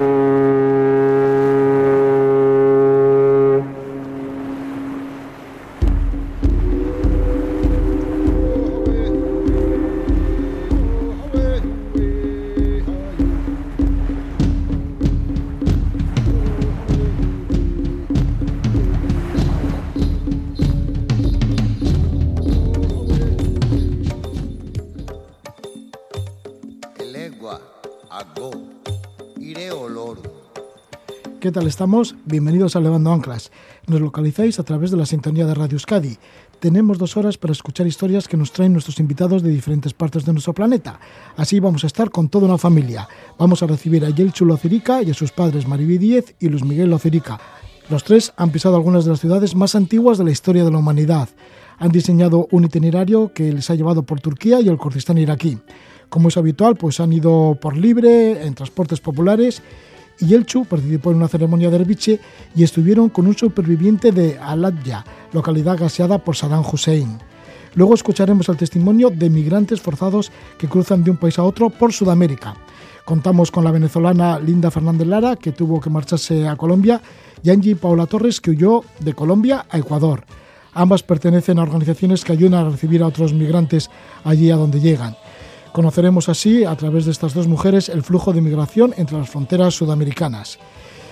Mm-hmm. ¿Qué tal estamos? Bienvenidos a Levando Anclas. Nos localizáis a través de la sintonía de Radio Euskadi. Tenemos dos horas para escuchar historias que nos traen nuestros invitados de diferentes partes de nuestro planeta. Así vamos a estar con toda una familia. Vamos a recibir a Yel Chulo Cirica y a sus padres Mariví Díez y Luis Miguel Locirica. Los tres han pisado algunas de las ciudades más antiguas de la historia de la humanidad. Han diseñado un itinerario que les ha llevado por Turquía y el Kurdistán iraquí. Como es habitual, pues han ido por libre, en transportes populares y Elchu participó en una ceremonia de herbiche y estuvieron con un superviviente de Aladya, localidad gaseada por Saddam Hussein. Luego escucharemos el testimonio de migrantes forzados que cruzan de un país a otro por Sudamérica. Contamos con la venezolana Linda Fernández Lara, que tuvo que marcharse a Colombia, y Angie Paula Torres, que huyó de Colombia a Ecuador. Ambas pertenecen a organizaciones que ayudan a recibir a otros migrantes allí a donde llegan. Conoceremos así, a través de estas dos mujeres, el flujo de migración entre las fronteras sudamericanas.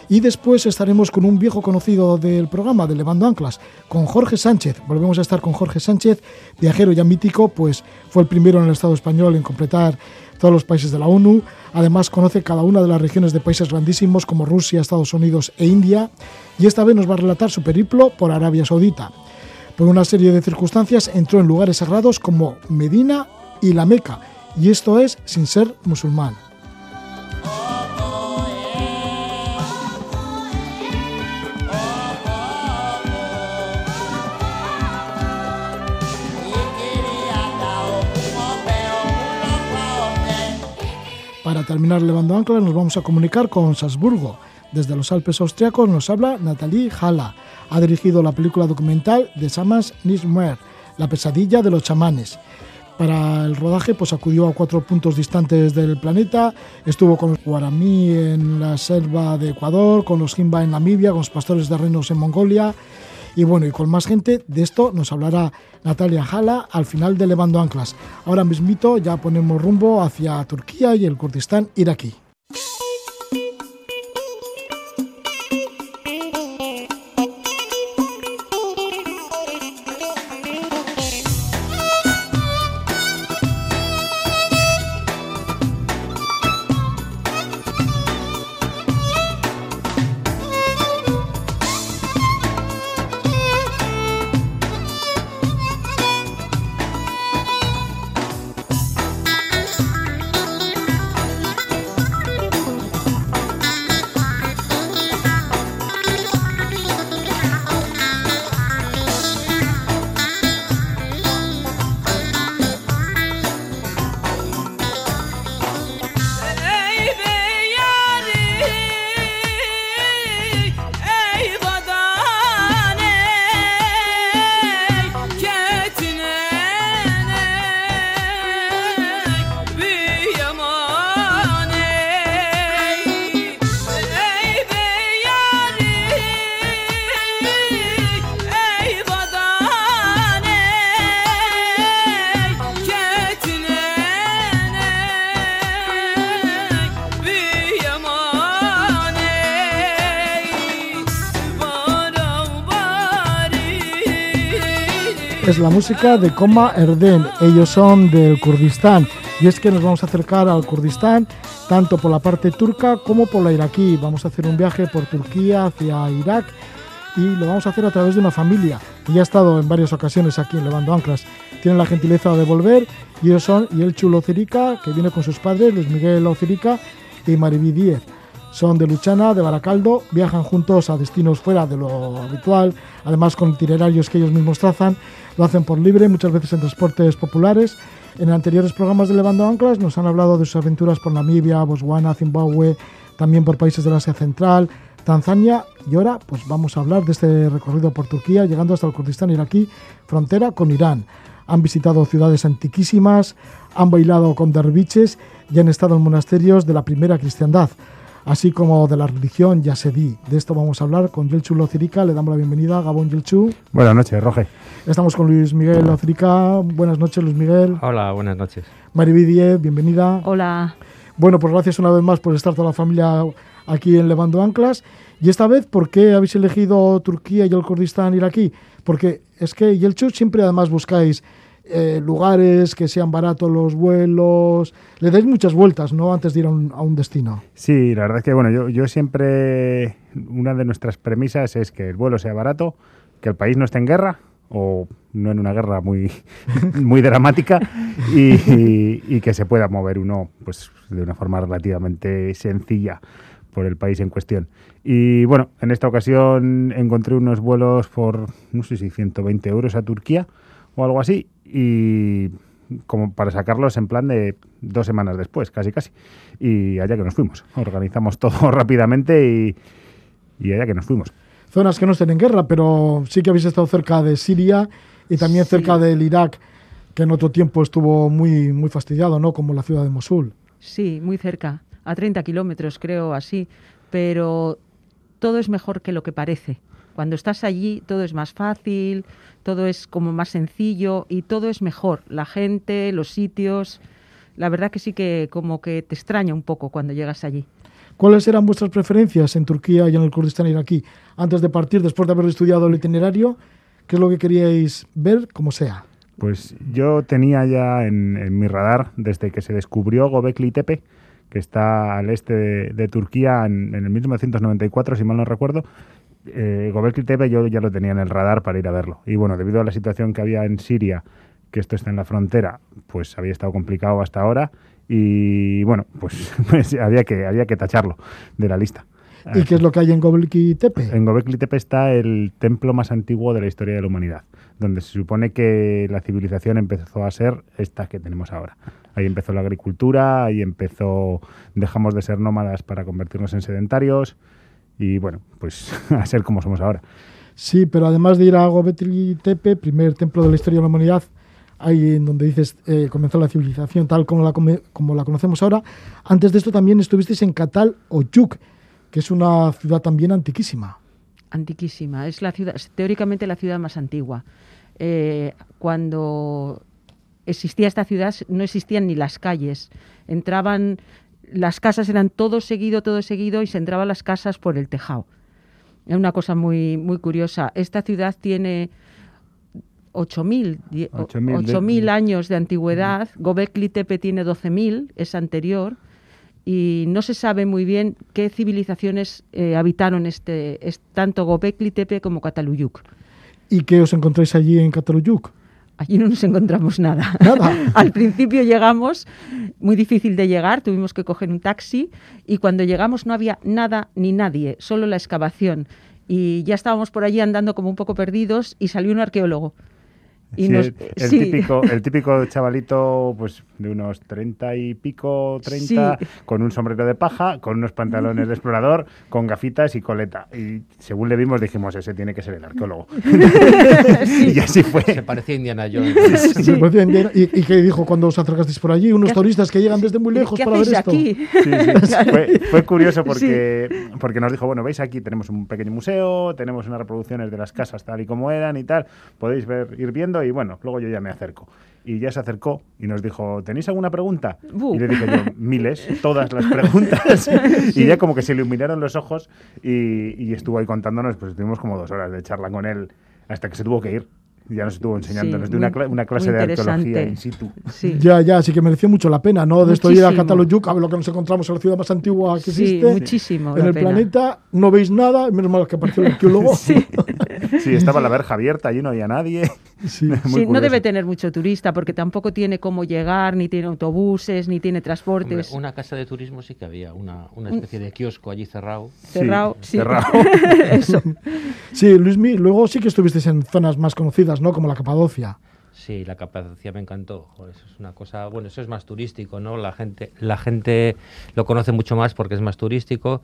Y después estaremos con un viejo conocido del programa de Levando Anclas, con Jorge Sánchez. Volvemos a estar con Jorge Sánchez, viajero ya mítico, pues fue el primero en el Estado español en completar todos los países de la ONU. Además conoce cada una de las regiones de países grandísimos como Rusia, Estados Unidos e India. Y esta vez nos va a relatar su periplo por Arabia Saudita. Por una serie de circunstancias entró en lugares sagrados como Medina y la Meca y esto es sin ser musulmán. Para terminar levando anclas nos vamos a comunicar con Salzburgo. Desde los Alpes austriacos nos habla Nathalie Hala. Ha dirigido la película documental de Samas Nismer, La pesadilla de los chamanes. Para el rodaje pues acudió a cuatro puntos distantes del planeta, estuvo con los guaraní en la selva de Ecuador, con los Jimba en Namibia, con los pastores de renos en Mongolia y bueno, y con más gente de esto nos hablará Natalia Jala al final de Levando Anclas. Ahora mismito ya ponemos rumbo hacia Turquía y el Kurdistán iraquí. La música de Coma Erden. Ellos son del Kurdistán. Y es que nos vamos a acercar al Kurdistán tanto por la parte turca como por la iraquí. Vamos a hacer un viaje por Turquía hacia Irak y lo vamos a hacer a través de una familia que ya ha estado en varias ocasiones aquí en Levando Anclas. Tienen la gentileza de volver y ellos son el Chulo Cirica, que viene con sus padres, Luis Miguel Ocirica y Mariví Díez. Son de Luchana, de Baracaldo, viajan juntos a destinos fuera de lo habitual, además con itinerarios que ellos mismos trazan lo hacen por libre, muchas veces en transportes populares. En anteriores programas de Levando Anclas nos han hablado de sus aventuras por Namibia, Botswana, Zimbabue, también por países del Asia Central, Tanzania y ahora pues vamos a hablar de este recorrido por Turquía llegando hasta el Kurdistán iraquí, frontera con Irán. Han visitado ciudades antiquísimas, han bailado con derviches y han estado en monasterios de la primera cristiandad. Así como de la religión yasedí. De esto vamos a hablar con Yelchu Locirica. Le damos la bienvenida. Gabón Yelchu. Buenas noches, Roge. Estamos con Luis Miguel Locirica. Buenas noches, Luis Miguel. Hola, buenas noches. Mariby bienvenida. Hola. Bueno, pues gracias una vez más por estar toda la familia aquí en Levando Anclas. Y esta vez, ¿por qué habéis elegido Turquía y el Kurdistán iraquí? Porque es que Yelchu siempre además buscáis eh, lugares, que sean baratos los vuelos. Le dais muchas vueltas, ¿no? Antes de ir a un, destino. Sí, la verdad es que, bueno, yo, siempre. Una de nuestras premisas es que el vuelo sea barato, que el país no esté en guerra o no en una guerra muy, muy dramática y, que se pueda mover uno pues de una forma relativamente sencilla por el país en cuestión. Y bueno, en esta ocasión encontré unos vuelos por, no sé si 120 euros a Turquía o algo así y como para sacarlos en plan de dos semanas después, casi casi. Y allá que nos fuimos. Organizamos todo rápidamente y, y allá que nos fuimos. Zonas que no estén en guerra, pero sí que habéis estado cerca de Siria y también cerca del Irak, que en otro tiempo estuvo muy, muy fastidiado, ¿no? Como la ciudad de Mosul. Sí, muy cerca, a 30 kilómetros creo, así. Pero todo es mejor que lo que parece. Cuando estás allí todo es más fácil, todo es como más sencillo y todo es mejor. La gente, los sitios. La verdad que sí que como que te extraña un poco cuando llegas allí. ¿Cuáles eran vuestras preferencias en Turquía y en el Kurdistán iraquí? Antes de partir, después de haber estudiado el itinerario, ¿qué es lo que queríais ver, como sea? Pues yo tenía ya en, mi radar, desde que se descubrió Gobekli Tepe, que está al este de, Turquía en, en, el 1994, si mal no recuerdo, eh, Gobekli Tepe yo ya lo tenía en el radar para ir a verlo. Y bueno, debido a la situación que había en Siria, que esto está en la frontera, pues había estado complicado hasta ahora. Y bueno, pues, pues había, que, había que tacharlo de la lista. ¿Y qué es lo que hay en Gobekli Tepe? En Gobekli Tepe está el templo más antiguo de la historia de la humanidad, donde se supone que la civilización empezó a ser esta que tenemos ahora. Ahí empezó la agricultura, ahí empezó, dejamos de ser nómadas para convertirnos en sedentarios, y bueno, pues a ser como somos ahora. Sí, pero además de ir a Gobekli Tepe, primer templo de la historia de la humanidad, ahí en donde dices eh, comenzó la civilización tal como la, como la conocemos ahora, antes de esto también estuvisteis en Katal o Yuk, que es una ciudad también antiquísima. Antiquísima, es la ciudad, teóricamente la ciudad más antigua. Eh, cuando existía esta ciudad no existían ni las calles, entraban las casas eran todo seguido, todo seguido y se entraban las casas por el tejado. Es una cosa muy, muy curiosa. Esta ciudad tiene 8.000 años de antigüedad. Gobekli Tepe tiene 12.000, es anterior. Y no se sabe muy bien qué civilizaciones eh, habitaron este, tanto Gobekli Tepe como Cataluyuk. ¿Y qué os encontráis allí en Cataluyuk? Allí no nos encontramos nada. Nada. Al principio llegamos, muy difícil de llegar, tuvimos que coger un taxi y cuando llegamos no había nada ni nadie, solo la excavación. Y ya estábamos por allí andando como un poco perdidos y salió un arqueólogo el, típico, el típico chavalito pues de unos treinta y pico, treinta, con un sombrero de paja, con unos pantalones de explorador, con gafitas y coleta. Y según le vimos dijimos, ese tiene que ser el arqueólogo. y así fue. Se parecía a Indiana Jones. ¿Y, qué dijo cuando os acercasteis por allí? Unos turistas que llegan desde muy lejos para ver esto. Aquí? Fue, fue, curioso porque, porque nos dijo, bueno, veis aquí tenemos un pequeño museo, tenemos unas reproducciones de las casas tal y como eran y tal, podéis ver, ir viendo y bueno, luego yo ya me acerco. Y ya se acercó y nos dijo, ¿tenéis alguna pregunta? Y le dije yo, miles, todas las preguntas. Y ya como que se iluminaron los ojos y, y estuvo ahí contándonos, pues estuvimos como dos horas de charla con él hasta que se tuvo que ir ya nos estuvo enseñándonos de una, una, clase de arqueología in situ. Ya, ya, sí que mereció mucho la pena, ¿no? De esto ir a Cataluyuk, a ver lo que nos encontramos en la ciudad más antigua que existe. muchísimo. En el planeta no veis nada, menos mal que apareció el arqueólogo. sí. estaba la verja abierta, allí no había nadie. Sí, no debe tener mucho turista porque tampoco tiene cómo llegar, ni tiene autobuses, ni tiene transportes. una casa de turismo sí que había, una, una especie de kiosco allí cerrado. Cerrado, sí. Cerrado. Eso. Sí, Luismi, luego sí que estuvisteis en zonas más conocidas, ¿no? Como la Capadocia. Sí, la Capadocia me encantó. eso es una cosa, bueno, eso es más turístico, ¿no? La gente, la gente lo conoce mucho más porque es más turístico,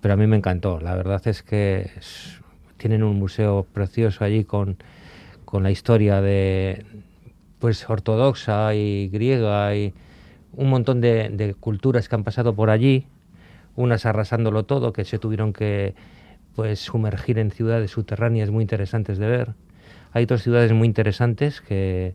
pero a mí me encantó. La verdad es que tienen un museo precioso allí con con la historia de pues ortodoxa y griega y un montón de, culturas que han pasado por allí, unas arrasándolo todo, que se tuvieron que pues sumergir en ciudades subterráneas muy interesantes de ver. Hay dos ciudades muy interesantes que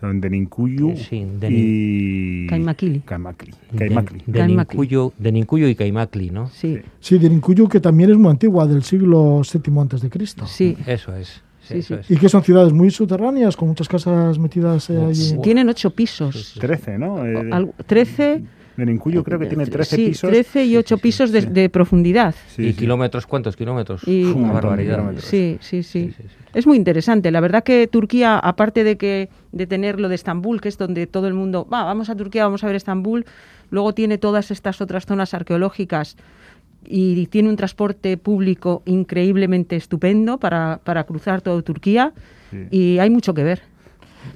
son Denincuyu Eh, sí, y Caimaquili. Caimaquili. de, Caimaquili. de Caimaquili. Nincuyo, de Nincuyo y Caimacli, ¿no? Sí, Sí, Dirincuyu, que también es muy antigua, del siglo VII antes de Cristo. sí. Eso es. Sí, Sí, eso sí. es. Y que son ciudades muy subterráneas, con muchas casas metidas eh, allí. Tienen ocho pisos. Trece, ¿no? Eh, Al- Trece, Denincuyu creo que tiene 13 sí, pisos. 13 y ocho pisos de, de profundidad. Sí, ¿Y sí. kilómetros? ¿Cuántos kilómetros? Y- Una barbaridad. kilómetros. Sí, sí, sí, Sí, sí, sí. Es muy interesante. La verdad que Turquía, aparte de que de tener lo de Estambul, que es donde todo el mundo va, vamos a Turquía, vamos a ver Estambul, luego tiene todas estas otras zonas arqueológicas y tiene un transporte público increíblemente estupendo para, para cruzar toda Turquía Sí. y hay mucho que ver.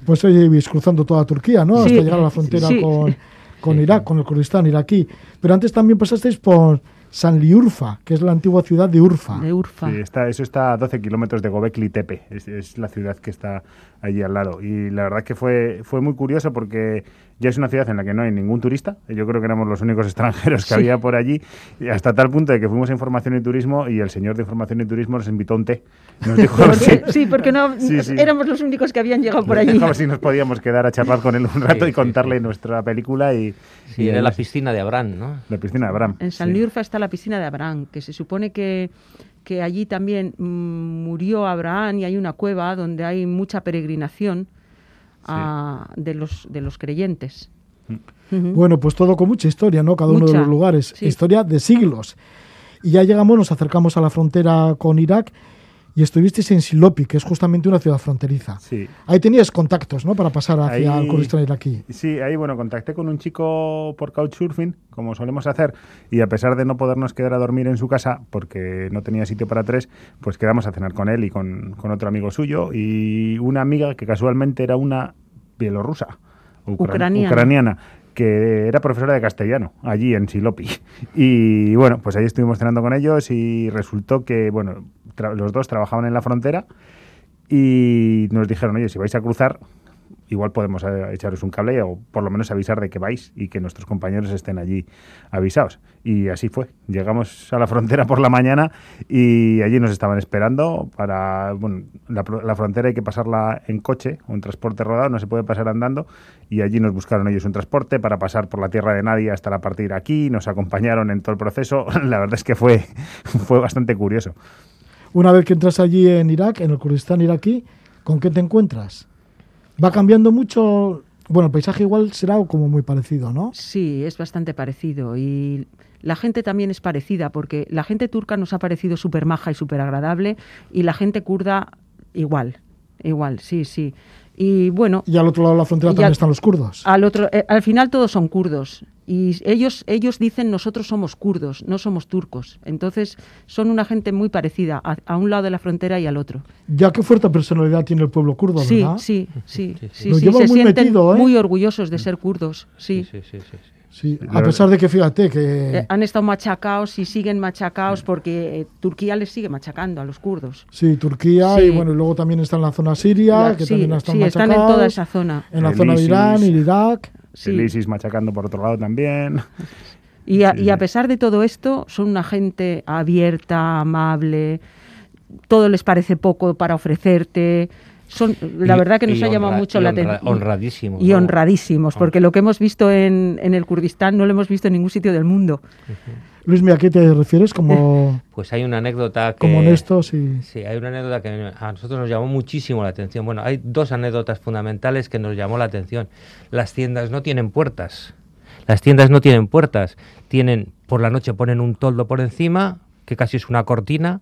Pues ibais cruzando toda Turquía, ¿no? Sí, Hasta llegar a la frontera sí. con, con Irak, con el Kurdistán iraquí. Pero antes también pasasteis por Sanliurfa, que es la antigua ciudad de Urfa. De Urfa. Sí, está, eso está a 12 kilómetros de Gobekli Tepe, es, es la ciudad que está allí al lado. Y la verdad que fue, fue muy curioso porque ya es una ciudad en la que no hay ningún turista. Yo creo que éramos los únicos extranjeros que Sí. había por allí, y hasta tal punto de que fuimos a Información y Turismo y el señor de Información y Turismo nos invitó a un té. Nos dijo Porque- si- sí, porque no Sí, sí. éramos los únicos que habían llegado por nos allí. dijo si nos podíamos quedar a charlar con él un rato Sí, y contarle sí. nuestra película y, Sí, y era la piscina de Abraham, ¿no? la piscina de Abraham. En sí. Sanliurfa está la piscina de Abraham, que se supone que, que allí también mm, murió Abraham y hay una cueva donde hay mucha peregrinación a- de, los, de los creyentes. Ujú. Bueno, pues todo con mucha historia, ¿no? Cada uno de los lugares. sí. Historia de siglos. Y ya llegamos, nos acercamos a la frontera con Irak y estuvisteis en Silopi, que es justamente una ciudad fronteriza. Sí. Ahí tenías contactos, ¿no? Para pasar hacia Ahí- el Kurdistán iraquí. Sí, ahí bueno, contacté con un chico por Couchsurfing, como solemos hacer, y a pesar de no podernos quedar a dormir en su casa, porque no tenía sitio para tres, pues quedamos a cenar con él y con, con otro amigo suyo, y una amiga que casualmente era una bielorrusa, ucra- Ucraniana. ucraniana, que era profesora de castellano allí en Silopi. Y bueno, pues ahí estuvimos cenando con ellos y resultó que, bueno, los dos trabajaban en la frontera y nos dijeron, oye, si vais a cruzar, igual podemos eh, echaros un cable o por lo menos avisar de que vais y que nuestros compañeros estén allí avisados. Y así fue. Llegamos a la frontera por la mañana y allí nos estaban esperando para... Bueno, la, la frontera hay que pasarla en coche en transporte rodado, no se puede pasar andando y allí nos buscaron ellos un transporte para pasar por la tierra de nadie hasta la parte iraquí, nos acompañaron en todo el proceso. La verdad es que fue, fue bastante curioso. Una vez que entras allí en Irak, en el Kurdistán iraquí, ¿con qué te encuentras? Va cambiando mucho. Bueno, el paisaje igual será como muy parecido, ¿no? Sí, es bastante parecido. Y la gente también es parecida, porque la gente turca nos ha parecido súper maja y súper agradable, y la gente kurda igual, igual, sí, sí. Y bueno, Y al otro lado de la frontera también al- están los kurdos. al, otro, eh, al final todos son kurdos. Y ellos, ellos dicen nosotros somos kurdos, no somos turcos. Entonces son una gente muy parecida a, a un lado de la frontera y al otro. Ya qué fuerte personalidad tiene el pueblo kurdo, Sí, ¿verdad? sí, sí, Sí, sí. sí, Lo sí, llevan se muy sienten metido, ¿eh? muy orgullosos de ser kurdos, sí. sí, sí, sí, sí. A pesar de que fíjate que Eh, han estado machacados y siguen machacados porque eh, Turquía les sigue machacando a los kurdos. sí, Turquía Sí. y bueno, y luego también está en la zona siria, La- que sí, también están sí, están en machacados, toda esa zona. en la El zona de. Irán, y Irak. Sí. El ISIS machacando por otro lado también. Y a, Sí, y a sí. pesar de todo esto, son una gente abierta, amable, todo les parece poco para ofrecerte. Son, la Y- verdad que nos ha llamado mucho la honra- atención. honradísimos, Y ¿no? honradísimos, porque lo que hemos visto en, en el Kurdistán no lo hemos visto en ningún sitio del mundo. Luis, ¿a qué te refieres? Como, Pues hay una anécdota que... como honestos y... Sí, hay una anécdota que a nosotros nos llamó muchísimo la atención. Bueno, hay dos anécdotas fundamentales que nos llamó la atención. Las tiendas no tienen puertas. Las tiendas no tienen puertas. Tienen, por la noche ponen un toldo por encima, que casi es una cortina,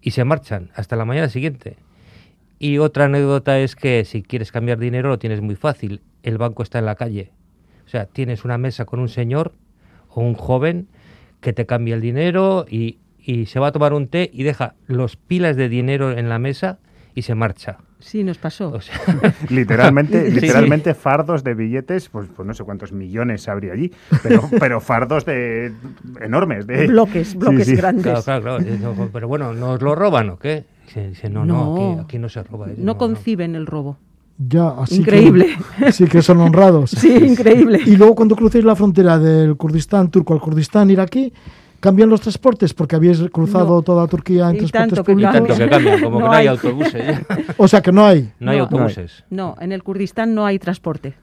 y se marchan hasta la mañana siguiente. Y otra anécdota es que si quieres cambiar dinero lo tienes muy fácil. El banco está en la calle. O sea, tienes una mesa con un señor o un joven que te cambia el dinero y, y se va a tomar un té y deja los pilas de dinero en la mesa y se marcha. Sí, nos pasó. O sea, Literalmente, Sí. literalmente fardos de billetes, pues, pues no sé cuántos millones habría allí, pero, pero fardos de enormes. De, bloques, bloques Sí, sí. grandes. claro, claro, claro. Pero bueno, ¿nos lo roban o qué? Dice, dice, no, no, No. aquí, aquí no se roba. Dice, no conciben el robo. Ya, así Increíble. Que, sí que son honrados. Sí, increíble. Y luego cuando crucéis la frontera del Kurdistán turco al Kurdistán iraquí, ¿Cambian los transportes? Porque habéis cruzado No. toda Turquía en Y transportes tanto que Y públicos. tanto que cambian, como No que no hay hay. autobuses. ya. O sea que no hay. No hay autobuses. No, en el Kurdistán no hay transporte.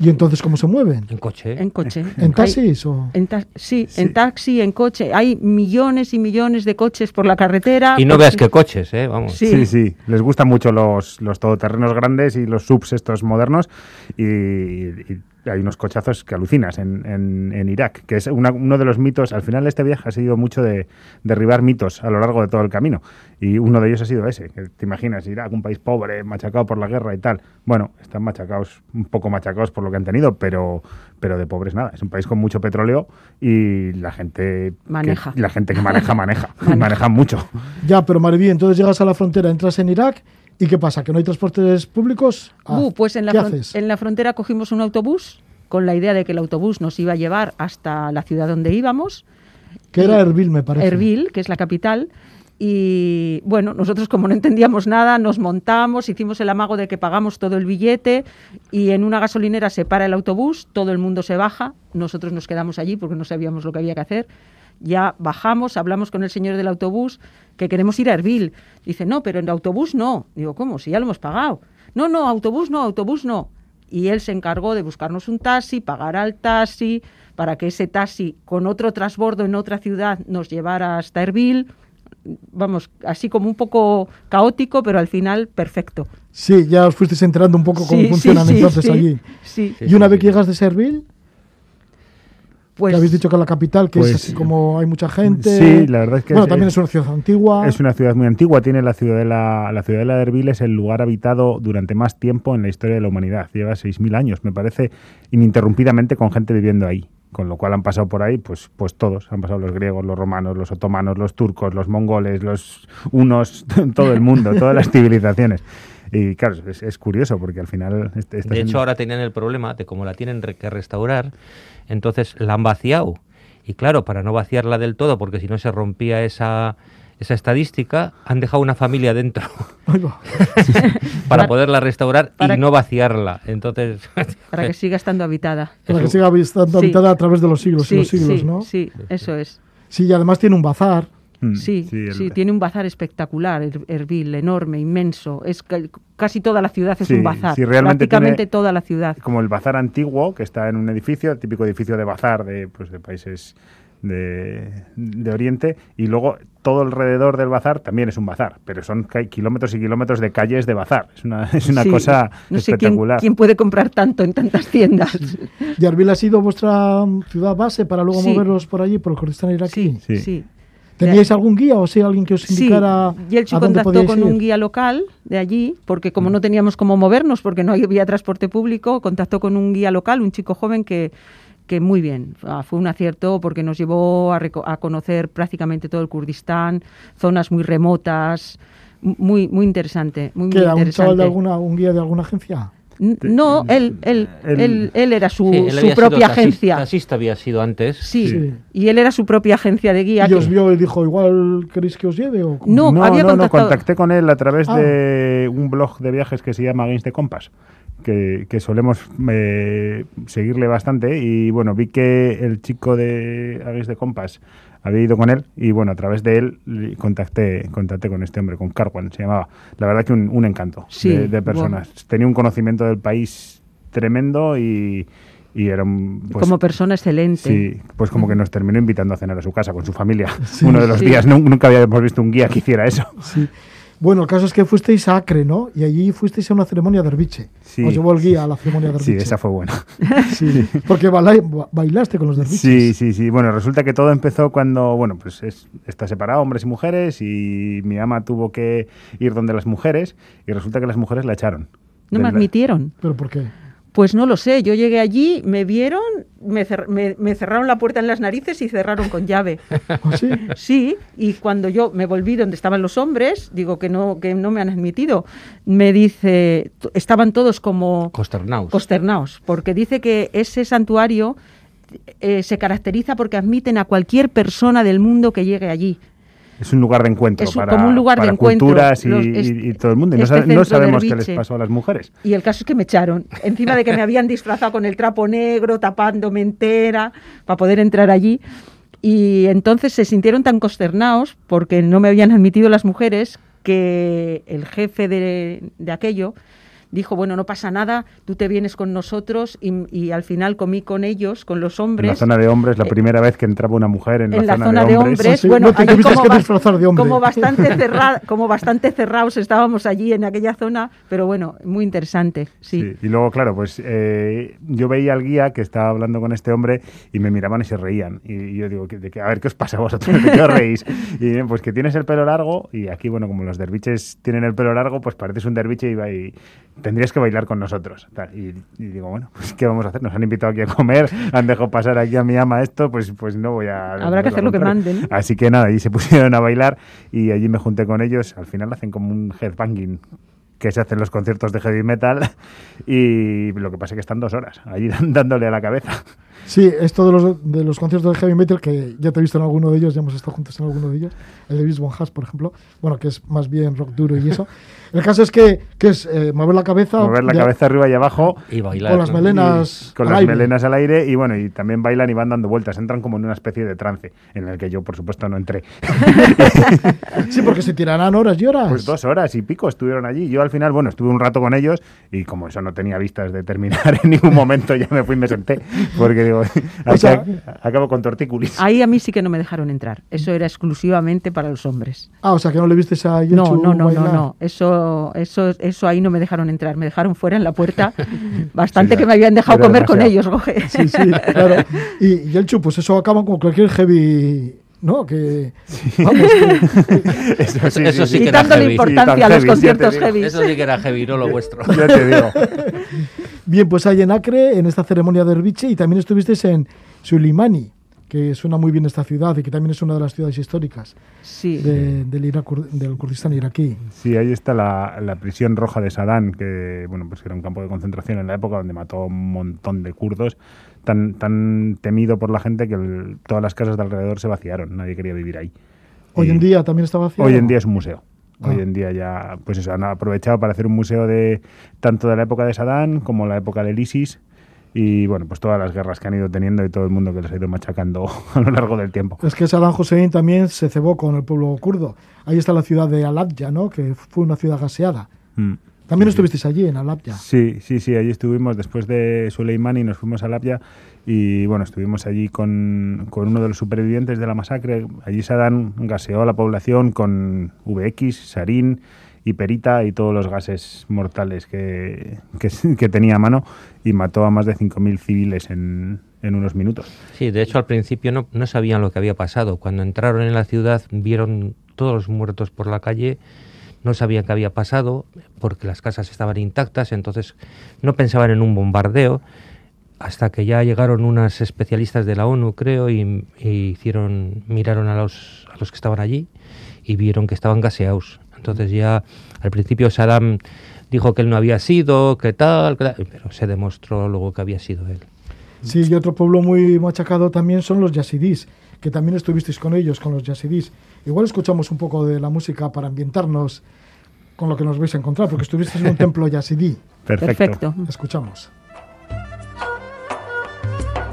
¿Y entonces cómo se mueven? En coche. En coche. ¿En taxis o...? En ta- sí, Sí. en taxi, en coche. Hay millones y millones de coches por la carretera. Y no porque- veas qué coches, ¿eh? Vamos. Sí. Sí, sí, les gustan mucho los, los todoterrenos grandes y los subs estos modernos y, y hay unos cochazos que alucinas en, en- en Irak, que es una- uno de los mitos, al final este viaje ha sido mucho de derribar mitos a lo largo de todo el camino y uno de ellos ha sido ese, que te imaginas Irak, un país pobre, machacado por la guerra y tal. Bueno, están machacados, un poco machacados por lo que han tenido, pero, pero de pobres nada, es un país con mucho petróleo y la gente... que- Maneja. la gente que maneja, maneja, Maneja. maneja mucho. Ya, pero Mariví, entonces llegas a la frontera, entras en Irak ¿y qué pasa? ¿Que no hay transportes públicos? Ah, Uh, pues en la, ¿Qué en la frontera cogimos un autobús con la idea de que el autobús nos iba a llevar hasta la ciudad donde íbamos. Que era Erbil, me parece. Erbil, que es la capital. Y bueno, nosotros como no entendíamos nada, nos montamos, hicimos el amago de que pagamos todo el billete y en una gasolinera se para el autobús, todo el mundo se baja, nosotros nos quedamos allí porque no sabíamos lo que había que hacer. Ya bajamos, hablamos con el señor del autobús que queremos ir a Erbil. Dice, no, pero en autobús no. Digo, ¿cómo? Si ya lo hemos pagado. No, no, autobús no, autobús no. Y él se encargó de buscarnos un taxi, pagar al taxi, para que ese taxi con otro transbordo en otra ciudad nos llevara hasta Erbil. Vamos, así como un poco caótico, pero al final perfecto. Sí, ya os fuisteis enterando un poco cómo Sí, funcionan sí, sí, entonces sí, allí. Sí, Sí, y una vez que llegas de Erbil, pues que habéis dicho que la capital, que Pues- es así como hay mucha gente. Sí, la verdad es que Bueno, es- también es una ciudad antigua. Es una ciudad muy antigua, tiene la ciudadela, la ciudadela de Erbil es el lugar habitado durante más tiempo en la historia de la humanidad. Lleva 6.000 años, me parece, ininterrumpidamente con gente viviendo ahí. Con lo cual han pasado por ahí, pues, pues todos. Han pasado los griegos, los romanos, los otomanos, los turcos, los mongoles, los unos, todo el mundo, todas las civilizaciones. Y claro, es, es curioso porque al final... este- está De hecho, ahora tenían el problema de cómo la tienen que restaurar, entonces la han vaciado. Y claro, para no vaciarla del todo, porque si no se rompía esa, esa estadística, han dejado una familia dentro para Para- poderla restaurar para y que- no vaciarla. Entonces, para que siga estando habitada. Para que siga estando Sí. habitada a través de los siglos y los siglos, sí, ¿no? sí, eso es. Sí, y además tiene un bazar. Mm, Sí, sí, el- tiene un bazar espectacular, Er- Erbil, enorme, inmenso. Es ca- casi toda la ciudad es Sí, un bazar. sí, realmente Prácticamente tiene- toda la ciudad. como el bazar antiguo que está en un edificio, el típico edificio de bazar de, pues, de países de, de Oriente, y luego todo alrededor del bazar también es un bazar, pero son ca- kilómetros y kilómetros de calles de bazar. Es una, es una Sí, cosa no sé quién, espectacular. quién puede comprar tanto en tantas tiendas. ¿Y Erbil ha sido vuestra ciudad base para luego Sí. moveros por allí, por el Kurdistán iraquí? Sí, Sí. sí. ¿Teníais algún guía o sí alguien que os Sí, indicara y él se a dónde contactó con ir? un guía local de allí, porque como no teníamos cómo movernos, porque no había transporte público, contactó con un guía local, un chico joven que, que muy bien, ah, fue un acierto porque nos llevó a, a conocer prácticamente todo el Kurdistán, zonas muy remotas, muy, muy interesante. Muy, ¿Que muy era un chaval interesante. de alguna, un guía de alguna agencia? No, él, él, Él- él, él era su, Sí, él su propia agencia. Taxista había sido antes. Sí, Sí. y él era su propia agencia de guía. ¿Y que- os vio y dijo, igual queréis que os lleve? O? No, no, había no, no, contactado- contacté con él a través Ah. de un blog de viajes que se llama Against the Compass, que, que solemos eh, seguirle bastante y bueno, vi que el chico de Against the Compass había ido con él y bueno, a través de él contacté, contacté con este hombre, con Carwan, se llamaba. La verdad que un, un encanto Sí, de, de personas. Tenía un conocimiento del país tremendo y, y era un... pues, como persona excelente. Sí, pues como que nos terminó invitando a cenar a su casa con su familia. Sí. Uno de los Sí. días, nu- nunca habíamos visto un guía que hiciera eso. Sí. Bueno, el caso es que fuisteis a Acre, ¿no? Y allí fuisteis a una ceremonia de derviche. Sí. Os llevó el guía a la ceremonia de Sí, derviche. esa fue buena. Sí, porque baila- ba- bailaste con los derviches. Sí, sí, sí. Bueno, resulta que todo empezó cuando, bueno, pues es, está separado, hombres y mujeres, y mi ama tuvo que ir donde las mujeres, y resulta que las mujeres la echaron. No me admitieron. ¿Pero por qué? Pues no lo sé, yo llegué allí, me vieron, me, cer- me- me cerraron la puerta en las narices y cerraron con llave. ¿Ah, sí? Sí, y cuando yo me volví donde estaban los hombres, digo que no, que no me han admitido, me dice, estaban todos como Consternados. consternados, porque dice que ese santuario eh, se caracteriza porque admiten a cualquier persona del mundo que llegue allí. Es un lugar de encuentro Es un- para, como un lugar de encuentro. culturas y, Los- y- y todo el mundo. Y no, este no sabemos qué les pasó a las mujeres. Y el caso es que me echaron, encima de que me habían disfrazado con el trapo negro, tapándome entera, para poder entrar allí. Y entonces se sintieron tan consternados porque no me habían admitido las mujeres que el jefe de, de aquello dijo, bueno, no pasa nada, tú te vienes con nosotros y, al final comí con ellos, con los hombres. En la zona de hombres, la eh, primera vez que entraba una mujer en, en la, zona, de hombres. bueno, como, bastante como bastante cerrados estábamos allí en aquella zona, pero bueno, muy interesante, sí. Y luego, claro, pues eh, yo veía al guía que estaba hablando con este hombre y me miraban y se reían. Y, yo digo, de que, a ver, ¿qué os pasa a vosotros? ¿De qué os reís? Y pues que tienes el pelo largo y aquí, bueno, como los derviches tienen el pelo largo, pues pareces un derviche y, y tendrías que bailar con nosotros. Y, digo, bueno, pues ¿qué vamos a hacer? Nos han invitado aquí a comer, han dejado pasar aquí a mi ama esto, pues, pues no voy a... Habrá que hacer lo que manden. Así que nada, allí se pusieron a bailar y allí me junté con ellos. Al final hacen como un headbanging que se hacen los conciertos de heavy metal y lo que pasa es que están dos horas allí dándole a la cabeza. Sí, esto de los, de los conciertos de heavy metal, que ya te he visto en alguno de ellos, ya hemos estado juntos en alguno de ellos, el de Bisbon Haas, por ejemplo, bueno, que es más bien rock duro y eso. El caso es que, que es eh, mover la cabeza. Mover la cabeza arriba y abajo. Y bailar. Con las melenas. con las melenas al aire y bueno, y también bailan y van dando vueltas. Entran como en una especie de trance, en el que yo, por supuesto, no entré. sí, porque se tirarán horas y horas. Pues dos horas y pico estuvieron allí. Yo al final, bueno, estuve un rato con ellos y como eso no tenía vistas de terminar en ningún momento, ya me fui y me senté. Porque digo, acabo con tortícolis. Ahí a mí sí que no me dejaron entrar. Eso era exclusivamente para los hombres. Ah, o sea, que no le viste a No, no, no, no, no. Eso, eso, eso ahí no me dejaron entrar. Me dejaron fuera en la puerta. Bastante que me habían dejado comer con ellos, Goje. Sí, sí, claro. Y, el chupo, pues eso acaba con cualquier heavy ¿no? Que, vamos, eso, sí, eso sí, importancia a los conciertos heavy. Eso sí que era heavy, no lo vuestro. ya te digo. Bien, pues hay en Acre, en esta ceremonia de Herbiche, y también estuvisteis en Sulimani que suena muy bien esta ciudad y que también es una de las ciudades históricas del, del Kurdistán iraquí. Sí, ahí está la, la, prisión roja de Sadán, que bueno, pues era un campo de concentración en la época donde mató un montón de kurdos, tan, tan temido por la gente que todas las casas de alrededor se vaciaron, nadie quería vivir ahí. Hoy en día también está vaciado. Hoy en día es un museo. Hoy ah. en día ya, pues eso, han aprovechado para hacer un museo de tanto de la época de Sadán como la época del ISIS y bueno, pues todas las guerras que han ido teniendo y todo el mundo que les ha ido machacando a lo largo del tiempo. Es que Saddam Hussein también se cebó con el pueblo kurdo. Ahí está la ciudad de Alabya, ¿no? Que fue una ciudad gaseada. Mm. También estuvisteis allí, en Alabya. Sí, sí, sí, allí estuvimos después de Soleimani, nos fuimos a Alabya y bueno, estuvimos allí con, con, uno de los supervivientes de la masacre. Allí Saddam gaseó a la población con VX, sarín y perita y todos los gases mortales que, que, tenía a mano y mató a más de 5.000 civiles en, en, unos minutos. Sí, de hecho al principio no, no sabían lo que había pasado. Cuando entraron en la ciudad vieron todos los muertos por la calle, no sabían qué había pasado porque las casas estaban intactas, entonces no pensaban en un bombardeo hasta que ya llegaron unas especialistas de la ONU, creo, y, y hicieron, miraron a los, a los que estaban allí y vieron que estaban gaseados. Entonces ya al principio Saddam dijo que él no había sido, que tal, pero se demostró luego que había sido él. Sí, y otro pueblo muy machacado también son los yazidís, que también estuvisteis con ellos, con los yazidís. Igual escuchamos un poco de la música para ambientarnos con lo que nos vais a encontrar, porque estuvisteis en un templo yazidí. Perfecto. Escuchamos.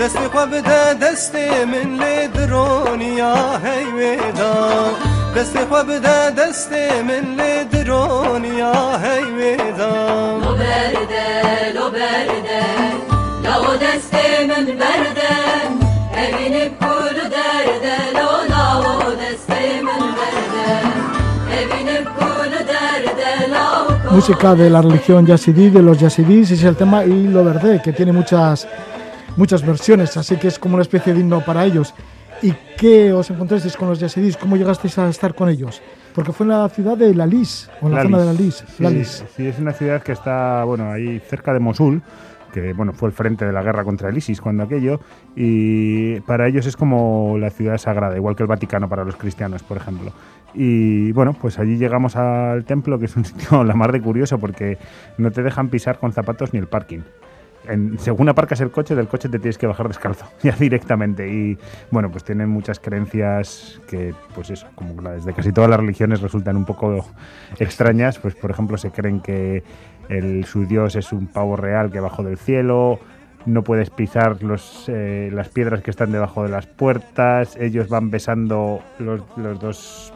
دست خو بده دست من لی درونیا هیویدا دست خو بده دست من لی درونیا هیویدا لو برده لو برده لو دست من برده evini kul derde lo la dest men música de la religión yazidí, de los yazidís, es el tema y lo verde, que tiene muchas, muchas versiones, así que es como una especie de himno para ellos. ¿Y qué os encontrasteis con los yazidís? ¿Cómo llegasteis a estar con ellos? Porque fue en la ciudad de Lalis, o en la zona de Lalis. Sí, sí, es una ciudad que está, bueno, ahí cerca de Mosul, que bueno, fue el frente de la guerra contra el ISIS cuando aquello, y para ellos es como la ciudad sagrada, igual que el Vaticano para los cristianos, por ejemplo. Y bueno, pues allí llegamos al templo, que es un sitio la mar de curioso porque no te dejan pisar con zapatos ni el parking. En, según aparcas el coche, del coche te tienes que bajar descalzo, ya directamente. Y bueno, pues tienen muchas creencias que, pues eso, como la- desde casi todas las religiones resultan un poco extrañas. Pues por ejemplo, se creen que el, su dios es un pavo real que bajó del cielo. No puedes pisar los, eh, las piedras que están debajo de las puertas. Ellos van besando los, los dos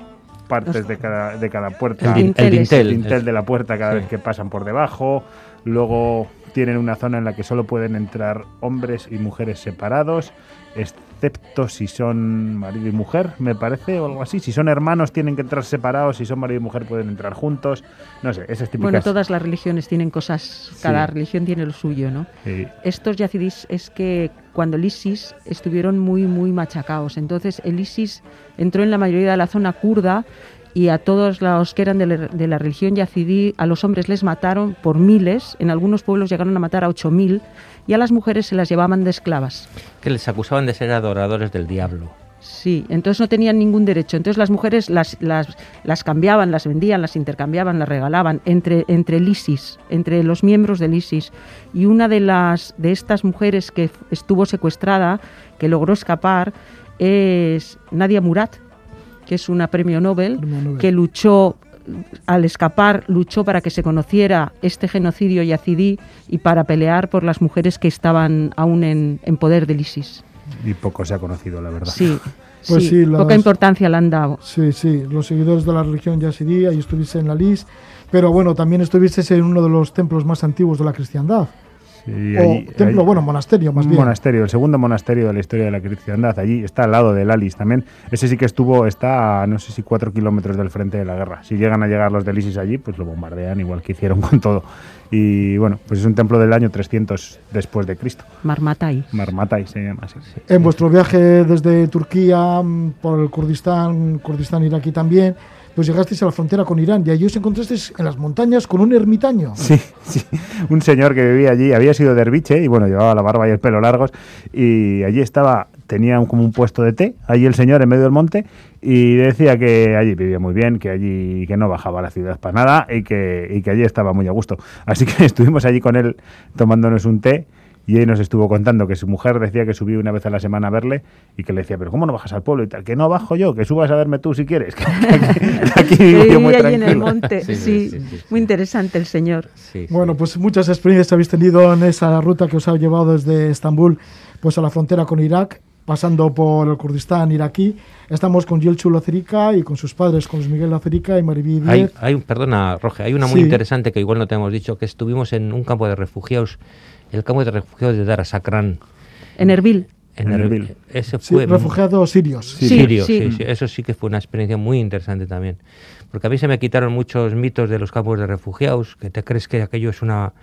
partes Los- de cada, de cada El, puerta el dintel. el dintel de la puerta cada Sí. vez que pasan por debajo. Luego tienen una zona en la que solo pueden entrar hombres y mujeres separados, excepto si son marido y mujer, me parece, o algo así. Si son hermanos tienen que entrar separados, si son marido y mujer pueden entrar juntos. No sé, esas típicas. Bueno, todas las religiones tienen cosas, cada Sí. religión tiene lo suyo, ¿no? Sí, Estos yazidís es que cuando el ISIS estuvieron muy, muy machacados. Entonces el ISIS entró en la mayoría de la zona kurda y a todos los que eran de la, de la religión yazidí, a los hombres les mataron por miles, en algunos pueblos llegaron a matar a 8.000 y a las mujeres se las llevaban de esclavas. Que les acusaban de ser adoradores del diablo. Sí, entonces no tenían ningún derecho. Entonces las mujeres las, las, las cambiaban, las vendían, las intercambiaban, las regalaban entre, entre el ISIS, entre los miembros del ISIS. Y una de, las, de estas mujeres que estuvo secuestrada, que logró escapar, es Nadia Murad, que es una premio Nobel, Premio Nobel. que luchó al escapar luchó para que se conociera este genocidio yazidí y para pelear por las mujeres que estaban aún en, en poder del ISIS. y poco se ha conocido, la verdad. Sí, Pues sí, sí, las- poca importancia le han dado. Sí, sí, los seguidores de la religión yazidí, ahí estuviste en la LIS, pero bueno, también estuviste en uno de los templos más antiguos de la cristiandad. Sí, o allí- templo, allí- bueno, monasterio más bien. monasterio, el segundo monasterio de la historia de la cristiandad. Allí está al lado del Alice también. Ese sí que estuvo, está a no sé si cuatro kilómetros del frente de la guerra. Si llegan a llegar los del ISIS allí, pues lo bombardean igual que hicieron con todo. Y bueno, pues es un templo del año 300 después de Cristo. Marmatai. Marmatai se llama así. En vuestro viaje desde Turquía mm, por el Kurdistán, Kurdistán iraquí también, pues llegasteis a la frontera con Irán y allí os encontrasteis en las montañas con un ermitaño. Sí, sí. Un señor que vivía allí, había sido derviche y bueno, llevaba la barba y el pelo largos y allí estaba, tenía como un puesto de té, allí el señor en medio del monte y decía que allí vivía muy bien, que allí que no bajaba a la ciudad para nada y que, y que allí estaba muy a gusto. Así que estuvimos allí con él tomándonos un té y él nos estuvo contando que su mujer decía que subía una vez a la semana a verle y que le decía, pero ¿cómo no bajas al pueblo y tal? Que no bajo yo, que subas a verme tú si quieres. Que aquí, aquí vivo yo muy allí en el tranquilo". monte. Sí, Sí, sí, sí, sí, sí. muy interesante el señor. Sí, Bueno, sí. pues muchas experiencias habéis tenido en esa ruta que os ha llevado desde Estambul pues a la frontera con Irak, pasando por el Kurdistán iraquí. Estamos con Yelchu Lacerica y con sus padres, con Luis Miguel Lacerica y Mariví Hay, Díez. hay un, perdona, Roge, hay una muy Sí. interesante que igual no te hemos dicho, que estuvimos en un campo de refugiados, el campo de refugiados de Darasakran. En Erbil. En En Erbil. Erbil. Ese Sí, fue refugiados sirios. Sí, Sirio, sí. sí, sí, Eso sí que fue una experiencia muy interesante también. Porque a mí se me quitaron muchos mitos de los campos de refugiados, que te crees que aquello es una,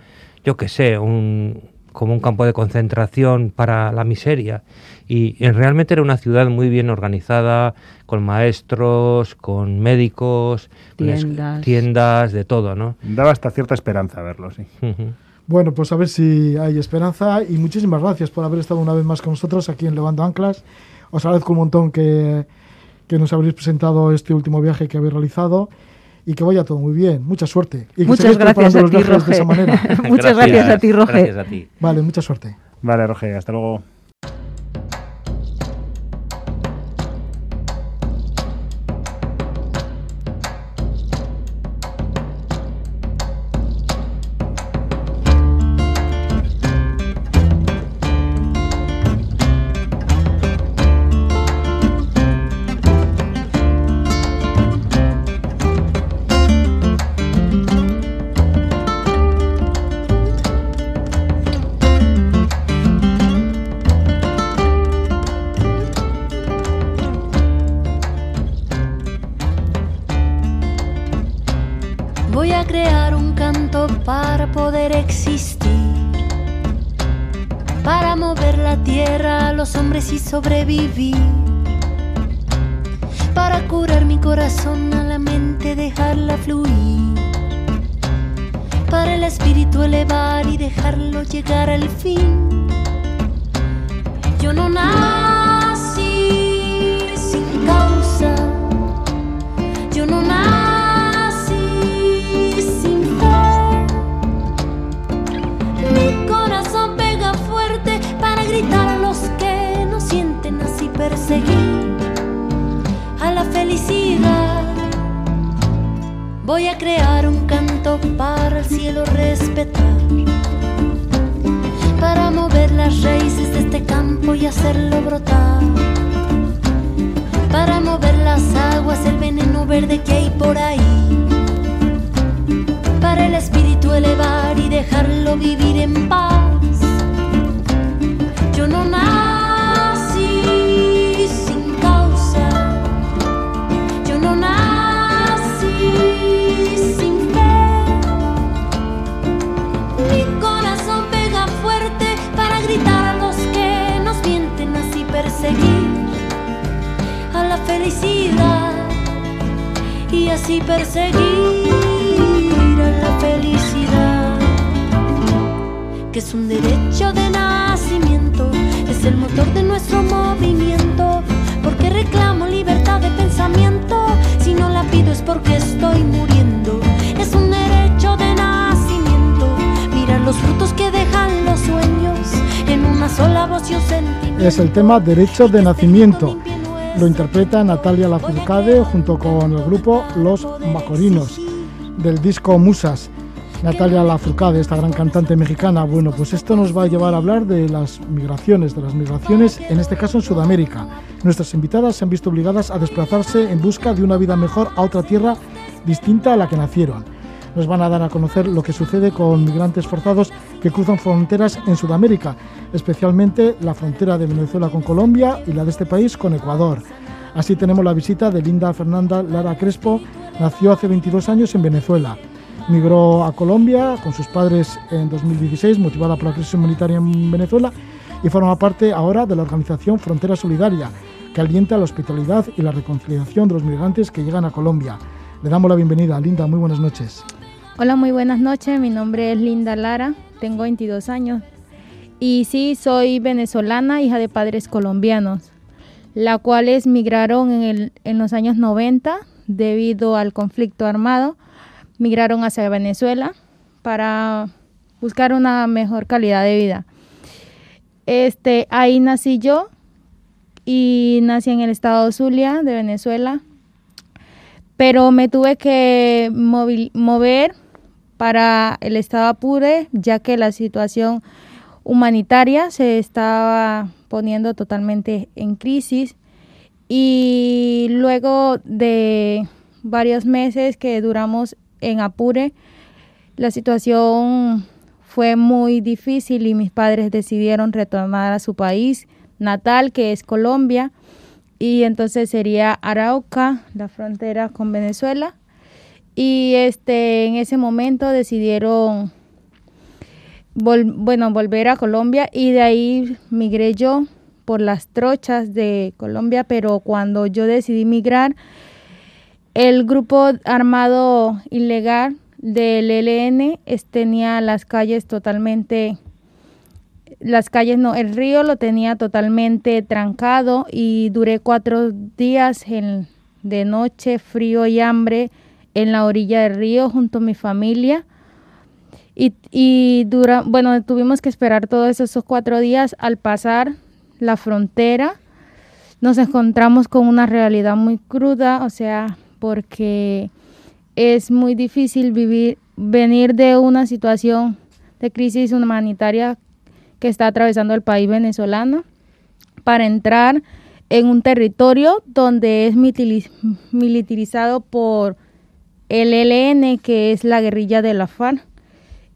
yo qué sé, un, como un campo de concentración para la miseria. Y, eh, realmente era una ciudad muy bien organizada, con maestros, con médicos, con es- Tiendas. tiendas, de todo, ¿no? Daba hasta cierta esperanza verlo, sí. Ujú. Bueno, pues a ver si hay esperanza y muchísimas gracias por haber estado una vez más con nosotros aquí en Levando Anclas. Os agradezco un montón que, que nos habréis presentado este último viaje que habéis realizado y que vaya todo muy bien. Mucha suerte. Y que Muchas gracias preparando a los ti, viajes de esa Roge. manera. Muchas gracias a ti, Roge. Gracias a ti. Vale, mucha suerte. Vale, Roge, hasta luego. vivir. Sentimiento. Es el tema Derecho de Nacimiento. Lo interpreta Natalia Lafourcade junto con el grupo Los Macorinos del disco Musas. Natalia Lafourcade, esta gran cantante mexicana. Bueno, pues esto nos va a llevar a hablar de las migraciones, de las migraciones, en este caso en Sudamérica. Nuestras invitadas se han visto obligadas a desplazarse en busca de una vida mejor a otra tierra distinta a la que nacieron. Nos van a dar a conocer lo que sucede con migrantes forzados que cruzan fronteras en Sudamérica, especialmente la frontera de Venezuela con Colombia y la de este país con Ecuador. Así tenemos la visita de Linda Fernanda Lara Crespo, nació hace 22 años en Venezuela. Migró a Colombia con sus padres en 2016, motivada por la crisis humanitaria en Venezuela, y forma parte ahora de la organización Frontera Solidaria, que alienta la hospitalidad y la reconciliación de los migrantes que llegan a Colombia. Le damos la bienvenida. Linda, muy buenas noches. Hola, muy buenas noches. Mi nombre es Linda Lara, tengo 22 años. Y sí, soy venezolana, hija de padres colombianos, la cuales migraron en, el- en los años 90 debido al conflicto armado. Migraron hacia Venezuela para buscar una mejor calidad de vida. Este, ahí nací yo y nací en el estado Zulia de Venezuela, pero me tuve que mover para el estado Apure, ya que la situación humanitaria se estaba poniendo totalmente en crisis. Y luego de varios meses que duramos en Apure, la situación fue muy difícil y mis padres decidieron retornar a su país natal, que es Colombia, y entonces sería Arauca, la frontera con Venezuela. Y este en ese momento decidieron bueno, volver a Colombia y de ahí migré yo por las trochas de Colombia, pero cuando yo decidí migrar, el grupo armado ilegal del ELN tenía las calles totalmente, las calles no, el río lo tenía totalmente trancado y duré cuatro días en- de noche, frío y hambre en la orilla del río junto a mi familia. Y, y dura, bueno, tuvimos que esperar todos esos cuatro días al pasar la frontera. Nos encontramos con una realidad muy cruda, o sea, porque es muy difícil vivir, venir de una situación de crisis humanitaria que está atravesando el país venezolano para entrar en un territorio donde es militarizado por el ELN, que es la guerrilla de la FARC.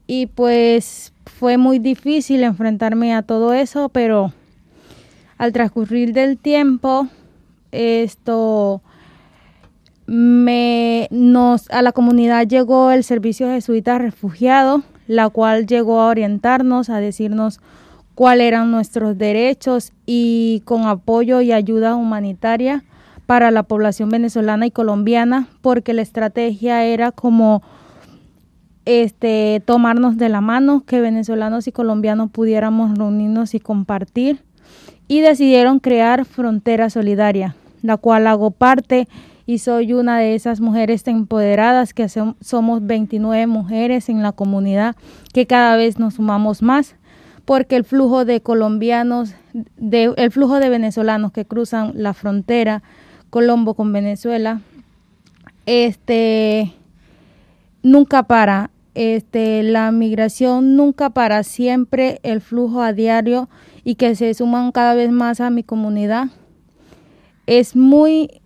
Y pues fue muy difícil enfrentarme a todo eso, pero al transcurrir del tiempo, esto me nos a la comunidad llegó el servicio jesuita refugiado, la cual llegó a orientarnos, a decirnos cuáles eran nuestros derechos y con apoyo y ayuda humanitaria para la población venezolana y colombiana, porque la estrategia era como este, tomarnos de la mano, que venezolanos y colombianos pudiéramos reunirnos y compartir. Y decidieron crear Frontera Solidaria, la cual hago parte y soy una de esas mujeres empoderadas que somos 29 mujeres en la comunidad que cada vez nos sumamos más porque el flujo de colombianos, de, el flujo de venezolanos que cruzan la frontera Colombo con Venezuela, este nunca para, este la migración nunca para, siempre el flujo a diario y que se suman cada vez más a mi comunidad es muy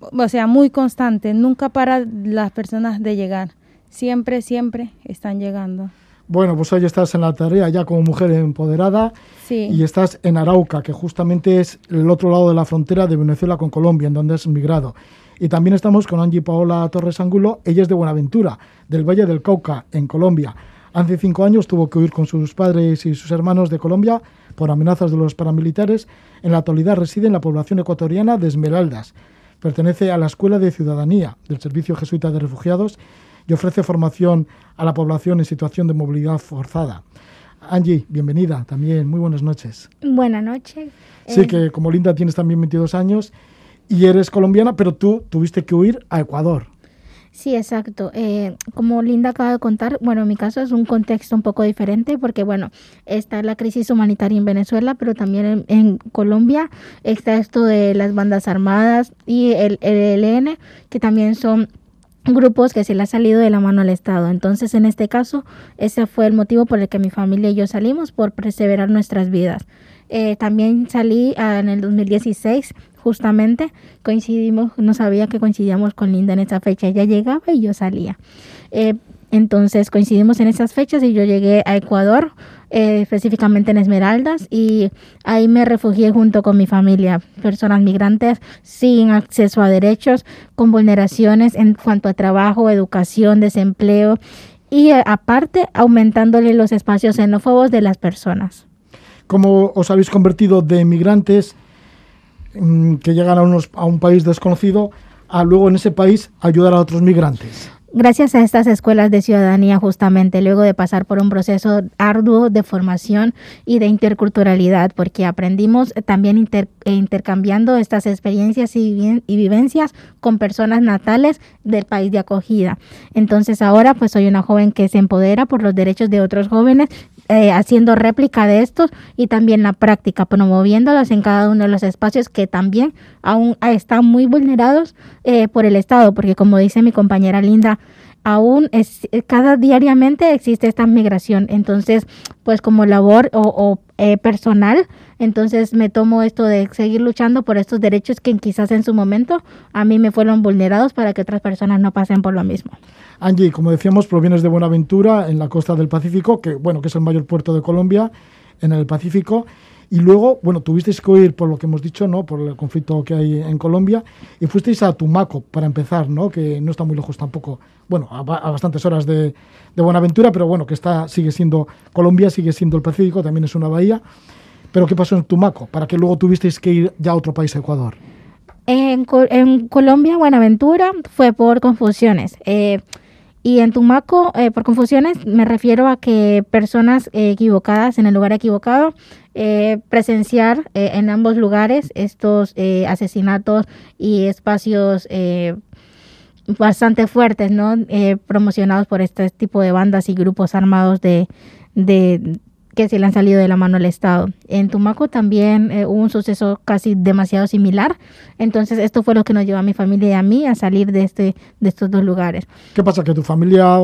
o sea, muy constante, nunca para las personas de llegar, siempre, siempre están llegando. Bueno, pues hoy estás en la tarea ya como mujer empoderada sí. y estás en Arauca, que justamente es el otro lado de la frontera de Venezuela con Colombia, en donde has migrado. Y también estamos con Angie Paola Torres Angulo, ella es de Buenaventura, del Valle del Cauca, en Colombia. Hace cinco años tuvo que huir con sus padres y sus hermanos de Colombia por amenazas de los paramilitares. En la actualidad reside en la población ecuatoriana de Esmeraldas. Pertenece a la Escuela de Ciudadanía del Servicio Jesuita de Refugiados y ofrece formación a la población en situación de movilidad forzada. Angie, bienvenida también. Muy buenas noches. Buenas noches. Sí, Eh, que como Linda tienes también 22 años y eres colombiana, pero tú tuviste que huir a Ecuador. Sí, exacto. Eh, como Linda acaba de contar, bueno, en mi caso es un contexto un poco diferente porque, bueno, está la crisis humanitaria en Venezuela, pero también en, Colombia está esto de las bandas armadas y el, el ELN, que también son grupos que se le ha salido de la mano al Estado. Entonces, en este caso, ese fue el motivo por el que mi familia y yo salimos, por perseverar nuestras vidas. Eh, también salí ah, en el 2016, justamente coincidimos, no sabía que coincidíamos con Linda en esa fecha, ella llegaba y yo salía. Eh, entonces coincidimos en esas fechas y yo llegué a Ecuador, eh, específicamente en Esmeraldas, y ahí me refugié junto con mi familia, personas migrantes sin acceso a derechos, con vulneraciones en cuanto a trabajo, educación, desempleo y eh, aparte aumentándole los espacios xenófobos de las personas. ¿Cómo os habéis convertido de migrantes mm, que llegan a, un país desconocido a luego en ese país ayudar a otros migrantes? Gracias a estas escuelas de ciudadanía, justamente luego de pasar por un proceso arduo de formación y de interculturalidad, porque aprendimos también inter- eh, intercambiando estas experiencias y, y vivencias con personas natales del país de acogida. Entonces ahora pues soy una joven que se empodera por los derechos de otros jóvenes, eh, haciendo réplica de estos y también la práctica, promoviéndolos en cada uno de los espacios que también aún están muy vulnerados eh, por el Estado, porque como dice mi compañera Linda, aún es, eh, cada diariamente existe esta migración. Entonces, pues como labor o, eh, personal, entonces me tomo esto de seguir luchando por estos derechos que quizás en su momento a mí me fueron vulnerados para que otras personas no pasen por lo mismo. Angie, como decíamos, provienes de Buenaventura, en la costa del Pacífico, que bueno, que es el mayor puerto de Colombia, en el Pacífico. Y luego, bueno, tuvisteis que huir por lo que hemos dicho, ¿no? Por el conflicto que hay en Colombia. Y fuisteis a Tumaco, para empezar, ¿no? Que no está muy lejos tampoco. Bueno, a, a bastantes horas de, de Buenaventura, pero bueno, que está, sigue siendo Colombia, sigue siendo el Pacífico, también es una bahía. Pero ¿qué pasó en Tumaco? Para que luego tuvisteis que ir ya a otro país, a Ecuador. En, en Colombia, Buenaventura fue por confusiones. eh, y en Tumaco, eh, por confusiones, me refiero a que personas eh, equivocadas en el lugar equivocado, eh, presenciar eh, en ambos lugares estos eh, asesinatos y espacios eh, bastante fuertes, ¿no? Eh, promocionados por este tipo de bandas y grupos armados de, de que se le han salido de la mano al Estado. En Tumaco también eh, hubo un suceso casi demasiado similar. Entonces esto fue lo que nos llevó a mi familia y a mí a salir de este de estos dos lugares. ¿Qué pasa? ¿Que tu familia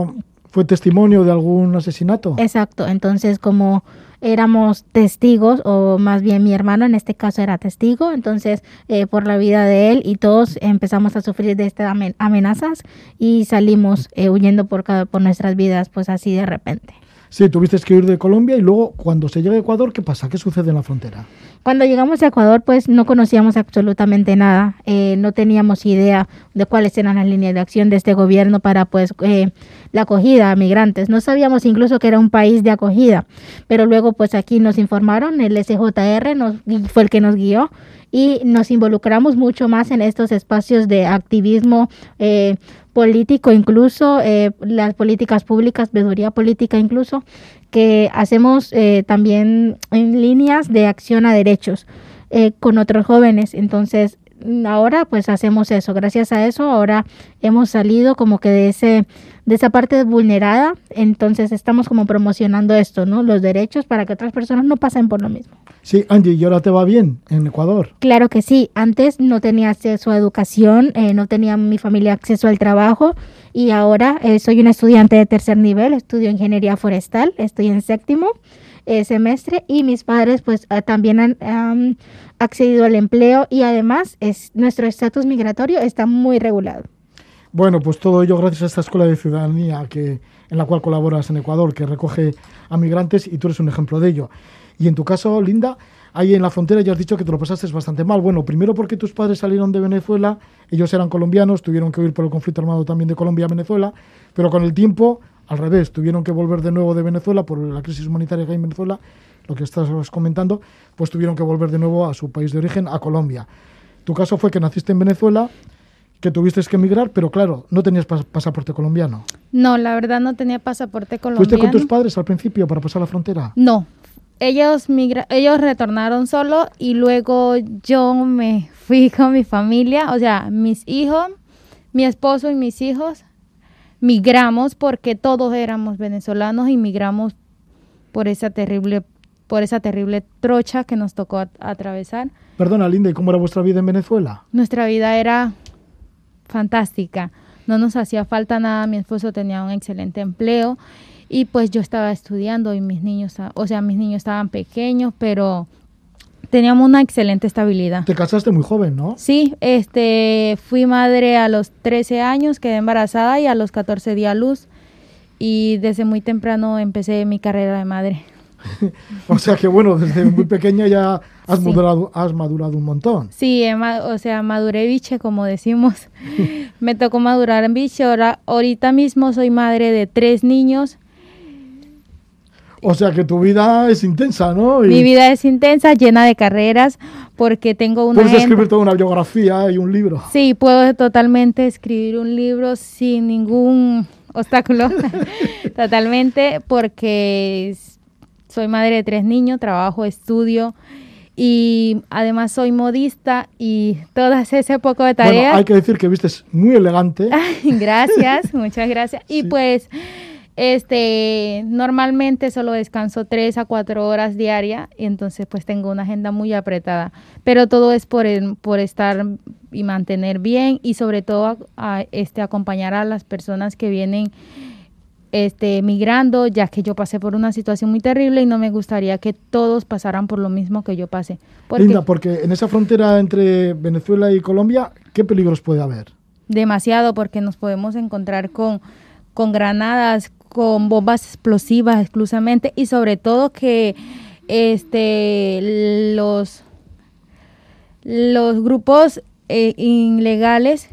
fue testimonio de algún asesinato? Exacto. Entonces como éramos testigos o más bien mi hermano en este caso era testigo, entonces eh, por la vida de él y todos empezamos a sufrir de estas amen- amenazas y salimos eh, huyendo por, por nuestras vidas pues así de repente. Sí, tuviste que ir de Colombia y luego cuando se llega a Ecuador, ¿qué pasa? ¿Qué sucede en la frontera? Cuando llegamos a Ecuador, pues no conocíamos absolutamente nada, eh, no teníamos idea de cuáles eran las líneas de acción de este gobierno para pues eh, la acogida a migrantes. No sabíamos incluso que era un país de acogida, pero luego pues aquí nos informaron, el SJR nos, fue el que nos guió y nos involucramos mucho más en estos espacios de activismo eh, político, incluso eh, las políticas públicas, veeduría política incluso, que hacemos eh, también en líneas de acción a derechos eh, con otros jóvenes. Entonces, ahora pues hacemos eso. Gracias a eso ahora hemos salido como que de ese de esa parte vulnerada, entonces estamos como promocionando esto, ¿no? Los derechos para que otras personas no pasen por lo mismo. Sí, Angie, ¿y ahora te va bien en Ecuador? Claro que sí. Antes no tenía acceso a educación, eh, no tenía mi familia acceso al trabajo y ahora eh, soy una estudiante de tercer nivel, estudio ingeniería forestal, estoy en séptimo eh, semestre y mis padres pues ah, también han han accedido al empleo y además es nuestro estatus migratorio está muy regulado. Bueno, pues todo ello gracias a esta escuela de ciudadanía que, en la cual colaboras en Ecuador, que recoge a migrantes y tú eres un ejemplo de ello. Y en tu caso, Linda, ahí en la frontera ya has dicho que te lo pasaste bastante mal. Bueno, primero porque tus padres salieron de Venezuela, ellos eran colombianos, tuvieron que huir por el conflicto armado también de Colombia a Venezuela, pero con el tiempo, al revés, tuvieron que volver de nuevo de Venezuela por la crisis humanitaria que hay en Venezuela, lo que estás comentando, pues tuvieron que volver de nuevo a su país de origen, a Colombia. Tu caso fue que naciste en Venezuela, que tuviste que emigrar, pero claro, no tenías pas- pasaporte colombiano. No, la verdad no tenía pasaporte ¿Fuiste colombiano. con tus padres al principio para pasar la frontera? No, ellos migra ellos retornaron solo y luego yo me fui con mi familia, o sea, mis hijos, mi esposo y mis hijos migramos porque todos éramos venezolanos y migramos por esa terrible por esa terrible trocha que nos tocó at- atravesar. Perdona, Linda, ¿y cómo era vuestra vida en Venezuela? Nuestra vida era fantástica. No nos hacía falta nada. Mi esposo tenía un excelente empleo y pues yo estaba estudiando y mis niños, o sea, mis niños estaban pequeños, pero teníamos una excelente estabilidad. Te casaste muy joven, ¿no? Sí, este, fui madre a los 13 años, quedé embarazada y a los 14 di a luz y desde muy temprano empecé mi carrera de madre. O sea que bueno, desde muy pequeña ya has, Sí. madurado, has madurado un montón. Sí, he o sea, maduré biche, como decimos. Me tocó madurar en biche. Ahora, ahorita mismo soy madre de tres niños. O sea que tu vida es intensa, ¿no? Y Mi vida es intensa, llena de carreras, porque tengo una puedes agenda- escribir toda una biografía y un libro. Sí, puedo totalmente escribir un libro sin ningún obstáculo. totalmente, porque soy madre de tres niños, trabajo, estudio y además soy modista y todas ese poco de Bueno, tareas. hay que decir que vistes muy elegante. gracias, muchas gracias. Y Sí. pues, este, normalmente solo descanso tres a cuatro horas diaria y entonces pues tengo una agenda muy apretada. Pero todo es por, el- por estar y mantener bien y sobre todo a- a, este, acompañar a las personas que vienen este, migrando, ya que yo pasé por una situación muy terrible y no me gustaría que todos pasaran por lo mismo que yo pasé. Porque Linda, porque en esa frontera entre Venezuela y Colombia, ¿qué peligros puede haber? demasiado porque nos podemos encontrar con, con granadas, con bombas explosivas exclusivamente y sobre todo que este los los grupos eh, ilegales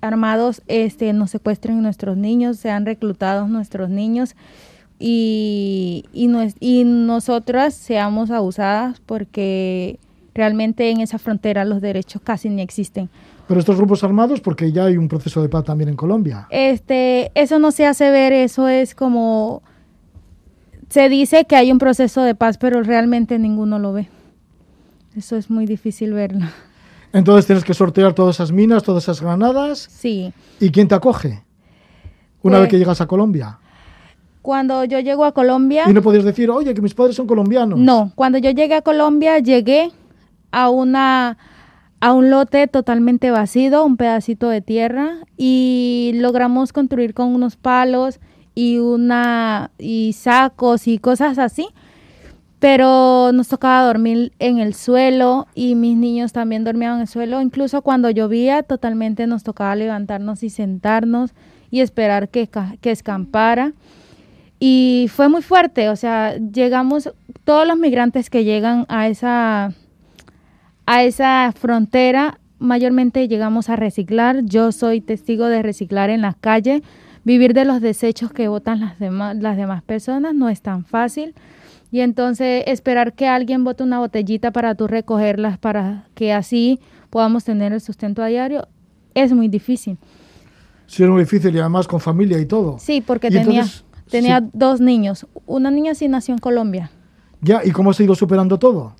armados este nos secuestren nuestros niños, sean reclutados nuestros niños y, y, nues- y nosotras seamos abusadas porque realmente en esa frontera los derechos casi ni existen. Pero estos grupos armados, porque ya hay un proceso de paz también en Colombia. Este, eso no se hace ver, eso es como se dice que hay un proceso de paz, pero realmente ninguno lo ve. Eso es muy difícil verlo. Entonces tienes que sortear todas esas minas, todas esas granadas. Sí. ¿Y quién te acoge? Una Pues- vez que llegas a Colombia. Cuando yo llego a Colombia, Y no podías decir, oye, que mis padres son colombianos. no, cuando yo llegué a Colombia llegué a una a un lote totalmente vacío, un pedacito de tierra y logramos construir con unos palos y una y sacos y cosas así. Pero nos tocaba dormir en el suelo y mis niños también dormían en el suelo. Incluso cuando llovía, totalmente nos tocaba levantarnos y sentarnos y esperar que, que escampara. Y fue muy fuerte, o sea, llegamos, todos los migrantes que llegan a esa, a esa frontera, mayormente llegamos a reciclar. Yo soy testigo de reciclar en las calles. Vivir de los desechos que botan las demás, las demás personas no es tan fácil. Y entonces esperar que alguien bote una botellita para tú recogerlas para que así podamos tener el sustento a diario es muy difícil. Sí, es muy difícil y además con familia y todo. Sí, porque tenía, entonces, tenía sí. dos niños. Una niña sí nació en Colombia. Ya, ¿y cómo has ido superando todo?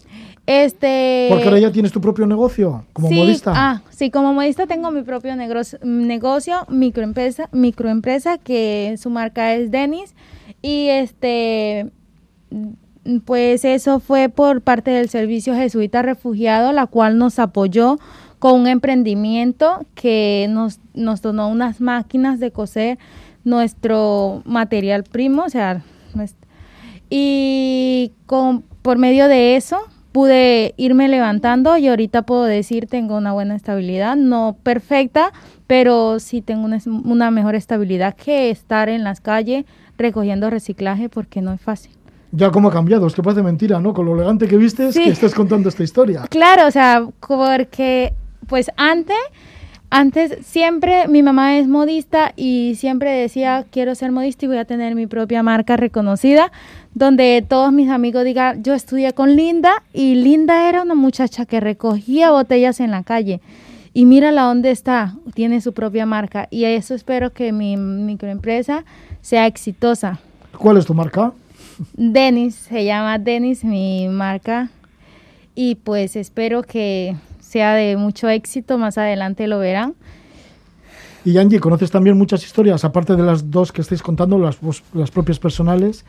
Este Porque ahora ya tienes tu propio negocio como sí, modista. Ah, sí, como modista tengo mi propio negocio, microempresa, microempresa que su marca es Denis y este pues eso fue por parte del Servicio Jesuita Refugiado, la cual nos apoyó con un emprendimiento que nos, nos donó unas máquinas de coser nuestro material primo, o sea, y con, por medio de eso pude irme levantando y ahorita puedo decir tengo una buena estabilidad, no perfecta, pero sí tengo una, una mejor estabilidad que estar en las calles recogiendo reciclaje porque no es fácil. Ya cómo ha cambiado, es que parece mentira, ¿no? Con lo elegante que vistes, Sí. que estás contando esta historia. Claro, o sea, porque pues antes, antes siempre mi mamá es modista y siempre decía quiero ser modista y voy a tener mi propia marca reconocida, donde todos mis amigos digan yo estudié con Linda y Linda era una muchacha que recogía botellas en la calle. Y mírala dónde está, tiene su propia marca. Y eso espero que mi microempresa sea exitosa. ¿Cuál es tu marca? Denis, se llama Denis mi marca y pues espero que sea de mucho éxito, más adelante lo verán. Y Angie, conoces también muchas historias, aparte de las dos que estáis contando, las, las propias personales,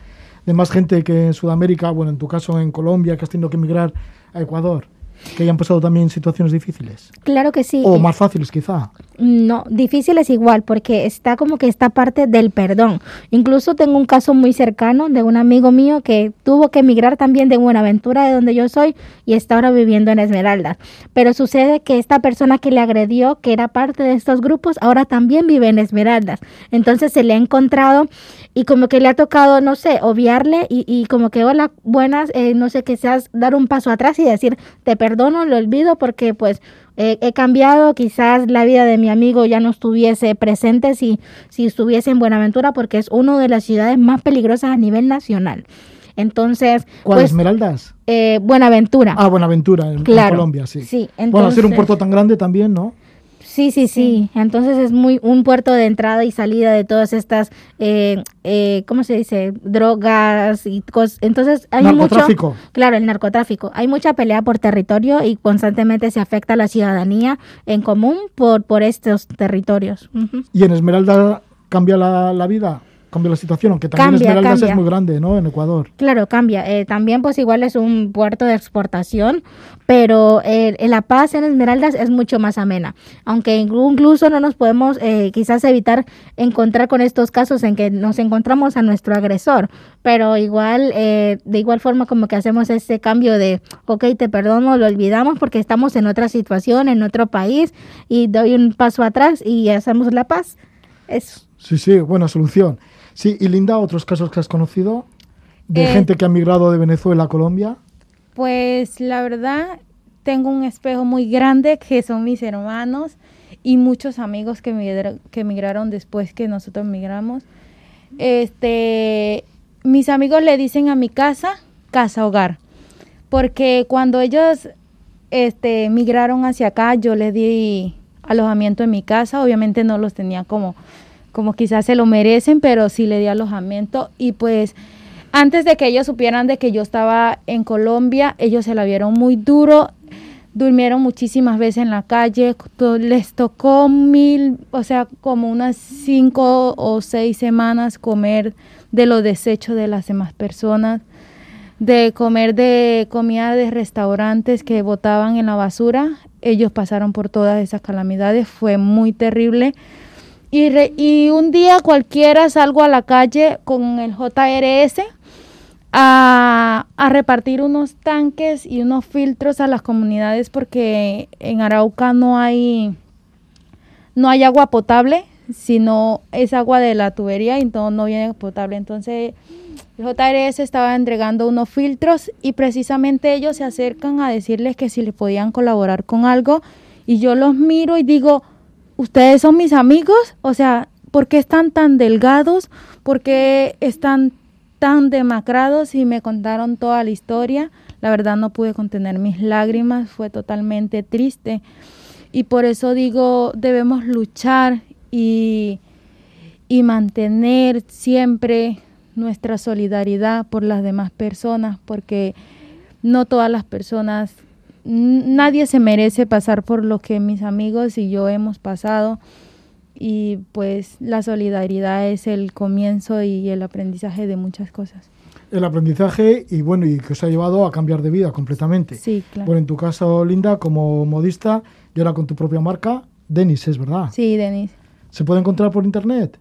de más gente que en Sudamérica, bueno, en tu caso en Colombia, que has tenido que emigrar a Ecuador, que hayan pasado también situaciones difíciles. Claro que sí. O más fáciles, quizá. No, difícil es igual porque está como que esta parte del perdón. Incluso tengo un caso muy cercano de un amigo mío que tuvo que emigrar también de Buenaventura, de donde yo soy, y está ahora viviendo en Esmeraldas. Pero sucede que esta persona que le agredió, que era parte de estos grupos, ahora también vive en Esmeraldas. Entonces se le ha encontrado y como que le ha tocado, no sé, obviarle y, y como que, hola, buenas, eh, no sé, que seas dar un paso atrás y decir, te perdono, lo olvido porque pues eh, he cambiado, quizás la vida de mi amigo ya no estuviese presente si, si estuviese en Buenaventura porque es una de las ciudades más peligrosas a nivel nacional. Entonces, ¿Cuál? pues, ¿Esmeraldas? eh, Buenaventura. Ah, Buenaventura, en, en Claro, Colombia, sí. sí, bueno, ser un puerto tan grande también, ¿no? Sí, sí, sí. Entonces es muy un puerto de entrada y salida de todas estas, eh, eh, ¿cómo se dice? Drogas y cosas. Entonces hay Narcotráfico. mucho, claro, el narcotráfico. Hay mucha pelea por territorio y constantemente se afecta a la ciudadanía en común por por estos territorios. Y en Esmeralda cambia la, la vida, cambia la situación, aunque también Cambia, Esmeraldas cambia. es muy grande, ¿no? En Ecuador. Claro, cambia. Eh, también pues igual es un puerto de exportación, pero eh, La Paz en Esmeraldas es mucho más amena. Aunque incluso no nos podemos eh, quizás evitar encontrar con estos casos en que nos encontramos a nuestro agresor, pero igual, eh, de igual forma como que hacemos ese cambio de, ok, te perdono, lo olvidamos porque estamos en otra situación, en otro país y doy un paso atrás y hacemos la paz. Eso. Sí, sí, buena solución. Sí, y Linda, otros casos que has conocido de Eh, gente que ha migrado de Venezuela a Colombia. Pues la verdad, tengo un espejo muy grande que son mis hermanos y muchos amigos que, migra- que emigraron después que nosotros migramos. Este, mis amigos le dicen a mi casa, casa hogar, porque cuando ellos este, migraron hacia acá, yo les di alojamiento en mi casa, obviamente no los tenía como, como quizás se lo merecen, pero sí le di alojamiento y pues antes de que ellos supieran de que yo estaba en Colombia, ellos se la vieron muy duro, durmieron muchísimas veces en la calle, les tocó mil, o sea, como unas cinco o seis semanas comer de los desechos de las demás personas, de comer de comida de restaurantes que botaban en la basura. Ellos pasaron por todas esas calamidades, fue muy terrible. Y, re- y un día cualquiera salgo a la calle con el JRS a, a repartir unos tanques y unos filtros a las comunidades porque en Arauca no hay no hay agua potable, sino es agua de la tubería y no, viene potable. Entonces el JRS estaba entregando unos filtros y precisamente ellos se acercan a decirles que si le podían colaborar con algo y yo los miro y digo, ustedes son mis amigos, o sea, ¿por qué están tan delgados? ¿Por qué están tan demacrados y me contaron toda la historia. La verdad no pude contener mis lágrimas, fue totalmente triste. Y por eso digo, debemos luchar y, y mantener siempre nuestra solidaridad por las demás personas, porque no todas las personas, nadie se merece pasar por lo que mis amigos y yo hemos pasado. Y pues la solidaridad es el comienzo y el aprendizaje de muchas cosas. El aprendizaje y bueno, y que os ha llevado a cambiar de vida completamente. Sí, claro. Bueno, en tu caso, Linda, como modista y ahora con tu propia marca, Denis, es verdad. Sí, Denis. ¿Se puede encontrar por internet?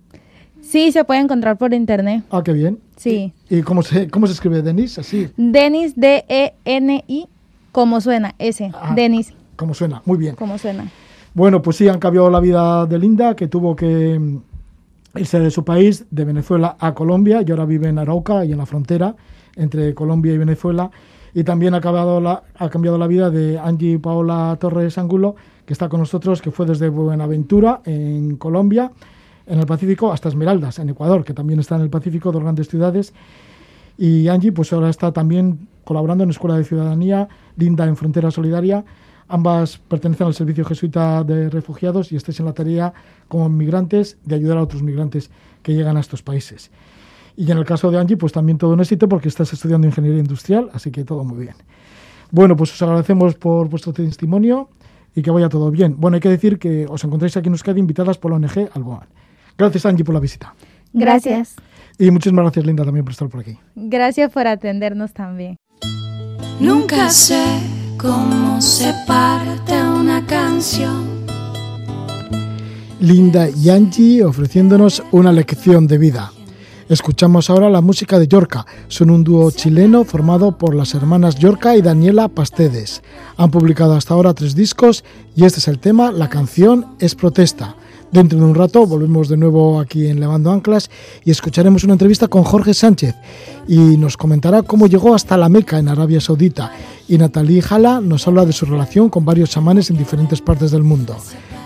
Sí, se puede encontrar por internet. Ah, qué bien. Sí. ¿Y cómo se, cómo se escribe Denis? Así, Denis, D-E-N-I, como suena, ese. Ah. Denis, como suena. Muy bien. como suena. Bueno, pues sí, han cambiado la vida de Linda, que tuvo que mm, irse de su país, de Venezuela a Colombia, y ahora vive en Arauca y en la frontera entre Colombia y Venezuela. Y también ha, acabado la, ha cambiado la vida de Angie Paola Torres Angulo, que está con nosotros, que fue desde Buenaventura, en Colombia, en el Pacífico, hasta Esmeraldas, en Ecuador, que también está en el Pacífico, dos grandes ciudades. Y Angie, pues ahora está también colaborando en Escuela de Ciudadanía, Linda en Frontera Solidaria. Ambas pertenecen al Servicio Jesuita de Refugiados y estáis en la tarea como migrantes de ayudar a otros migrantes que llegan a estos países. Y en el caso de Angie, pues también todo un éxito porque estás estudiando Ingeniería Industrial, así que todo muy bien. Bueno, pues os agradecemos por vuestro testimonio y que vaya todo bien. Bueno, hay que decir que os encontráis aquí en Euskadi invitadas por la ONG Alboan. Gracias, Angie, por la visita. Gracias. Y muchísimas gracias, Linda, también por estar por aquí. Gracias por atendernos también. Nunca sé cómo se parte una canción. Linda y Angie ofreciéndonos una lección de vida. Escuchamos ahora la música de Yorca. Son un dúo chileno formado por las hermanas Yorca y Daniela Pastedes. Han publicado hasta ahora tres discos y este es el tema, la canción es protesta. Dentro de un rato volvemos de nuevo aquí en Levando Anclas y escucharemos una entrevista con Jorge Sánchez y nos comentará cómo llegó hasta la Meca en Arabia Saudita. Y Natalie Jala nos habla de su relación con varios chamanes en diferentes partes del mundo.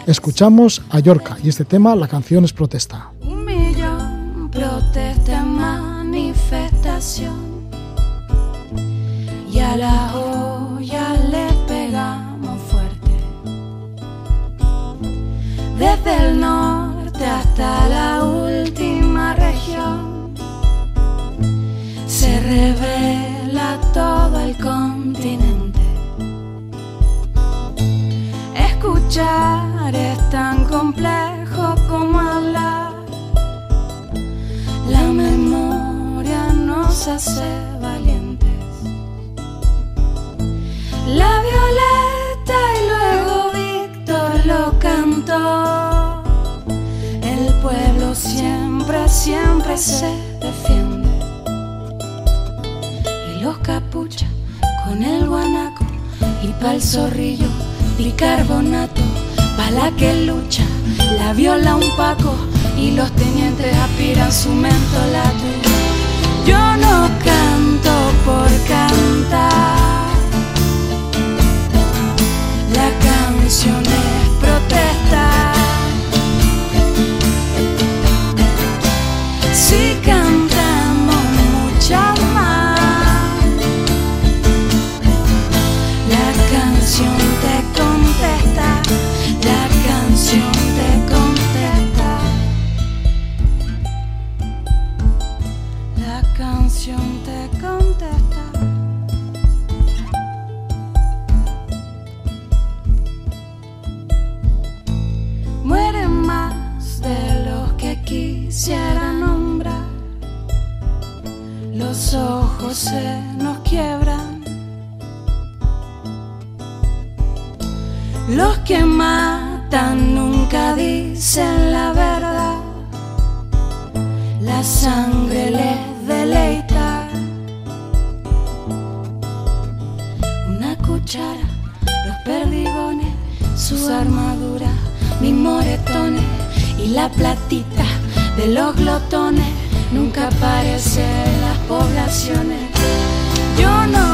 Escuchamos a Yorca y este tema, la canción es protesta. Un millón protesta manifestación. Y a la olla Desde el norte hasta la última región. Se revela todo el continente. Escuchar es tan complejo como hablar. La memoria nos hace valientes. La violeta y luego Víctor lo El pueblo siempre, siempre se defiende. Y los capuchas con el guanaco y pa'l zorrillo bicarbonato. Pa' la que lucha, la viola un paco y los tenientes aspiran su mentolato. Yo no canto por cantar. La platita de los glotones. Nunca aparece en las poblaciones. Yo no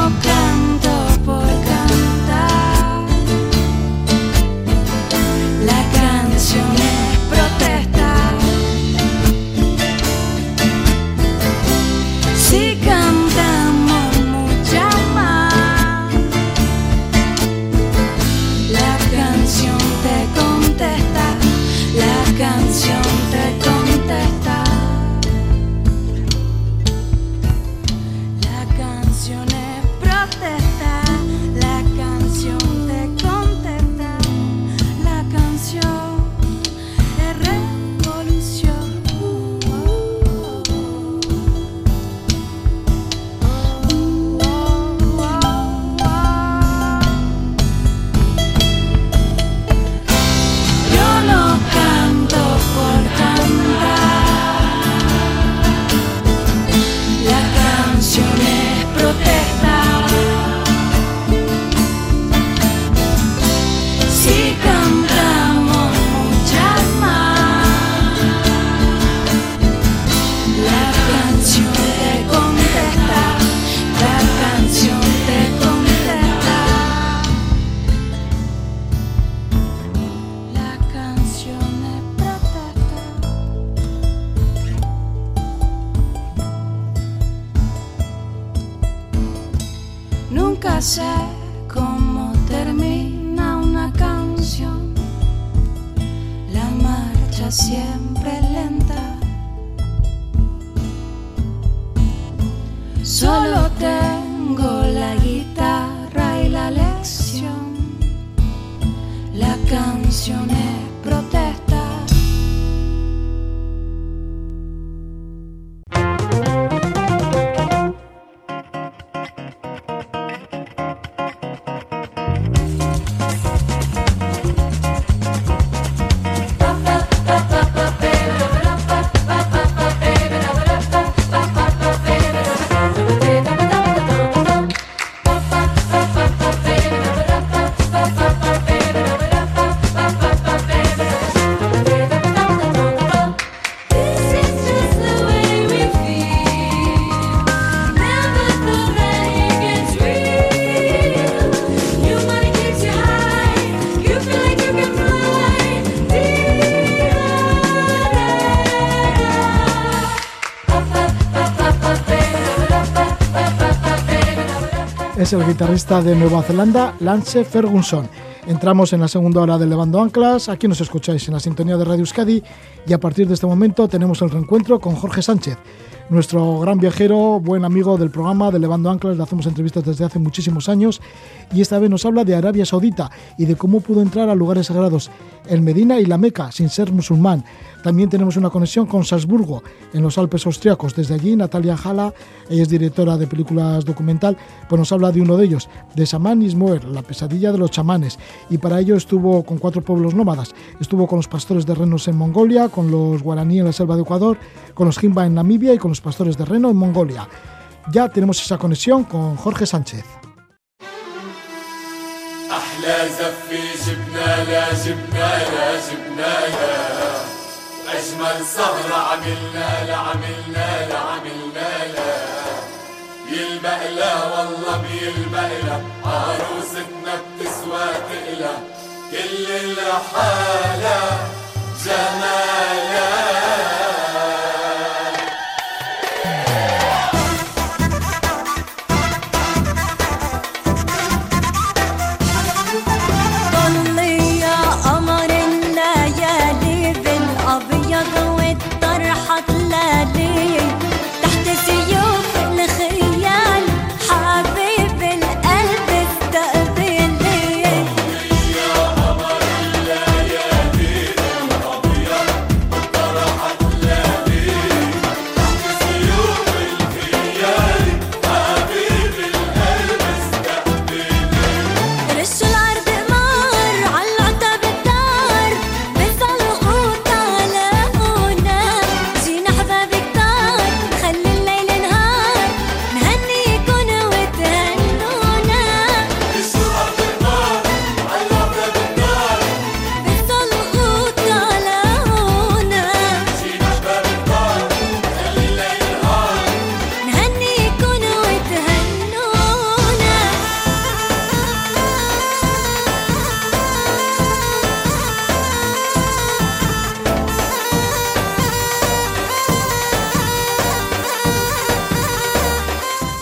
Es el guitarrista de Nueva Zelanda, Lance Ferguson. Entramos en la segunda hora del Levando Anclas. Aquí nos escucháis en la sintonía de Radio Euskadi y a partir de este momento tenemos el reencuentro con Jorge Sánchez, nuestro gran viajero, buen amigo del programa de Levando Anclas. Le hacemos entrevistas desde hace muchísimos años y esta vez nos habla de Arabia Saudita y de cómo pudo entrar a lugares sagrados, el Medina y la Meca, sin ser musulmán. También tenemos una conexión con Salzburgo, en los Alpes austriacos. Desde allí, Natalia Jala, ella es directora de películas documental, pues nos habla de uno de ellos, de Saman Ismoer, la pesadilla de los chamanes. Y para ello estuvo con cuatro pueblos nómadas. Estuvo con los pastores de renos en Mongolia, con los guaraní en la selva de Ecuador, con los Jimba en Namibia y con los pastores de reno en Mongolia. Ya tenemos esa conexión con Jorge Sánchez. زفي جبنا لا جبنا لا جبنا لا أجمل سهرة عملنا لا عملنا لا عملنا لا يلبق لا والله بيلبق لا عروستنا بتسوى تقلى. كل الحالة جمالا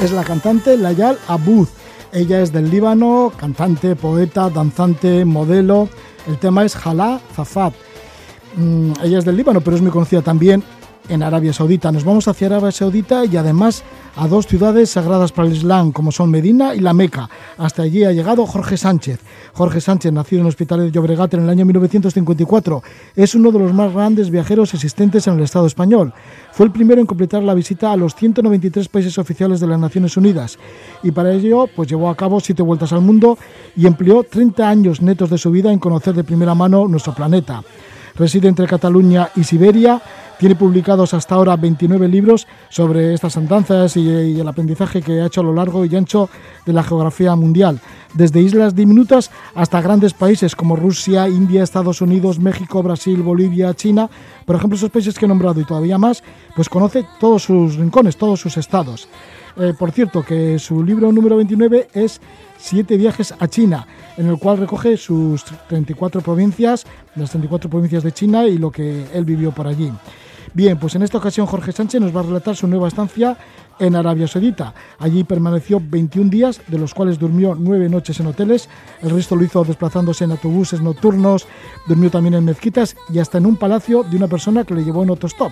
es la cantante Layal Abuz. Ella es del Líbano, cantante, poeta, danzante, modelo. El tema es Jalá Zafat. Mm, ella es del Líbano, pero es muy conocida también en Arabia Saudita. Nos vamos hacia Arabia Saudita y además a dos ciudades sagradas para el Islam, como son Medina y la Meca. Hasta allí ha llegado Jorge Sánchez. Jorge Sánchez, nacido en el Hospital de Llobregat en el año 1954, es uno de los más grandes viajeros existentes en el Estado español. Fue el primero en completar la visita a los 193 países oficiales de las Naciones Unidas y para ello pues llevó a cabo siete vueltas al mundo y empleó 30 años netos de su vida en conocer de primera mano nuestro planeta. Reside entre Cataluña y Siberia. Tiene publicados hasta ahora 29 libros sobre estas andanzas y, el aprendizaje que ha hecho a lo largo y ancho de la geografía mundial, desde islas diminutas hasta grandes países como Rusia, India, Estados Unidos, México, Brasil, Bolivia, China. Por ejemplo, esos países que he nombrado y todavía más, pues conoce todos sus rincones, todos sus estados. Eh, por cierto, que su libro número 29 es Siete viajes a China, en el cual recoge sus 34 provincias, las 34 provincias de China y lo que él vivió por allí. Bien, pues en esta ocasión Jorge Sánchez nos va a relatar su nueva estancia en Arabia Saudita. Allí permaneció 21 días, de los cuales durmió 9 noches en hoteles, el resto lo hizo desplazándose en autobuses nocturnos, durmió también en mezquitas y hasta en un palacio de una persona que le llevó en autostop.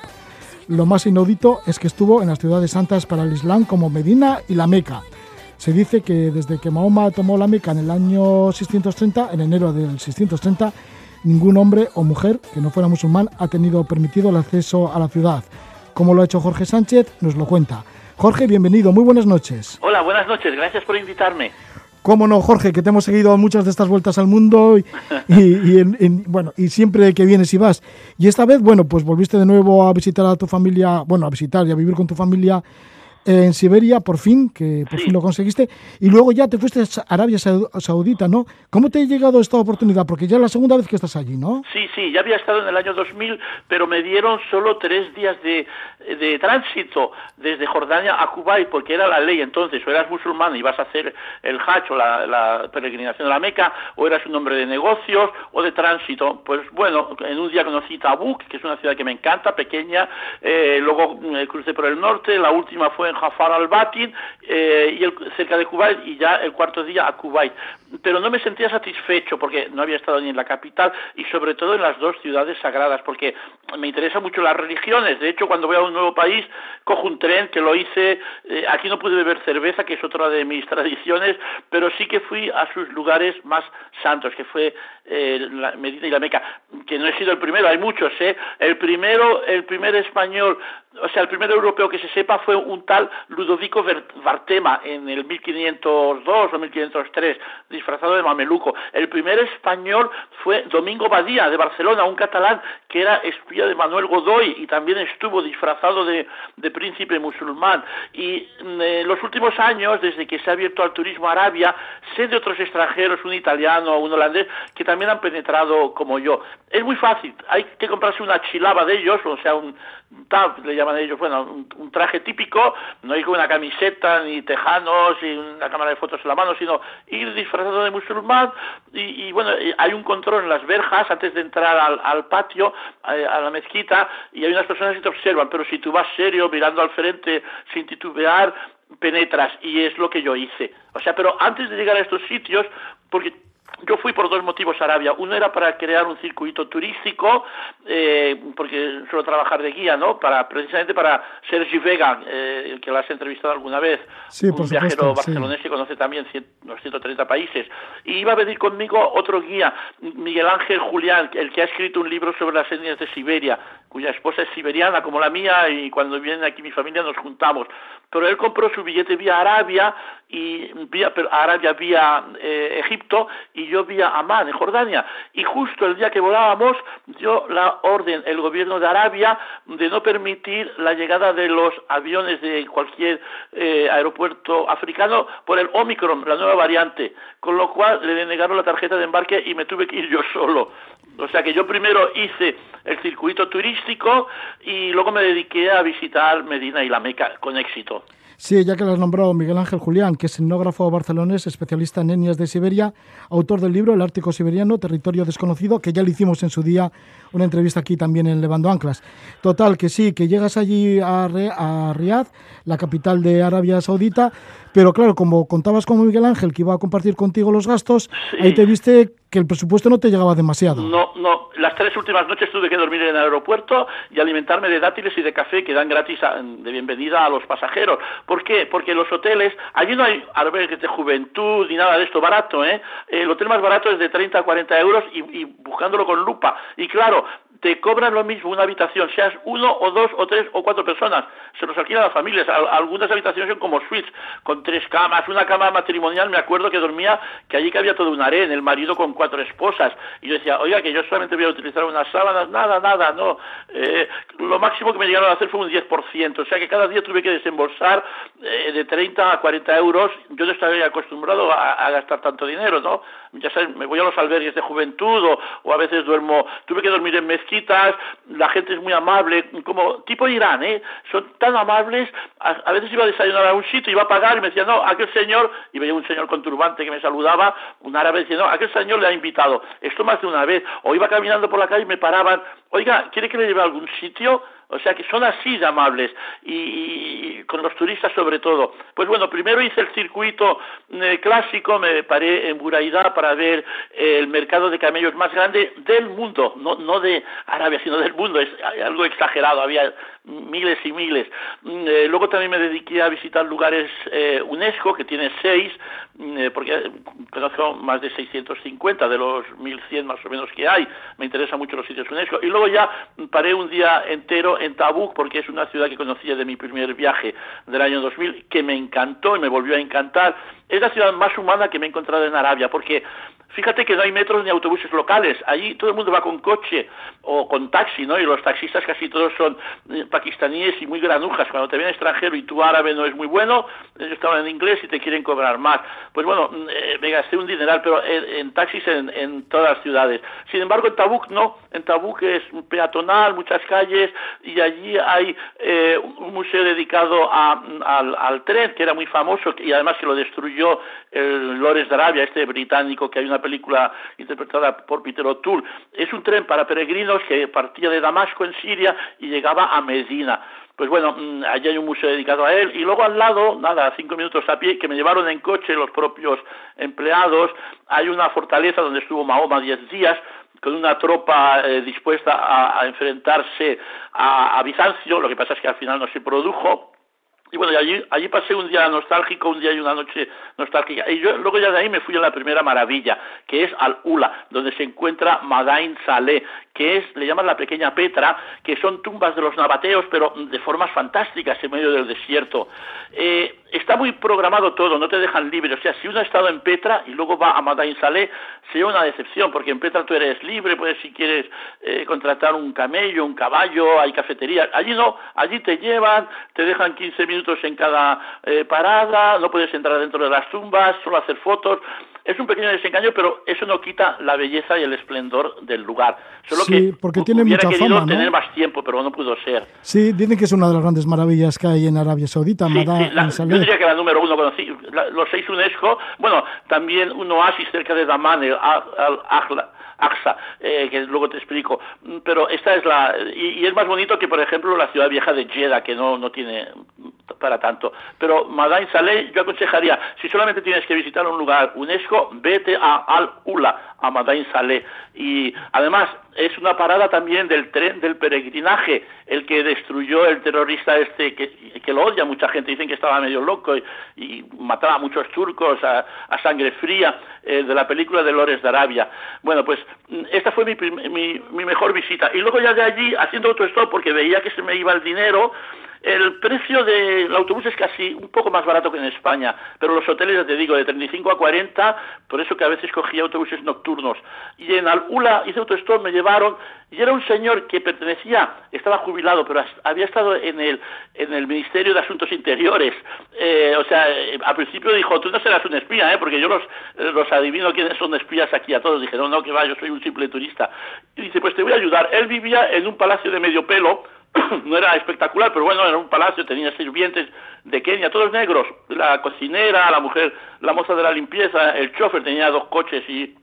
Lo más inaudito es que estuvo en las ciudades santas para el Islam como Medina y la Meca. Se dice que desde que Mahoma tomó la Meca en el año 630, en enero del 630, ningún hombre o mujer que no fuera musulmán ha tenido permitido el acceso a la ciudad. Como lo ha hecho Jorge Sánchez, nos lo cuenta. Jorge, bienvenido, muy buenas noches. Hola, buenas noches, gracias por invitarme. Cómo no, Jorge, que te hemos seguido muchas de estas vueltas al mundo y, y- en- en- bueno, y siempre que vienes y vas. Y esta vez, bueno, pues volviste de nuevo a visitar a tu familia, bueno, a visitar y a vivir con tu familia en Siberia, por fin, que por fin lo conseguiste. Y luego ya te fuiste a Arabia Sau- Saudita, ¿no? ¿Cómo te ha llegado esta oportunidad? Porque ya es la segunda vez que estás allí, ¿no? Sí, sí, ya había estado en el año 2000, pero me dieron solo tres días de, de tránsito desde Jordania a Kuwait, porque era la ley entonces, o eras musulmán y vas a hacer el Hajj o la, peregrinación a la Meca, o eras un hombre de negocios o de tránsito. Pues bueno, en un día conocí Tabuk, que es una ciudad que me encanta, pequeña, eh, luego eh, crucé por el norte, la última fue en Jafar al-Batin, eh, y cerca de Kuwait, y ya el cuarto día a Kuwait. Pero no me sentía satisfecho porque no había estado ni en la capital y sobre todo en las dos ciudades sagradas, porque me interesan mucho las religiones. De hecho, cuando voy a un nuevo país, cojo un tren que lo hice. eh, aquí no pude beber cerveza, que es otra de mis tradiciones, pero sí que fui a sus lugares más santos, que fue eh, la Medina y la Meca, que no he sido el primero, hay muchos, ¿eh? El primero, el primer español, o sea, el primer europeo que se sepa fue un tal Ludovico Vartema en el 1502 o 1503, disfrazado de mameluco. El primer español fue Domingo Badía de Barcelona, un catalán que era espía de Manuel Godoy y también estuvo disfrazado de, de príncipe musulmán. Y mm, en los últimos años, desde que se ha abierto al turismo Arabia, sé de otros extranjeros, un italiano, un holandés, que también han penetrado como yo. Es muy fácil, hay que comprarse una chilaba de ellos, o sea, un tab, le llaman ellos, bueno, un, traje típico, no ir con una camiseta, ni tejanos, y una cámara de fotos en la mano, sino ir disfrazado de musulmán, y, bueno, eh, hay un control en las verjas antes de entrar al, patio, eh, a la mezquita, y hay unas personas que te observan, pero si tú vas serio, mirando al frente, sin titubear, penetras, y es lo que yo hice. O sea, pero antes de llegar a estos sitios, porque yo fui por dos motivos a Arabia. Uno era para crear un circuito turístico, eh, porque suelo trabajar de guía, ¿no? Para, precisamente para Sergi Vega, eh, el que la has entrevistado alguna vez, Sí, un por viajero supuesto, sí. barcelonés que conoce también cien- los 130 países. Y iba a venir conmigo otro guía, Miguel Ángel Julián, el que ha escrito un libro sobre las etnias de Siberia, cuya esposa es siberiana como la mía y cuando viene aquí mi familia nos juntamos. Pero él compró su billete vía Arabia y vía pero Arabia vía eh, Egipto y yo vía Amán en Jordania y justo el día que volábamos dio la orden el gobierno de Arabia de no permitir la llegada de los aviones de cualquier eh, aeropuerto africano por el Omicron, la nueva variante, con lo cual le denegaron la tarjeta de embarque y me tuve que ir yo solo. O sea que yo primero hice el circuito turístico y luego me dediqué a visitar Medina y la Meca con éxito. Sí, ya que lo has nombrado Miguel Ángel Julián, que es etnógrafo barcelonés, especialista en etnias de Siberia, autor del libro El Ártico Siberiano, Territorio Desconocido, que ya le hicimos en su día una entrevista aquí también en Levando Anclas. Total, que sí, que llegas allí a, Re- a Riad, la capital de Arabia Saudita, pero claro, como contabas con Miguel Ángel, que iba a compartir contigo los gastos, ahí te viste que el presupuesto no te llegaba demasiado. No, no, las tres últimas noches tuve que dormir en el aeropuerto y alimentarme de dátiles y de café que dan gratis a- de bienvenida a los pasajeros. ¿Por qué? Porque los hoteles, allí no hay albergues de juventud ni nada de esto barato, ¿eh? El hotel más barato es de 30 a 40 euros y, y buscándolo con lupa. Y claro, te cobran lo mismo una habitación, seas uno o dos o tres o cuatro personas. Se los alquilan a las familias. Al- algunas habitaciones son como suites, con tres camas, una cama matrimonial. Me acuerdo que dormía, que allí cabía todo un harén, el marido con cuatro esposas. Y yo decía, oiga, que yo solamente voy a utilizar unas sábanas, nada, nada, no. Eh, lo máximo que me llegaron a hacer fue un 10%. O sea que cada día tuve que desembolsar eh, de 30 a 40 euros. Yo no estaba acostumbrado a, gastar tanto dinero, ¿no? Ya sabes, me voy a los albergues de juventud o, o a veces duermo, tuve que dormir en mezquitas, la gente es muy amable, como tipo Irán, ¿eh? Son tan amables, a, veces iba a desayunar a un sitio, iba a pagar y me decía, no, aquel señor, y veía un señor con turbante que me saludaba, un árabe decía, no, aquel señor le ha invitado, esto más de una vez, o iba caminando por la calle y me paraban, oiga, ¿quiere que le lleve a algún sitio? O sea que son así de amables y, con los turistas sobre todo. Pues bueno, primero hice el circuito eh, clásico, me paré en Buraidá para ver eh, el mercado de camellos más grande del mundo, no, no de Arabia, sino del mundo. Es algo exagerado, había miles y miles. Mm, eh, luego también me dediqué a visitar lugares UNESCO, que tiene seis, mm, porque conozco más de 650 de los 1100 más o menos que hay. Me interesan mucho los sitios UNESCO. Y luego ya paré un día entero en Tabuk, porque es una ciudad que conocía de mi primer viaje del año 2000, que me encantó y me volvió a encantar. Es la ciudad más humana que me he encontrado en Arabia, porque Fíjate que no hay metros ni autobuses locales. Allí todo el mundo va con coche o con taxi, ¿no? Y los taxistas casi todos son eh, pakistaníes y muy granujas. Cuando te viene extranjero y tu árabe no es muy bueno, ellos te hablan en inglés y te quieren cobrar más. Pues bueno, mm, eh, me gasté un dineral, pero en, taxis en, todas las ciudades. Sin embargo, en Tabuk no. En Tabuk es peatonal, muchas calles y allí hay eh, un museo dedicado al tren, que era muy famoso y además que lo destruyó el Lores de Arabia, este británico que hay una película interpretada por Peter O'Toole. Es un tren para peregrinos que partía de Damasco en Siria y llegaba a Medina. Pues bueno, mm, allí hay un museo dedicado a él y luego al lado, nada, cinco minutos a pie, que me llevaron en coche los propios empleados, hay una fortaleza donde estuvo Mahoma diez días, con una tropa eh, dispuesta a, enfrentarse a Bizancio, lo que pasa es que al final no se produjo, y bueno, allí, allí pasé un día nostálgico, un día y una noche nostálgica. Y yo luego ya de ahí me fui a la primera maravilla, que es Al-Ula, donde se encuentra Madain Saleh, que es, le llaman la pequeña Petra, que son tumbas de los nabateos, pero de formas fantásticas en medio del desierto. Eh, está muy programado todo, no te dejan libre. O sea, si uno ha estado en Petra y luego va a Madain Saleh, sería una decepción, porque en Petra tú eres libre, puedes si quieres eh, contratar un camello, un caballo, hay cafetería. Allí no, allí te llevan, te dejan 15 minutos en cada eh, parada, no puedes entrar dentro de las tumbas, solo hacer fotos. Es un pequeño desengaño, pero eso no quita la belleza y el esplendor del lugar. Solo Sí, que porque tiene hubiera mucha querido fama, ¿no? tener más tiempo, pero no pudo ser. Sí, dicen que es una de las grandes maravillas que hay en Arabia Saudita, Sí, Mada sí, la- yo diría que la número uno conocí, la- los seis UNESCO, bueno, también un oasis cerca de Daman, el Al- Aqsa, eh, que luego te explico, Mm, pero esta es la, y, y es más bonito que por ejemplo la ciudad vieja de Jeddah, que no, no tiene para tanto, pero Madain Saleh yo aconsejaría, si solamente tienes que visitar un lugar UNESCO, vete a Al-Ula, a Madain Saleh, y además es una parada también del tren del peregrinaje, el que destruyó el terrorista este, que, que lo odia mucha gente, dicen que estaba medio loco y, y mataba a muchos turcos a, a sangre fría, eh, de la película de Lores de Arabia. Bueno, pues mm, esta fue mi, mi, mi mejor visita. Y luego ya de allí, haciendo otro stop, porque veía que se me iba el dinero, el precio del autobús es casi un poco más barato que en España, pero los hoteles, ya te digo, de 35 a 40, por eso que a veces cogía autobuses nocturnos. Y en Al-Ula hice autostop, me llevaron, y era un señor que pertenecía, estaba jubilado, pero había estado en el, en el Ministerio de Asuntos Interiores. Eh, o sea, eh, al principio dijo, tú no serás un espía, ¿eh? porque yo los, eh, los adivino quiénes son espías aquí a todos. Dije, no, no, que va, yo soy un simple turista. Y dice, pues te voy a ayudar. Él vivía en un palacio de medio pelo, no era espectacular, pero bueno, era un palacio, tenía sirvientes de Kenia, todos negros, la cocinera, la mujer, la moza de la limpieza, el chofer tenía dos coches y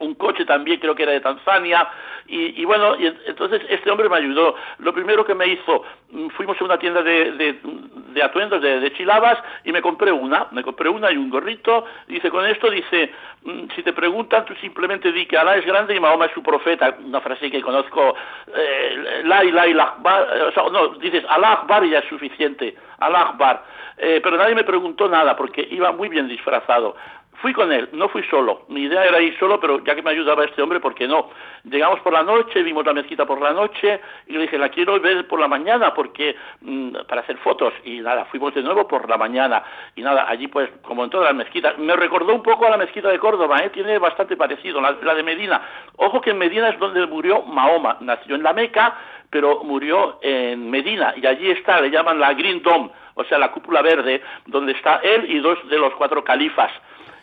un coche también creo que era de Tanzania y, y bueno y en- entonces este hombre me ayudó. Lo primero que me hizo mm, fuimos a una tienda de, de, atuendos de, de chilabas y me compré una me compré una y un gorrito. Dice con esto dice mm, si te preguntan tú simplemente di que Alá es grande y Mahoma es su profeta una frase que conozco eh, la ilaha illallah, eh, o sea, no dices Alá Akbar y ya es suficiente Alá Akbar Eh, pero nadie me preguntó nada porque iba muy bien disfrazado Fui con él, no fui solo. Mi idea era ir solo, pero ya que me ayudaba este hombre, ¿por qué no? Llegamos por la noche, vimos la mezquita por la noche y le dije, la quiero ver por la mañana porque mm, para hacer fotos. Y nada, fuimos de nuevo por la mañana. Y nada, allí pues, como en todas las mezquitas, me recordó un poco a la mezquita de Córdoba, ¿eh? tiene bastante parecido, la, la de Medina. Ojo que en Medina es donde murió Mahoma. Nació en la Meca, pero murió en Medina. Y allí está, le llaman la Green Dome, o sea, la cúpula verde, donde está él y dos de los cuatro califas.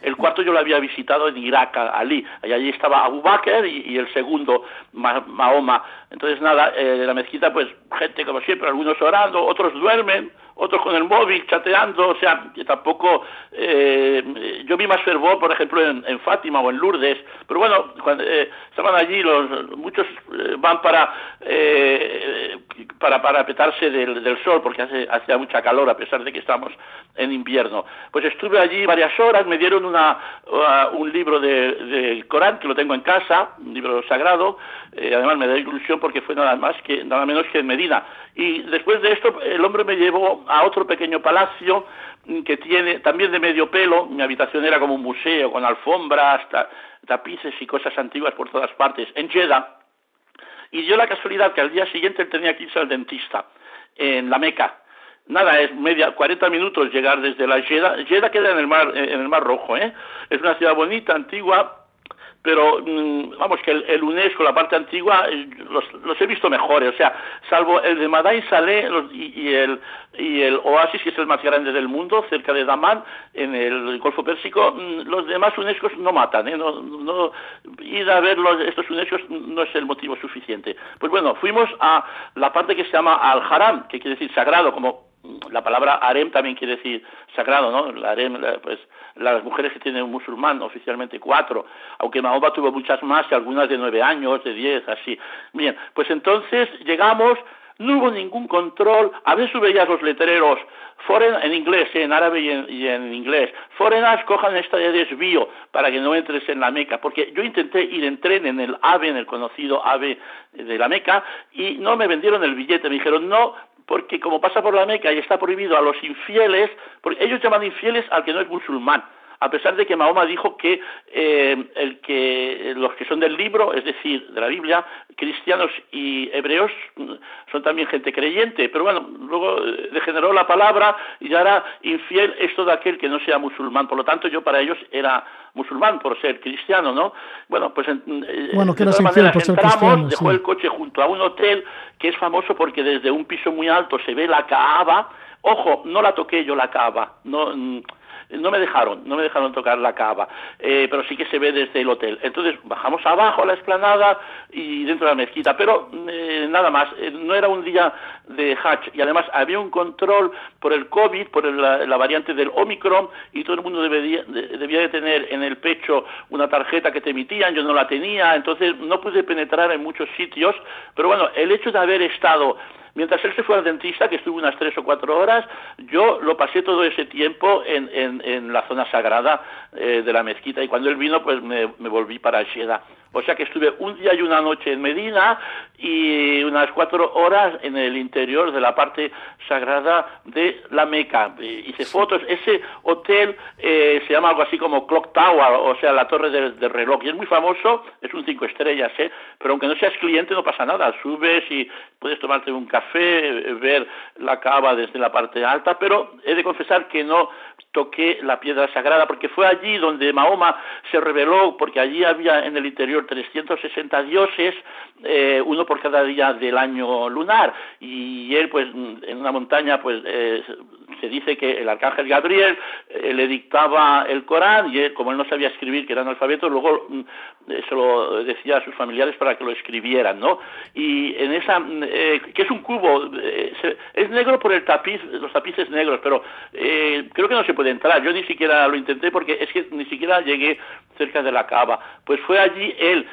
El cuarto yo lo había visitado en Irak, Ali, y allí estaba Abu Bakr y, el segundo, Ma- Mahoma. Entonces, nada, eh, la mezquita, pues gente como siempre, algunos orando, otros duermen, otros con el móvil chateando, o sea, que tampoco eh, yo vi más fervor, por ejemplo, en, Fátima o en Lourdes, pero bueno, eh, estaban allí, los muchos eh, van para, para para petarse del, del sol, porque hacía mucha calor a pesar de que estamos en invierno. Pues estuve allí varias horas, me dieron una, uh, un libro de- del Corán que lo tengo en casa, un libro sagrado, además me da ilusión porque fue nada más que nada menos que en Medina. Y después de esto el hombre me llevó a otro pequeño palacio mm, que tiene también de medio pelo, mi habitación era como un museo con alfombras, ta- tapices y cosas antiguas por todas partes, en Jeddah. Y dio la casualidad que al día siguiente tenía que irse al dentista en la Meca. Nada, es media, 40 minutos llegar desde la Jeddah. Jeddah queda en el mar, en el mar Rojo, ¿eh? Es una ciudad bonita, antigua, pero mm, vamos que el, UNESCO, la parte antigua, eh, los, los he visto mejores, o sea, salvo el de Madai Saleh y, y el y el Oasis, que es el más grande del mundo, cerca de Damán, en el Golfo Pérsico, mm, los demás UNESCO no matan, ¿eh? no, no, ir a ver los, estos UNESCO no es el motivo suficiente. Pues bueno, fuimos a la parte que se llama Al-Haram, que quiere decir sagrado, como la palabra harem también quiere decir sagrado, ¿no? El harem, pues las mujeres que tienen un musulmán, oficialmente cuatro, aunque Mahoma tuvo muchas más algunas de nueve años, de diez, así. Bien, pues entonces llegamos, no hubo ningún control, a veces veías los letreros, foreign, en inglés, ¿eh? en árabe y en, y en inglés, foreigners cojan esta de desvío para que no entres en la Meca, porque yo intenté ir en tren en el AVE, en el conocido AVE de la Meca, y no me vendieron el billete, me dijeron, no, porque como pasa por la Meca y está prohibido a los infieles, porque ellos llaman infieles al que no es musulmán, a pesar de que Mahoma dijo que eh, el que los que son del libro, es decir, de la Biblia, cristianos y hebreos mm, son también gente creyente, pero bueno, luego eh, degeneró la palabra y ya era infiel es todo aquel que no sea musulmán, por lo tanto yo para ellos era musulmán por ser cristiano, ¿no? Bueno, pues en- eh, Bueno, que de eras todas infiel maneras, por ser entramos, dejó sí. el coche junto a un hotel que es famoso porque desde un piso muy alto se ve la Kaaba. Ojo, no la toqué yo la Kaaba, no, mm, no me dejaron, no me dejaron tocar la Kaaba, eh, pero sí que se ve desde el hotel. Entonces bajamos abajo a la explanada y dentro de la mezquita, pero eh, nada más, eh, no era un día de Hajj y además había un control por el COVID, por la, variante del Omicron y todo el mundo debía de tener en el pecho una tarjeta que te emitían, yo no la tenía, entonces no pude penetrar en muchos sitios, pero bueno, el hecho de haber estado Mientras él se fue al dentista, que estuvo unas tres o cuatro horas, yo lo pasé todo ese tiempo en, en, en la zona sagrada eh, de la mezquita y cuando él vino, pues me, volví para Jeddah. O sea que estuve un día y una noche en Medina y unas cuatro horas en el interior de la parte sagrada de la Meca. Hice fotos. Ese hotel eh, se llama algo así como Clock Tower, o sea, la torre del, del reloj. Y es muy famoso, es un cinco estrellas, ¿eh? pero aunque no seas cliente no pasa nada. Subes y puedes tomarte un café, eh, ver la cava desde la parte alta, pero he de confesar que no toqué la piedra sagrada, porque fue allí donde Mahoma se reveló, porque allí había en el interior 360 dioses, eh, uno por cada día del año lunar, y él pues en una montaña pues eh, se dice que el arcángel Gabriel eh, le dictaba el Corán y como él no sabía escribir, que era analfabeto, luego mm, eh, se lo decía a sus familiares para que lo escribieran, ¿no? Y en esa, mm, eh, que es un cubo, es negro por el tapiz, los tapices negros, pero creo que no se puede entrar. Yo ni siquiera lo intenté porque es que ni siquiera llegué cerca de la cava. Pues fue allí él,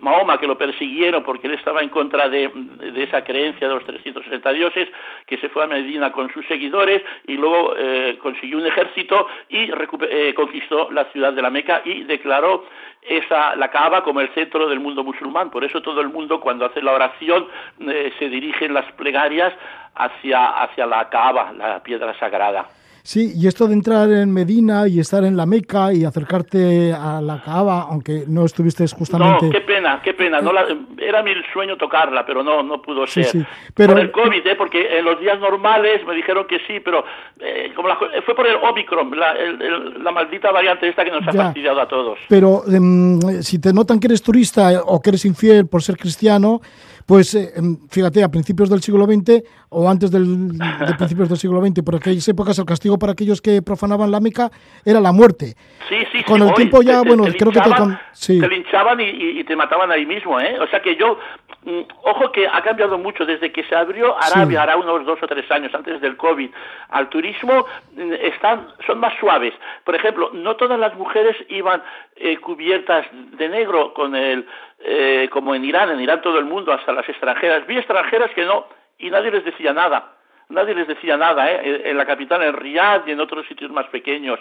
Mahoma, que lo persiguieron porque él estaba en contra de, de esa creencia de los 360 dioses, que se fue a Medina con sus seguidores y luego eh, consiguió un ejército y eh, conquistó la ciudad de la Meca y declaró esa la Kaaba como el centro del mundo musulmán. Por eso todo el mundo cuando hace la oración eh, se dirigen las plegarias hacia hacia la Kaaba, la piedra sagrada. Sí, y esto de entrar en Medina y estar en la Meca y acercarte a la Kaaba, aunque no estuviste justamente... No, qué pena, qué pena. No la- era mi sueño tocarla, pero no, no pudo Sí, ser. sí, pero- Por el COVID, ¿eh? porque en los días normales me dijeron que sí, pero eh, como la- fue por el Omicron, la, el- el- la maldita variante esta que nos ha Ya. fastidiado a todos. Pero em, si te notan que eres turista o que eres infiel por ser cristiano, Pues eh, em, fíjate, a principios del siglo XX o antes del, de principios del siglo XX, por aquellas épocas el castigo para aquellos que profanaban la Meca era la muerte. Sí, sí, Con el hoy tiempo ya, te- bueno, te creo que te... linchaban, con- Sí. te linchaban y, y- y te mataban ahí mismo, ¿eh? O sea que yo, mm, ojo que ha cambiado mucho desde que se abrió Arabia, Sí. hará unos dos o tres años antes del COVID, al turismo, mm, están, son más suaves. Por ejemplo, no todas las mujeres iban eh, cubiertas de negro con el, eh, como en Irán, en Irán todo el mundo, hasta las extranjeras. Vi extranjeras que no, y nadie les decía nada. Nadie les decía nada, ¿eh? en la capital, en Riyadh y en otros sitios más pequeños.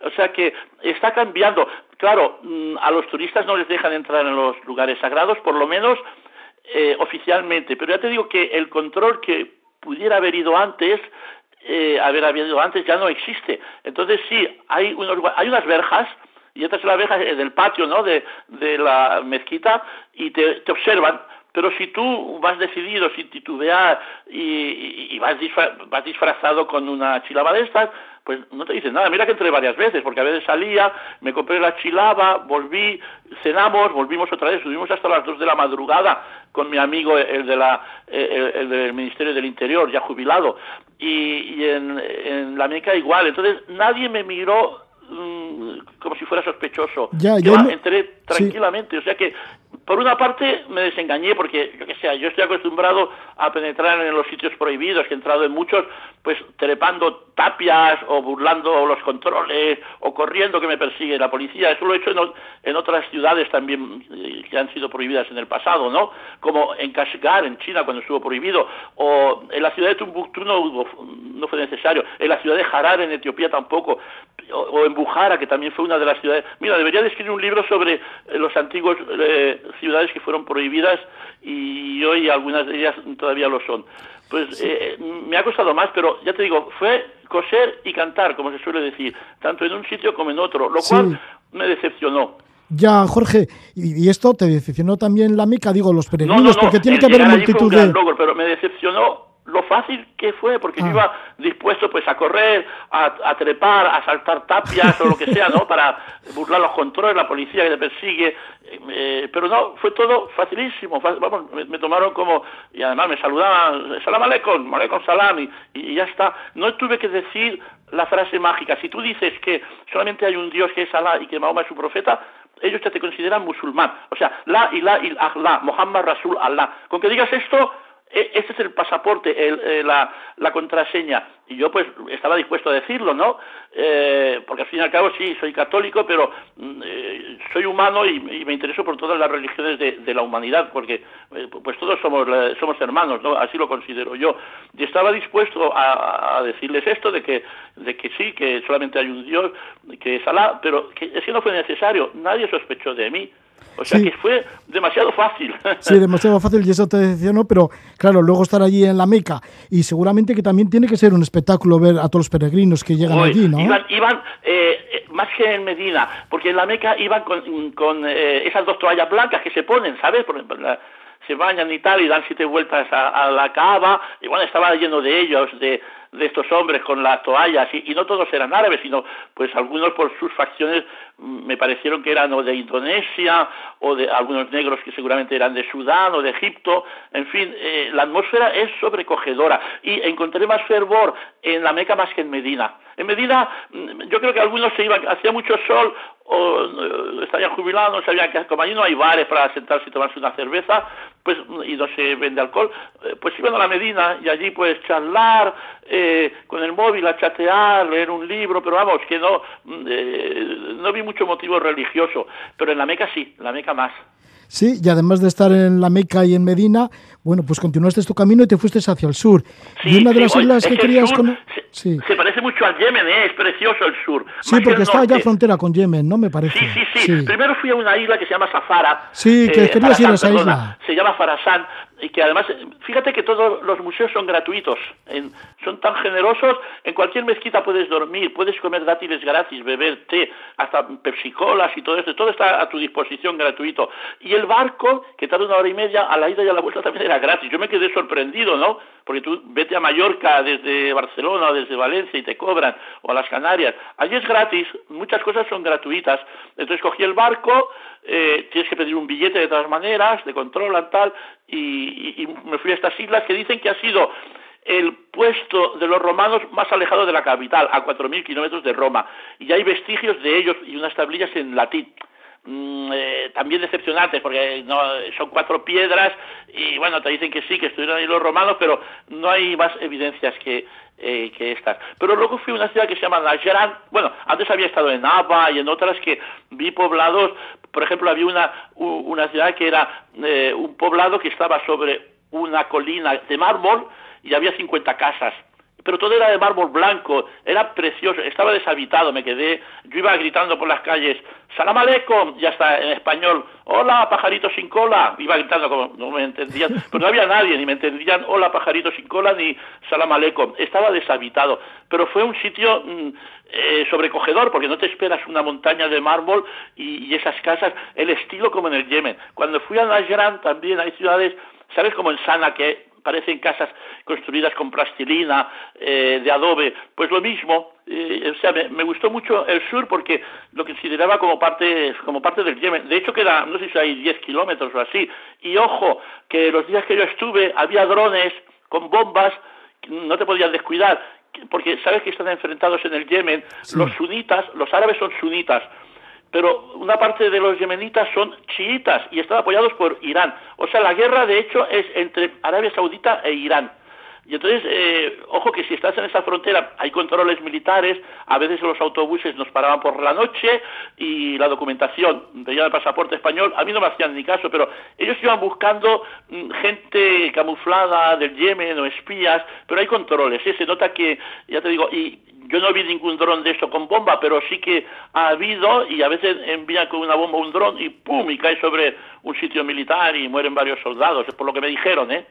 O sea que está cambiando. Claro, mm, a los turistas no les dejan entrar en los lugares sagrados, por lo menos eh, oficialmente. Pero ya te digo que el control que pudiera haber ido antes, eh, haber habido antes, ya no existe. Entonces sí, hay, unos, hay unas verjas, y la verja eh, del patio, ¿no?, de, de la mezquita, y te, te observan. Pero si tú vas decidido, sin titubear, y, y- y vas, disfra- vas disfrazado con una chilaba de estas, pues no te dicen nada. Mira que entré varias veces, porque a veces salía, me compré la chilaba, volví, cenamos, volvimos otra vez, subimos hasta las dos de la madrugada con mi amigo, el, de la, el, el del Ministerio del Interior, ya jubilado. Y, y en, en la Meca igual. Entonces nadie me miró como si fuera sospechoso. Ya, yo va, me- entré sí. tranquilamente. O sea que, por una parte, me desengañé porque, yo que sé, yo estoy acostumbrado a penetrar en los sitios prohibidos, que he entrado en muchos, pues trepando tapias o burlando los controles o corriendo que me persigue la policía. Eso lo he hecho en otras ciudades también eh, que han sido prohibidas en el pasado, ¿no? Como en Kashgar, en China, cuando estuvo prohibido, o en la ciudad de Tumbuctú no, hubo, no fue necesario, en la ciudad de Harar, en Etiopía tampoco, o, o en Bujara, que también fue una de las ciudades. Mira, debería de escribir un libro sobre eh, los antiguos eh, ciudades que fueron prohibidas y hoy algunas de ellas todavía lo son. Pues eh, me ha costado más, pero ya te digo, fue coser y cantar, como se suele decir, tanto en un sitio como en otro, lo Sí. cual me decepcionó. Ya, Jorge, y, y esto te decepcionó también la Meca, digo, los No, peregrinos, no, no, porque tiene el que haber multitud de... logro, pero me decepcionó lo fácil que fue, porque yo Ah. iba dispuesto pues a correr, a, a trepar, a saltar tapias o lo que sea, ¿no? Para burlar los controles, la policía que te persigue, eh, pero no, fue todo facilísimo, fa- vamos, me, me tomaron como, y además me saludaban, salam aleikum, aleikum salam, y, y ya está. No tuve que decir la frase mágica. Si tú dices que solamente hay un Dios que es Alá y que Mahoma es su profeta, ellos ya te consideran musulmán. O sea, la ilaha illallah, Muhammad Rasul Allah. Con que digas esto, este es el pasaporte, eh, la, contraseña. Y yo pues estaba dispuesto a decirlo, ¿no? Eh, porque al fin y al cabo sí, soy católico, pero mm, eh, soy humano y, me intereso por todas las religiones de, la humanidad, porque pues todos somos, somos hermanos, ¿no? Así lo considero yo. Y estaba dispuesto a, a decirles esto, de que, de que sí, que solamente hay un Dios, que es Alá, pero que es que no fue necesario, nadie sospechó de mí. O sea Sí. que fue demasiado fácil. Sí, demasiado fácil y eso te decepcionó, pero claro, luego estar allí en la Meca y seguramente que también tiene que ser un espectáculo ver a todos los peregrinos que llegan allí, ¿no? Iban, iban eh, eh, más que en Medina, porque en la Meca iban con, con, eh, esas dos toallas blancas que se ponen, ¿sabes? Por ejemplo, la- se bañan y tal y dan siete vueltas a, a la cava, y bueno, estaba lleno de ellos, de, de estos hombres con las toallas, y, y no todos eran árabes, sino pues algunos por sus facciones me parecieron que eran o de Indonesia, o de algunos negros que seguramente eran de Sudán o de Egipto, en fin, eh, la atmósfera es sobrecogedora, y encontré más fervor en la Meca más que en Medina. En Medina, mm, yo creo que algunos se iban, hacía mucho sol, o eh, estarían jubilados, no sabían que como allí no hay bares para sentarse y tomarse una cerveza, pues y no se vende alcohol, eh, pues iban a la Medina y allí pues charlar eh, con el móvil, a chatear, leer un libro, pero vamos, que no, mm, no vi mucho motivo religioso, pero en la Meca sí, en la Meca más. Sí, y además de estar en la Meca y en Medina, bueno, pues continuaste tu camino y te fuiste hacia el sur. y una de las islas es que querías sur cono- se, Sí, se parece mucho al Yemen, ¿eh? es precioso el sur. sí porque está ya frontera con Yemen, ¿no? Me parece. Sí, sí, sí, Primero fui a una isla que se llama Safara. Sí, que querías ir a esa perdona, isla. Se llama Farasán. Y que además, fíjate que todos los museos son gratuitos. son tan generosos. En cualquier mezquita puedes dormir, puedes comer dátiles gratis, beber té, hasta pepsicolas y todo esto. Todo está a tu disposición gratuito. Y el barco, que tarda una hora y media, a la ida y a la vuelta también era gratis. Yo me quedé sorprendido, ¿no? Porque tú vete a Mallorca desde Barcelona o desde Valencia y te cobran, o a las Canarias. Allí es gratis, muchas cosas son gratuitas. Entonces cogí el barco, eh, tienes que pedir un billete de todas maneras, te controlan tal, y, me fui a estas islas que dicen que ha sido el puesto de los romanos más alejado de la capital, a 4.000 kilómetros de Roma, y hay vestigios de ellos y unas tablillas en latín. Mm, eh, también decepcionantes porque son cuatro piedras y bueno te dicen que sí que estuvieron ahí los romanos pero no hay más evidencias que, eh, que estas. Pero luego fui a una ciudad que se llama Najran bueno antes había estado en Nava y en otras que vi poblados. Por ejemplo había una una ciudad que era eh, un poblado que estaba sobre una colina de mármol y había 50 casas pero todo era de mármol blanco, era precioso, estaba deshabitado, me quedé, yo iba gritando por las calles, salam aleikum, ya está en español, hola pajarito sin cola, iba gritando como no me entendían, pero no había nadie, ni me entendían, hola pajarito sin cola, ni salam aleikum, estaba deshabitado, pero fue un sitio mm, eh, sobrecogedor, porque no te esperas una montaña de mármol y, y esas casas, el estilo como en el Yemen. Cuando fui a Najran también hay ciudades, ¿sabes? Como en Sana, que parecen casas construidas con plastilina, eh, de adobe, pues lo mismo, eh, o sea, me, me gustó mucho el sur porque lo consideraba como parte, como parte del Yemen. De hecho, queda, no sé si hay 10 kilómetros o así. Y ojo, que los días que yo estuve había drones con bombas, no te podías descuidar, porque sabes que están enfrentados en el Yemen, los sunitas, los árabes son sunitas, pero una parte de los yemenitas son chiitas y están apoyados por Irán. O sea, la guerra de hecho es entre Arabia Saudita e Irán. Y entonces, eh, ojo que si estás en esa frontera hay controles militares, a veces los autobuses nos paraban por la noche y la documentación, veía el pasaporte español, a mí no me hacían ni caso, pero ellos iban buscando mm, gente camuflada del Yemen o espías, pero hay controles, ¿eh? se nota que, ya te digo, y yo no vi ningún dron de eso con bomba, pero sí que ha habido y a veces envían con una bomba un dron y ¡pum! y cae sobre un sitio militar y mueren varios soldados, es por lo que me dijeron, ¿eh?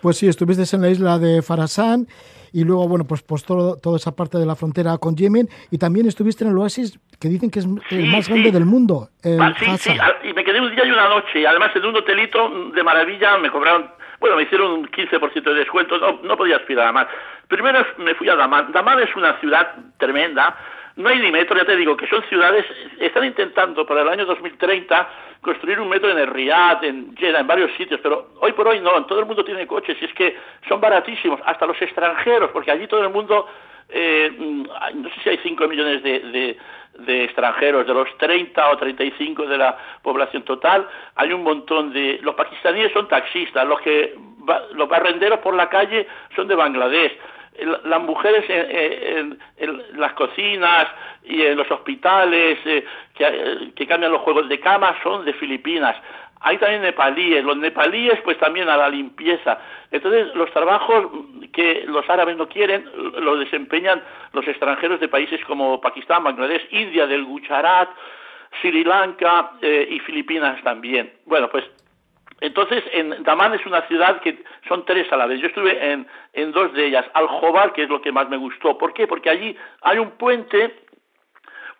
Pues sí, estuviste en la isla de Farasán y luego, bueno, pues, pues todo, toda esa parte de la frontera con Yemen y también estuviste en el oasis que dicen que es el más sí. grande del mundo, el Ah, sí, sí, Hassa. a- y me quedé un día y una noche, y además en un hotelito de maravilla me cobraron, bueno, me hicieron un 15% de descuento, no, no podía aspirar a más. Primero me fui a Damán. Damán es una ciudad tremenda, no hay ni metro, ya te digo, que son ciudades, están intentando para el año 2030 construir un metro en el Riyadh, en Jeddah, en varios sitios, pero hoy por hoy no, todo el mundo tiene coches, y es que son baratísimos, hasta los extranjeros, porque allí todo el mundo, eh, mm, no sé si hay 5 millones de, de- de extranjeros, de los 30 o 35 de la población total, hay un montón de... Los pakistaníes son taxistas, los que los barrenderos por la calle son de Bangladesh, las mujeres en las cocinas y en los hospitales eh, que, eh, que cambian los juegos de cama son de Filipinas. Hay también nepalíes, los nepalíes pues también a la limpieza. Entonces los trabajos que los árabes no quieren los desempeñan los extranjeros de países como Pakistán, Bangladesh, India, del Gujarat, Sri Lanka eh, y Filipinas también. Bueno, pues entonces, en Damán es una ciudad que son tres a la vez. Yo estuve en, en dos de ellas. Al-Jobar, que es lo que más me gustó. ¿Por qué? Porque allí hay un puente,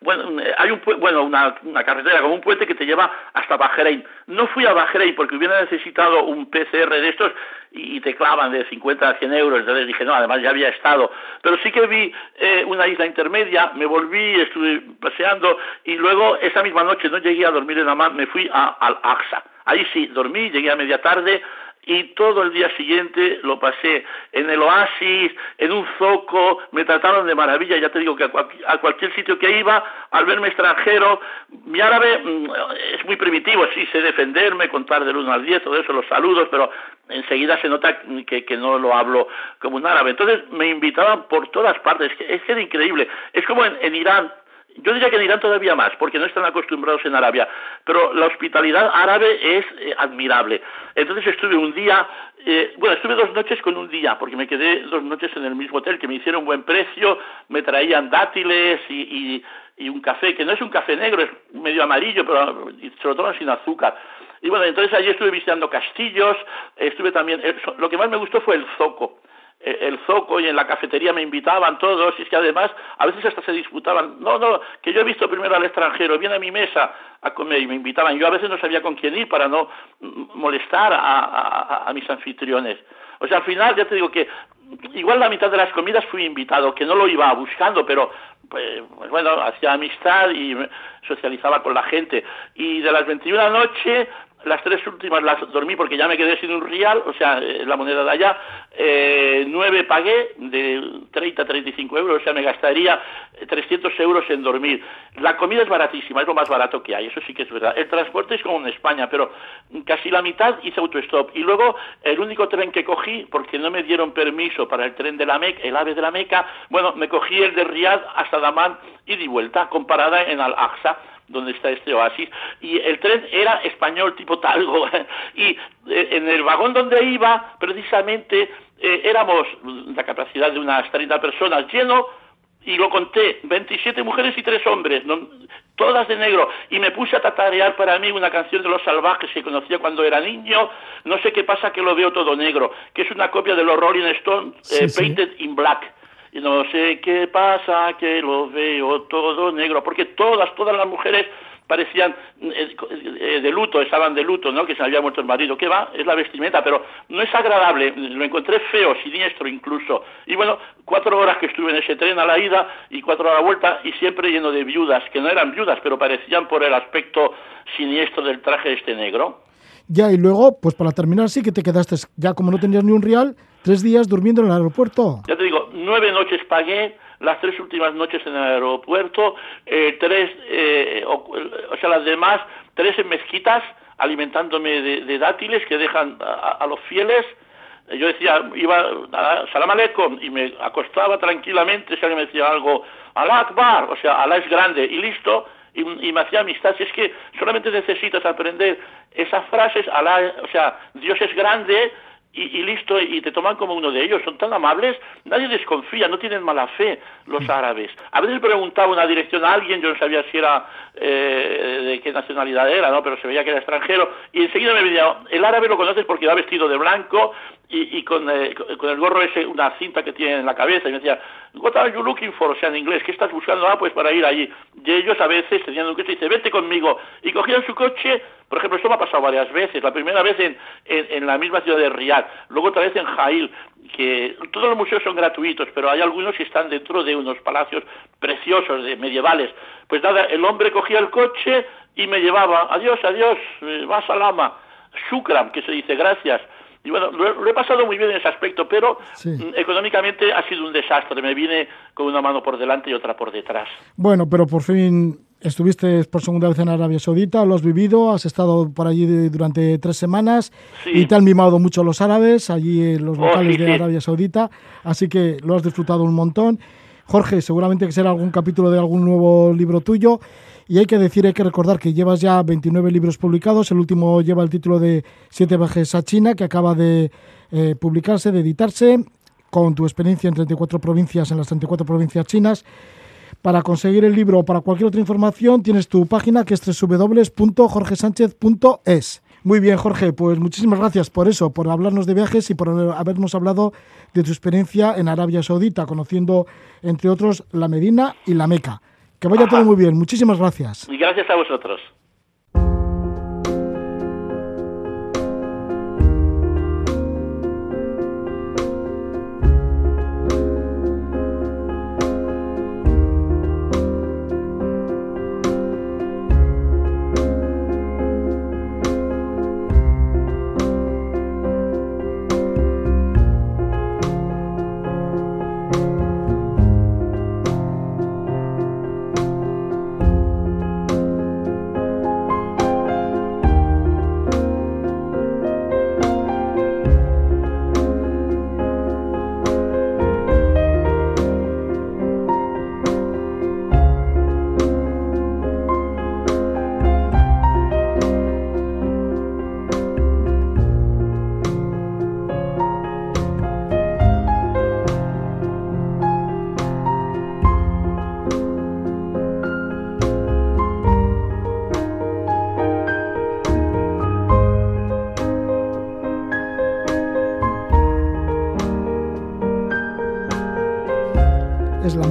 bueno, eh, hay un, bueno una, una carretera como un puente que te lleva hasta Bahrein. No fui a Bahrein porque hubiera necesitado un PCR de estos y, y te clavan de 50 a 100 euros. Entonces dije, no, además ya había estado. Pero sí que vi eh, una isla intermedia, me volví, estuve paseando y luego esa misma noche no llegué a dormir en Amán, me fui a Al-Aqsa. Ahí sí, dormí, llegué a media tarde y todo el día siguiente lo pasé en el oasis, en un zoco, me trataron de maravilla, ya te digo que a, cual- a cualquier sitio que iba, al verme extranjero, mi árabe mm, es muy primitivo, sí sé defenderme, contar del 1 al 10, todo eso, los saludos, pero enseguida se nota que, que no lo hablo como un árabe. Entonces me invitaban por todas partes, es que, era increíble. Es como en Irán, yo diría que en Irán todavía más, porque no están acostumbrados en Arabia, pero la hospitalidad árabe es eh, admirable. Entonces estuve un día, eh, bueno, estuve dos noches con un día, porque me quedé dos noches en el mismo hotel, que me hicieron buen precio, me traían dátiles y, y- un café, que no es un café negro, es medio amarillo, pero se lo toman sin azúcar. Y bueno, entonces allí estuve visitando castillos, estuve también, eh, lo que más me gustó fue el zoco el zoco y en la cafetería me invitaban todos y es que además a veces hasta se disputaban no no que yo he visto primero al extranjero viene a mi mesa a comer y me invitaban yo a veces no sabía con quién ir para no molestar a, mis anfitriones o sea al final ya te digo que igual la mitad de las comidas fui invitado que no lo iba buscando pero pues, pues bueno, hacía amistad y socializaba con la gente. Y de las 21 de la noche, las tres últimas las dormí porque ya me quedé sin un real, o sea, eh, la moneda de allá, eh, nueve pagué de 30 a 35 euros, o sea, me gastaría eh, 300 euros en dormir. La comida es baratísima, es lo más barato que hay, eso sí que es verdad. El transporte es como en España, pero casi la mitad hice autostop. Y luego el único tren que cogí, porque no me dieron permiso para el tren de la Meca, el ave de la Meca, bueno, me cogí el de Riyadh hasta Damán y di vuelta, comparada en Al-Aqsa donde está este oasis, y el tren era español tipo talgo, y eh, en el vagón donde iba, precisamente, eh, éramos la capacidad de unas 30 personas lleno, y lo conté, 27 mujeres y 3 hombres, no- todas de negro, y me puse a tatarear para mí una canción de Los Salvajes que conocía cuando era niño, no sé qué pasa que lo veo todo negro, que es una copia de los Rolling Stones, eh, sí. Painted in Black. Y no sé qué pasa que lo veo todo negro, porque todas, todas las mujeres parecían eh, eh, de luto, estaban de luto, ¿no? Que se había muerto el marido. ¿Qué va? Es la vestimenta, pero no es agradable. Lo encontré feo, siniestro incluso. Y bueno, cuatro horas que estuve en ese tren a la ida y cuatro horas a la vuelta y siempre lleno de viudas, que no eran viudas, pero parecían por el aspecto siniestro del traje este negro. Ya, y luego, pues para terminar, sí que te quedaste, ya como no tenías ni un real, tres días durmiendo en el aeropuerto. Ya te digo, nueve noches pagué, las tres últimas noches en el aeropuerto, eh, tres, eh, o, o sea, las demás, tres en mezquitas, alimentándome de, dátiles que dejan a, a los fieles. Yo decía, iba Salam Aleikum y me acostaba tranquilamente si alguien me decía algo, Alá Akbar, o sea, Alá es grande y listo, y, y me hacía amistad. Si es que solamente necesitas aprender esas frases, Alá, o sea, Dios es grande, y, y listo, y te toman como uno de ellos. Son tan amables, nadie desconfía, no tienen mala fe los árabes. A veces preguntaba una dirección a alguien, yo no sabía si era eh, de qué nacionalidad era, ¿no? pero se veía que era extranjero, y enseguida me venía, el árabe lo conoces porque va vestido de blanco y, y con, eh, con- con el gorro ese, una cinta que tiene en la cabeza, y me decía, what are you looking for? O sea, en inglés, ¿qué estás buscando? Ah, pues para ir allí. Y ellos a veces tenían un coche y dice, vete conmigo. Y cogían su coche, por ejemplo, esto me ha pasado varias veces. La primera vez en, en, en la misma ciudad de Riyadh, luego otra vez en Jail, que todos los museos son gratuitos, pero hay algunos que están dentro de unos palacios preciosos, de medievales. Pues nada, el hombre cogía el coche y me llevaba, adiós, adiós, eh, va salama, shukram, que se dice gracias. Y bueno, lo, he- lo he pasado muy bien en ese aspecto, pero Sí. mm, económicamente ha sido un desastre. Me vine con una mano por delante y otra por detrás. Bueno, pero por fin estuviste por segunda vez en Arabia Saudita, lo has vivido, has estado por allí de- durante tres semanas Sí. y te han mimado mucho los árabes, allí en los Oh, locales sí, de. Arabia Saudita, así que lo has disfrutado un montón. Jorge, seguramente que será algún capítulo de algún nuevo libro tuyo. Y hay que decir, hay que recordar que llevas ya 29 libros publicados. El último lleva el título de Siete viajes a China, que acaba de eh, publicarse, de editarse, con tu experiencia en 34 provincias, en las 34 provincias chinas. Para conseguir el libro o para cualquier otra información tienes tu página que es www.jorgesánchez.es. Muy bien, Jorge, pues muchísimas gracias por eso, por hablarnos de viajes y por habernos hablado de tu experiencia en Arabia Saudita, conociendo, entre otros, la Medina y la Meca. Que vaya todo muy bien, muchísimas gracias. Y gracias a vosotros.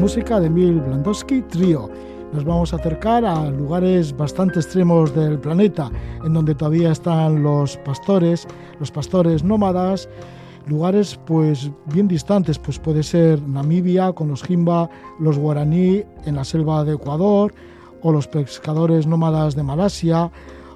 Música de Emil Blandowski Trio. Nos vamos a acercar a lugares bastante extremos del planeta, en donde todavía están los pastores, los pastores nómadas. lugares pues bien distantes, pues puede ser Namibia con los Jimba, los guaraní en la selva de Ecuador, o los pescadores nómadas de Malasia,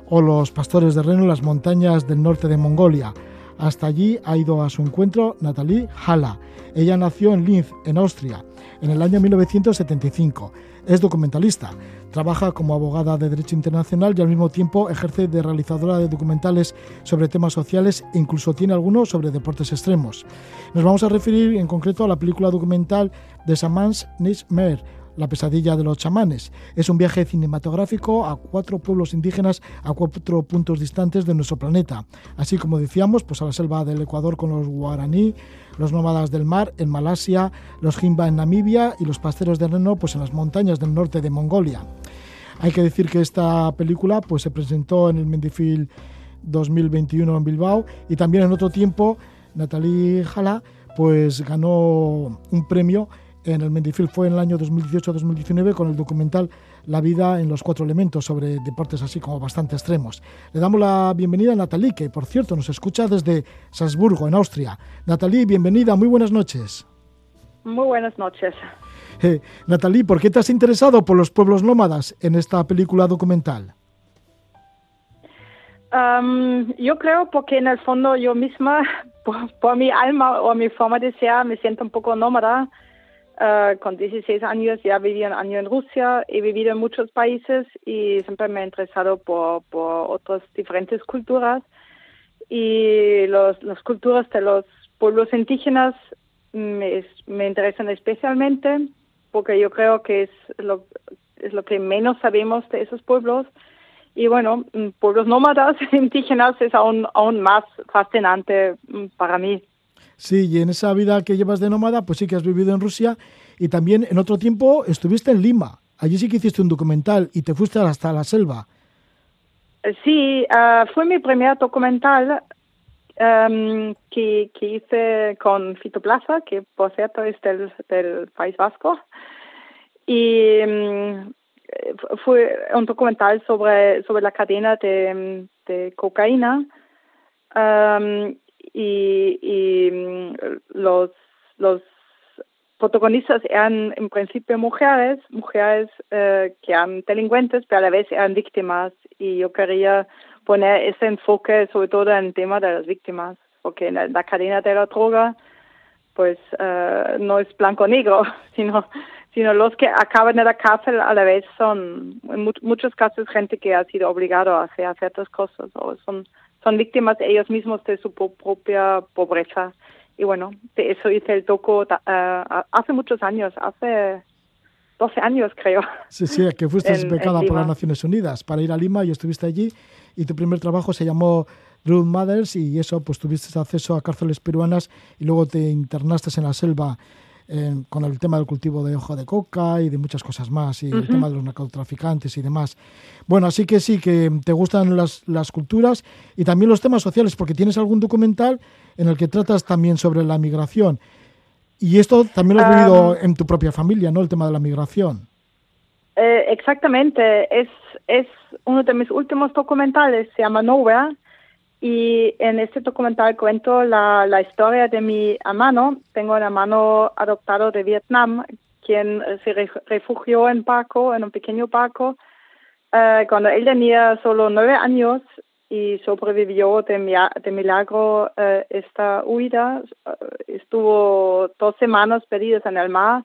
o los pastores de reno en las montañas del norte de Mongolia. Hasta allí ha ido a su encuentro Nathalie Hala. Ella nació en Linz, en Austria, en el año 1975. Es documentalista. Trabaja como abogada de Derecho Internacional y al mismo tiempo ejerce de realizadora de documentales sobre temas sociales e incluso tiene algunos sobre deportes extremos. Nos vamos a referir en concreto a la película documental de Samans Nismer, la pesadilla de los chamanes. Es un viaje cinematográfico a cuatro pueblos indígenas a cuatro puntos distantes de nuestro planeta. Así como decíamos, pues a la selva del Ecuador con los guaraní, los nómadas del mar en Malasia, los jimba en Namibia y los pasteros de reno pues en las montañas del norte de Mongolia. Hay que decir que esta película pues se presentó en el Mendifil 2021 en Bilbao y también en otro tiempo Natalie Jala pues ganó un premio en el Mendifil fue en el año 2018-2019 con el documental La vida en los cuatro elementos sobre deportes así como bastante extremos. Le damos la bienvenida a Natalie, que por cierto nos escucha desde Salzburgo, en Austria. Natalie, bienvenida, muy buenas noches. Muy buenas noches. Eh, Natalie, ¿por qué te has interesado por los pueblos nómadas en esta película documental? Am, yo creo porque en el fondo yo misma, por, por mi alma o mi forma de ser, me siento un poco nómada. Eh, con 16 años ya viví un año en Rusia, he vivido en muchos países y siempre me he interesado por, por otras diferentes culturas. Y los, las culturas de los pueblos indígenas me, me interesan especialmente porque yo creo que es lo, es lo que menos sabemos de esos pueblos. Y bueno, mm, pueblos nómadas indígenas es aún, aún más fascinante mm, para mí. Sí, y en esa vida que llevas de nómada, pues sí que has vivido en Rusia y también en otro tiempo estuviste en Lima. Allí sí que hiciste un documental y te fuiste hasta la selva. Eh, Sí, ah, fue mi primer documental em, que, que hice con Fito Plaza, que por cierto es del, del País Vasco. Y mm, eh, fue un documental sobre, sobre la cadena de, cocaína. Am, y y mm, los, los protagonistas eran en principio mujeres, mujeres eh, que eran delincuentes, pero a la vez eran víctimas. Y yo quería poner ese enfoque sobre todo en el tema de las víctimas, porque en la, cadena de la droga, pues eh, no es blanco-negro, sino, sino los que acaban en la cárcel a la vez son, en mu- muchos casos, gente que ha sido obligado a hacer ciertas cosas o son, son víctimas ellos mismos de su propia pobreza. Y bueno, de eso hice el docu ta- eh, hace muchos años, hace 12 años creo. Sí, sí, que fuiste En- en becada por las Naciones Unidas para ir a Lima y estuviste allí y tu primer trabajo se llamó Druid Mothers y eso, pues tuviste acceso a cárceles peruanas y luego te internaste en la selva eh, con el tema del cultivo de hoja de coca y de muchas cosas más y el tema de los narcotraficantes y demás. Bueno, así que sí, que te gustan las, las culturas y también los temas sociales porque tienes algún documental en el que tratas también sobre la migración. Y esto también lo has vivido en tu propia familia, ¿no? El tema de la migración. Eh, exactamente, es, es uno de mis últimos documentales, se llama Nowhere, y en este documental cuento la, historia de mi hermano. Tengo un hermano adoptado de Vietnam, quien eh, se re- refugió en barco, en un pequeño barco, eh, cuando él tenía solo nueve años y sobrevivió de, milagro eh, esta huida. Estuvo dos semanas perdidas en el mar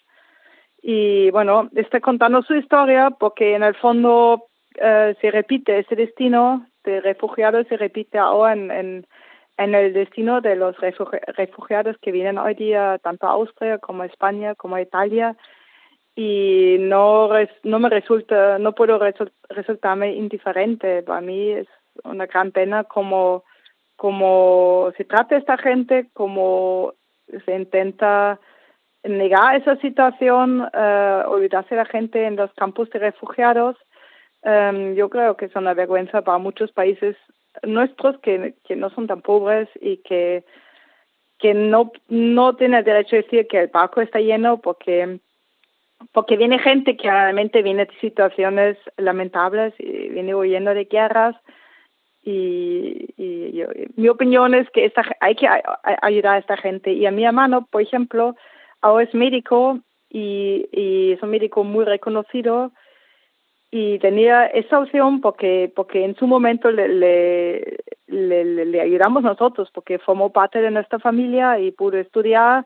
y bueno, está contando su historia porque en el fondo se repite ese destino de refugiados, se repite ahora en, en, el destino de los refugi- refugiados que vienen hoy día tanto a Austria como a España como a Italia. Y no no me resulta no puedo resul- resultarme indiferente. Para mí es una gran pena como como se trata esta gente como se intenta negar esa situación eh, olvidarse de la gente en los campos de refugiados Em, yo creo que es una vergüenza para muchos países nuestros que, no son tan pobres y que no no tienen derecho a decir que el barco está lleno porque porque viene gente que realmente viene de situaciones lamentables y viene huyendo de guerras y, y mi opinión es que esta, hay que ayudar a esta gente. Y a mi hermano, por ejemplo, ahora es médico y es un médico muy reconocido y tenía esa opción porque porque en su momento le, le, ayudamos nosotros porque formó parte de nuestra familia y pudo estudiar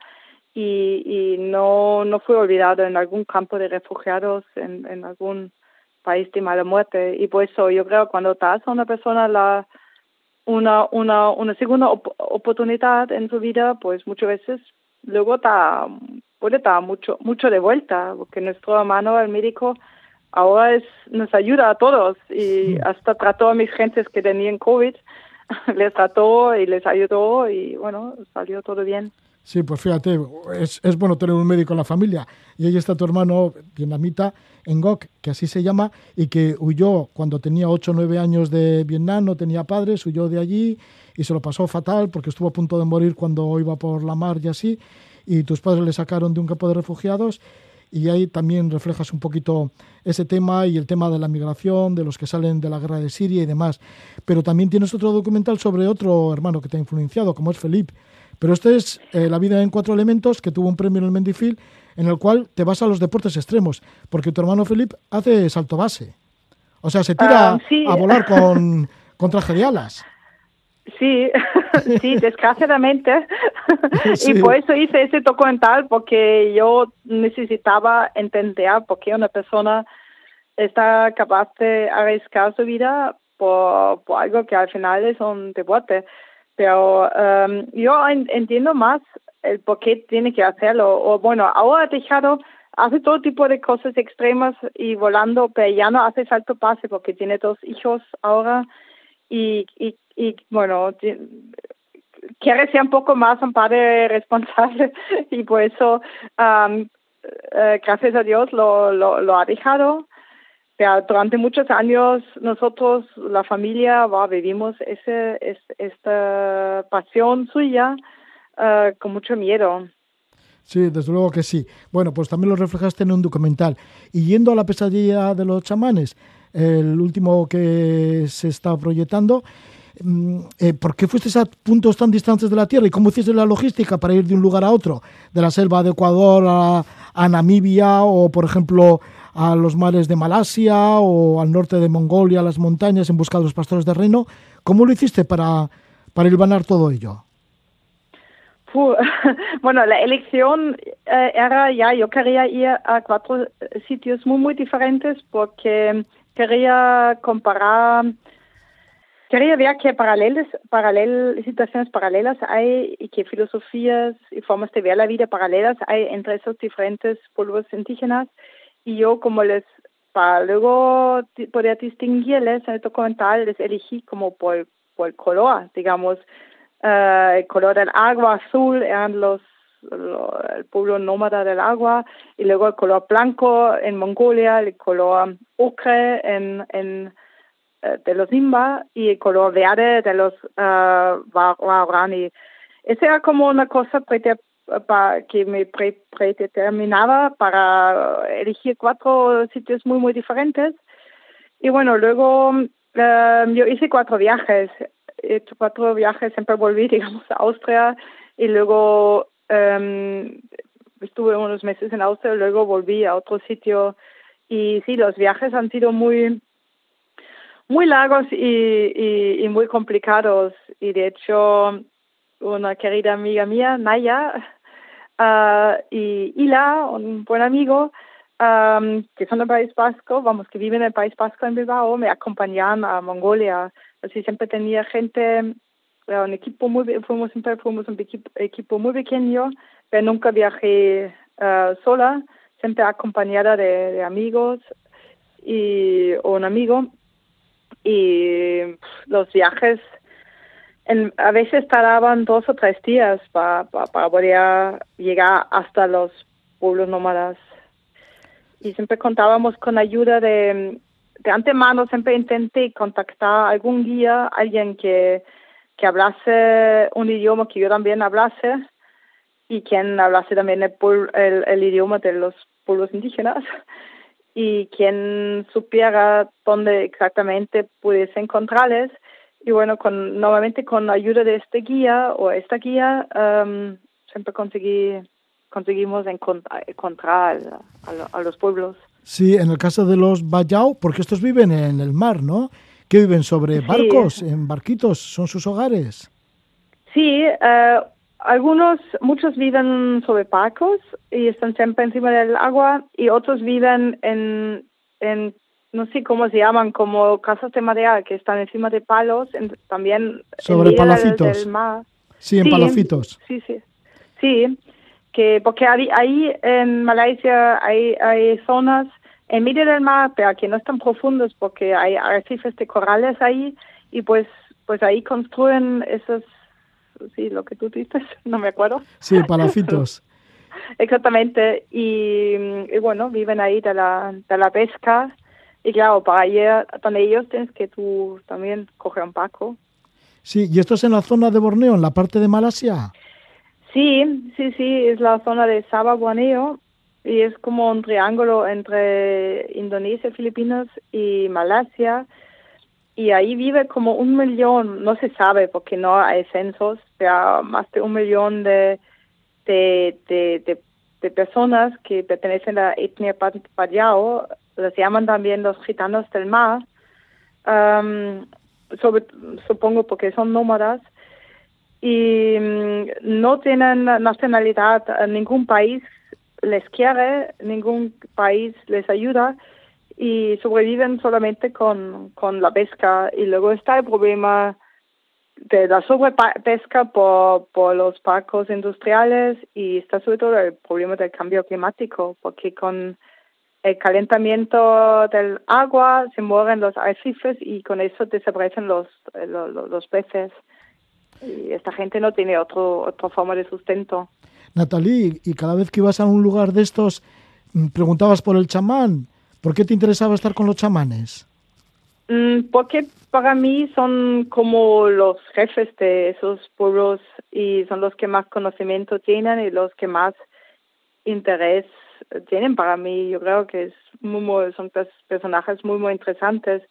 y, y no no fue olvidado en algún campo de refugiados en, en algún país de mala muerte. Y por eso yo creo que cuando das a una persona la una una una segunda op- oportunidad en su vida pues muchas veces luego da puede dar mucho mucho de vuelta porque nuestro hermano el médico ahora es nos ayuda a todos y hasta trató a mis gentes que tenían covid les trató y les ayudó y bueno salió todo bien Sí, pues fíjate, es, es bueno tener un médico en la familia. Y ahí está tu hermano vietnamita, Ngoc, que así se llama, y que huyó cuando tenía 8 o 9 años de Vietnam, no tenía padres, huyó de allí y se lo pasó fatal porque estuvo a punto de morir cuando iba por la mar y así. Y tus padres le sacaron de un campo de refugiados. Y ahí también reflejas un poquito ese tema y el tema de la migración, de los que salen de la guerra de Siria y demás. Pero también tienes otro documental sobre otro hermano que te ha influenciado, como es Felipe. Pero este es eh, La vida en cuatro elementos, que tuvo un premio en el Mendifil, en el cual te vas a los deportes extremos, porque tu hermano Felipe hace salto base. O sea, se tira Ah, sí. a volar con, con traje de alas. Sí, sí, desgraciadamente. Sí. Y por eso hice ese documental, porque yo necesitaba entender por qué una persona está capaz de arriesgar su vida por, por algo que al final es un deporte. Pero em, yo en- entiendo más el por qué tiene que hacerlo. O bueno, ahora ha dejado, hace todo tipo de cosas extremas y volando, pero ya no hace salto pase porque tiene dos hijos ahora y, y, y bueno, quiere ser un poco más un padre responsable y por eso, am, eh, gracias a Dios, lo, lo, ha dejado. Pero durante muchos años nosotros, la familia, va, vivimos ese, es, esta pasión suya eh, con mucho miedo. Sí, desde luego que sí. Bueno, pues también lo reflejaste en un documental. Y yendo a la pesadilla de los chamanes, el último que se está proyectando, mm, eh, ¿por qué fuiste a puntos tan distantes de la Tierra y cómo hiciste la logística para ir de un lugar a otro? De la selva de Ecuador a, a Namibia o, por ejemplo, a los mares de Malasia o al norte de Mongolia, a las montañas en busca de los pastores de reino. ¿Cómo lo hiciste para, para hilvanar todo ello? Bueno, la elección eh, era ya, yo quería ir a cuatro sitios muy, muy diferentes porque quería comparar, quería ver qué paralelos, paralel, situaciones paralelas hay y qué filosofías y formas de ver la vida paralelas hay entre esos diferentes pueblos indígenas. Y yo, como les, para luego poder distinguirles en el documental, les elegí como por, por color, digamos, eh, el color del agua azul eran los, el pueblo nómada del agua y luego el color blanco en Mongolia, el color ocre en, en eh, de los Nimba y el color verde de los uh, Waorani. Esa era como una cosa que me pre- predeterminaba para elegir cuatro sitios muy, muy diferentes. Y bueno, luego eh, yo hice cuatro viajes. He hecho cuatro viajes, siempre volví, digamos, a Austria y luego estuve unos meses en Austria luego volví a otro sitio. Y sí, los viajes han sido muy, muy largos y, muy complicados. Y de hecho, una querida amiga mía, Naya, ah, y Ila, un buen amigo, am, que son del País Vasco, vamos, que viven en el País Vasco en Bilbao, me acompañan a Mongolia. Así siempre tenía gente, era un equipo muy, fuimos siempre fuimos un equipo, equipo muy pequeño, pero nunca viajé ah, sola, siempre acompañada de, amigos y o un amigo. Y los viajes a veces tardaban dos o tres días para poder llegar hasta los pueblos nómadas. Y siempre contábamos con ayuda de, de antemano, siempre intenté contactar algún guía, alguien que, que hablase un idioma que yo también hablase y quien hablase también el, el, el idioma de los pueblos indígenas y quien supiera dónde exactamente pudiese encontrarles y bueno, con, normalmente con la ayuda de este guía o esta guía, em, siempre conseguí, conseguimos encont- encontrar a, a los pueblos. Sí, en el caso de los Bayao, porque estos viven en el mar, ¿no? Que viven sobre Sí. barcos, en barquitos, son sus hogares. Sí, eh, algunos, muchos viven sobre barcos y están siempre encima del agua y otros viven en, en no sé cómo se llaman, como casas de madera que están encima de palos, en- también Sobre en medio del- mar. Sí, en palafitos. Sí, sí, sí, que porque ahí, ahí en Malasia hay, hay zonas en medio del mar, pero que no están profundos porque hay arrecifes de corales ahí y pues pues ahí construyen esos, sí, lo que tú dices, no me acuerdo. Sí, palafitos. Exactamente, y, y bueno, viven ahí de la, de la pesca y claro, para ir con ellos tienes que tú también coger un barco. Sí, y esto es en la zona de Borneo, en la parte de Malasia. Sí, sí, sí, es la zona de Sabah, Borneo y es como un triángulo entre Indonesia, Filipinas y Malasia. Y ahí vive como un millón, no se sabe porque no hay censos, pero más de un millón de, de, de, personas que pertenecen a la etnia Pa- Payao, los llaman también los gitanos del mar, sobre- supongo porque son nómadas. Y mm, no tienen nacionalidad, eh, ningún país les quiere, ningún país les ayuda y sobreviven solamente con, con la pesca. Y luego está el problema de la sobrepesca por, por los barcos industriales y está sobre todo el problema del cambio climático, porque con el calentamiento del agua se mueren los arrecifes y con eso desaparecen los, eh, lo- lo- los peces. Y esta gente no tiene otro, otra forma de sustento. Natalie, y cada vez que ibas a un lugar de estos, mm, preguntabas por el chamán. ¿Por qué te interesaba estar con los chamanes? Mm, Porque para mí son como los jefes de esos pueblos y son los que más conocimiento tienen y los que más interés tienen para mí. Yo creo que es muy, son pers- personajes muy, muy interesantes,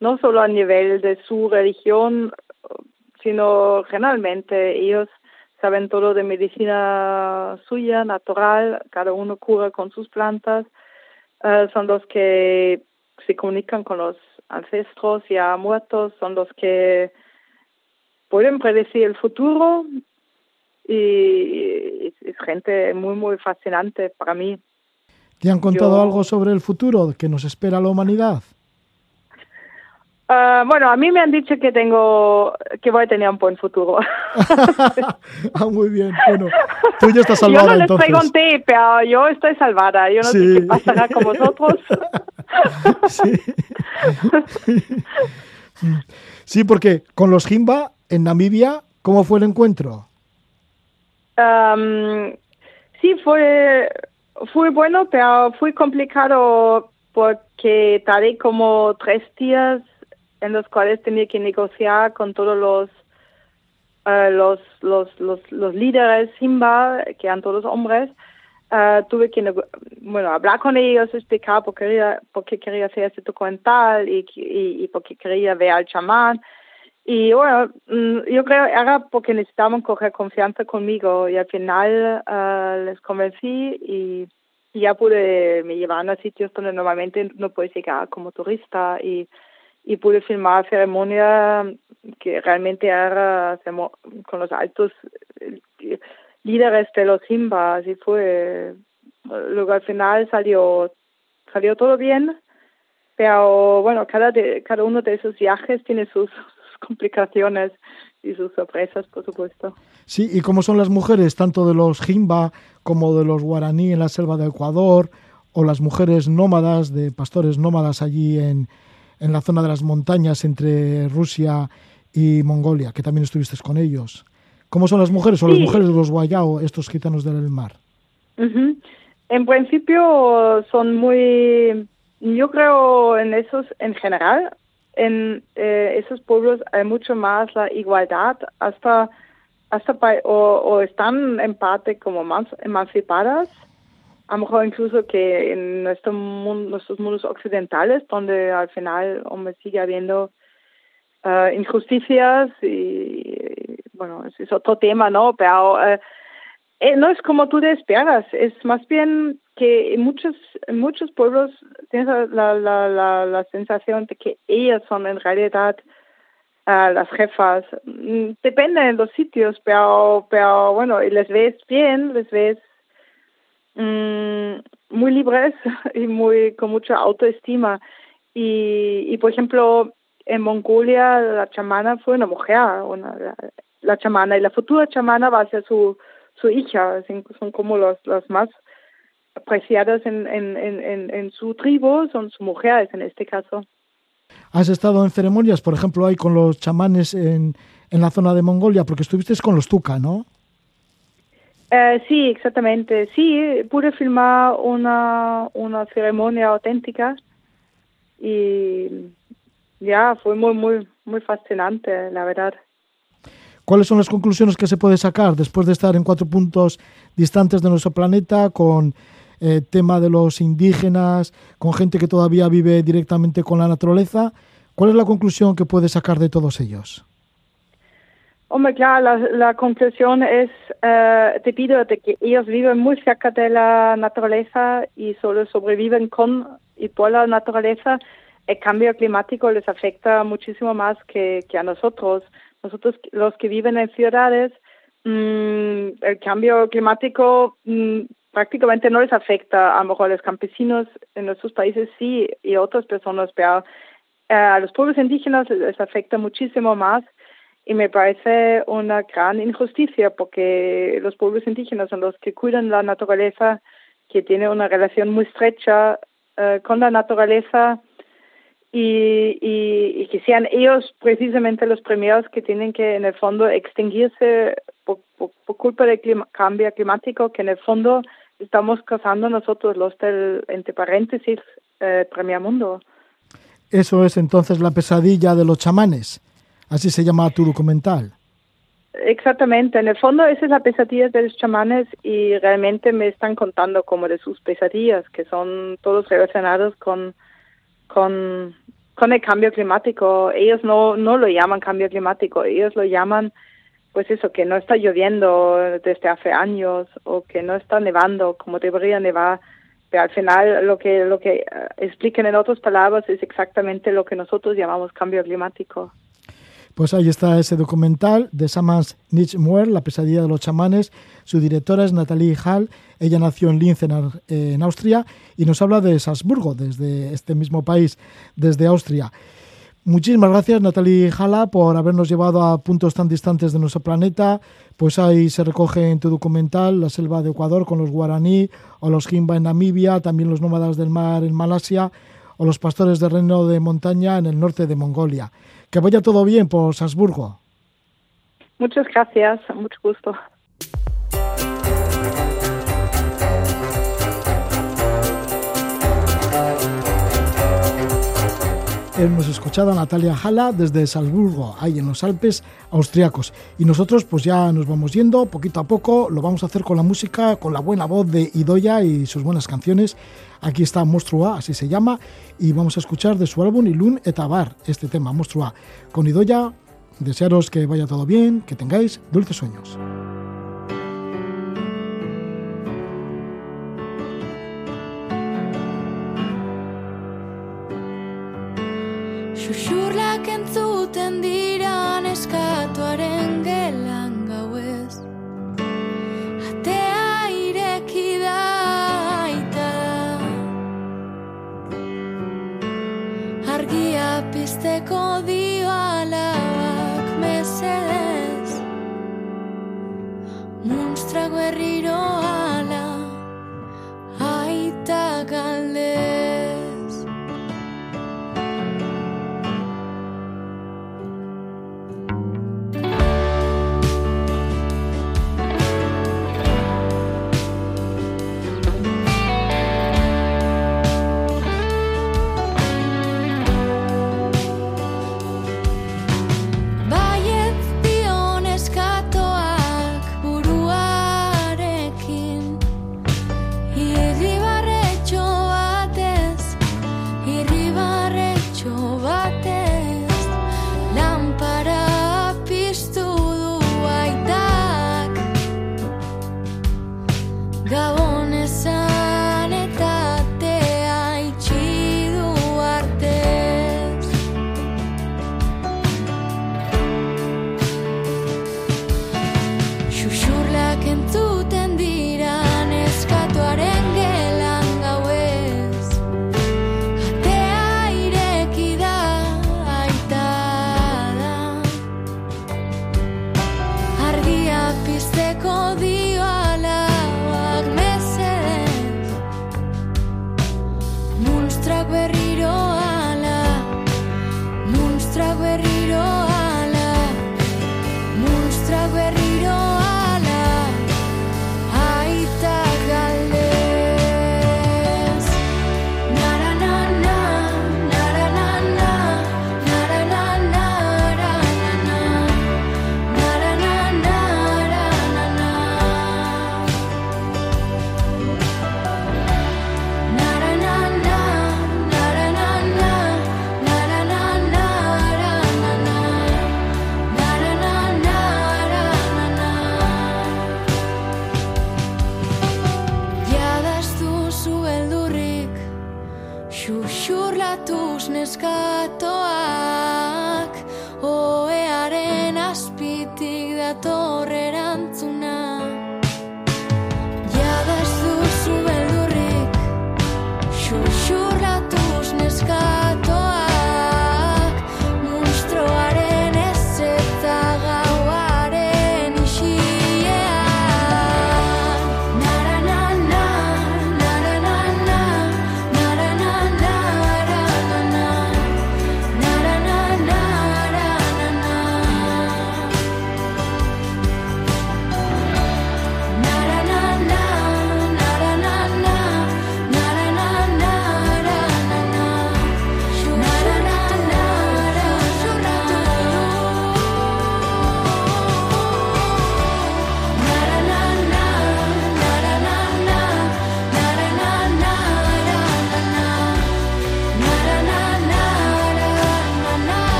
no solo a nivel de su religión, sino generalmente ellos saben todo de medicina suya, natural, cada uno cura con sus plantas, Eh, son los que se comunican con los ancestros ya muertos, son los que pueden predecir el futuro y es, es gente muy, muy fascinante para mí. ¿Te han contado Yo- algo sobre el futuro que nos espera la humanidad? Ah, bueno, a mí me han dicho que tengo, que voy a tener un buen futuro. ah, muy bien. Bueno, tú ya estás yo salvada no les entonces. pregunté, pero yo estoy salvada. Yo no Sí. sé qué pasará con vosotros. Sí, porque con los Jimba en Namibia, ¿cómo fue el encuentro? Am, sí, fue, fue bueno, pero fue complicado porque tardé como tres días en los cuales tenía que negociar con todos los eh, los, los, los, líderes Simba, que eran todos hombres. Eh, tuve que bueno, hablar con ellos, explicar por qué quería, por qué quería hacer este documental y, y, y por qué quería ver al chamán. Y bueno, mm, yo creo era porque necesitaban coger confianza conmigo y al final eh, les convencí y, y ya pude, me llevaron a sitios donde normalmente no puedes llegar como turista y, y pude filmar ceremonia que realmente era con los altos eh, líderes de los Simbas y fue, luego al final salió, salió todo bien, pero bueno, cada, de, cada uno de esos viajes tiene sus, sus complicaciones y sus sorpresas, por supuesto. Sí, ¿y cómo son las mujeres, tanto de los Jimba como de los guaraní en la selva de Ecuador, o las mujeres nómadas, de pastores nómadas allí en, en la zona de las montañas entre Rusia y Mongolia, que también estuviste con ellos? ¿Cómo son las mujeres o las mujeres de los Guayao, estos gitanos del mar? En principio son muy, yo creo en esos en general, en eh, esos pueblos hay mucho más la igualdad, hasta hasta o, o están en parte como más emancipadas, a lo mejor incluso que en nuestro mundo, nuestros mundos occidentales, donde al final hombre sigue habiendo eh, injusticias y, bueno, es otro tema, ¿no? Pero eh, no es como tú te esperas, es más bien que en muchos, en muchos pueblos tienes la, la, la, la sensación de que ellas son en realidad ah, las jefas. Mm, Depende de los sitios, pero, pero bueno, les ves bien, les ves mm, muy libres y muy con mucha autoestima. Y, y por ejemplo, en Mongolia la chamana fue una mujer, una, la, chamana, y la futura chamana va a ser su, su hija, son, como los, los más apreciadas en, en, en, en, en su tribu, son sus mujeres en este caso. ¿Has estado en ceremonias, por ejemplo, ahí con los chamanes en, en la zona de Mongolia? Porque estuviste con los Tuca, ¿no? Eh, sí, exactamente. Sí, pude filmar una, una ceremonia auténtica y ya fue muy, muy, muy fascinante, la verdad. ¿Cuáles son las conclusiones que se puede sacar después de estar en cuatro puntos distantes de nuestro planeta con eh, tema de los indígenas, con gente que todavía vive directamente con la naturaleza? ¿Cuál es la conclusión que puedes sacar de todos ellos? Hombre, claro, la, conclusión es eh, debido a que ellos viven muy cerca de la naturaleza y solo sobreviven con y por la naturaleza, el cambio climático les afecta muchísimo más que, a nosotros. Nosotros, los que viven en ciudades, mm, el cambio climático mm, prácticamente no les afecta. A lo mejor a los campesinos en nuestros países sí y otras personas, pero eh, a los pueblos indígenas les afecta muchísimo más y me parece una gran injusticia porque los pueblos indígenas son los que cuidan la naturaleza, que tienen una relación muy estrecha eh, con la naturaleza y, y, que sean ellos precisamente los primeros que tienen que en el fondo extinguirse por, por, culpa del cambio climático que en el fondo estamos causando nosotros los del, entre paréntesis, eh, mundo. Eso es entonces la pesadilla de los chamanes. Así se llama tu documental. Exactamente, en el fondo esa es la pesadilla de los chamanes y realmente me están contando como de sus pesadillas, que son todos relacionados con, con, con el cambio climático. Ellos no, no lo llaman cambio climático, ellos lo llaman pues eso, que no está lloviendo desde hace años o que no está nevando como debería nevar. Pero al final lo que, lo que uh, explican en otras palabras es exactamente lo que nosotros llamamos cambio climático. Pues ahí está ese documental de Samans Nichmuer, La pesadilla de los chamanes. Su directora es Natalie Hall. Ella nació en Linz, en, Austria, y nos habla de Salzburgo, desde este mismo país, desde Austria. Muchísimas gracias, Natalie Jala, por habernos llevado a puntos tan distantes de nuestro planeta. Pues ahí se recoge en tu documental la selva de Ecuador con los guaraní, o los jimba en Namibia, también los nómadas del mar en Malasia, o los pastores de reino de montaña en el norte de Mongolia. Que vaya todo bien por Salzburgo. Muchas gracias, mucho gusto. Hemos escuchado a Natalia Jala desde Salzburgo, ahí en los Alpes austriacos. Y nosotros pues ya nos vamos yendo poquito a poco, lo vamos a hacer con la música, con la buena voz de Idoya y sus buenas canciones. Aquí está Monstrua, así se llama, y vamos a escuchar de su álbum Ilun Etabar, este tema, Monstrua. Con Idoya, desearos que vaya todo bien, que tengáis dulces sueños. Ia pizteko dioala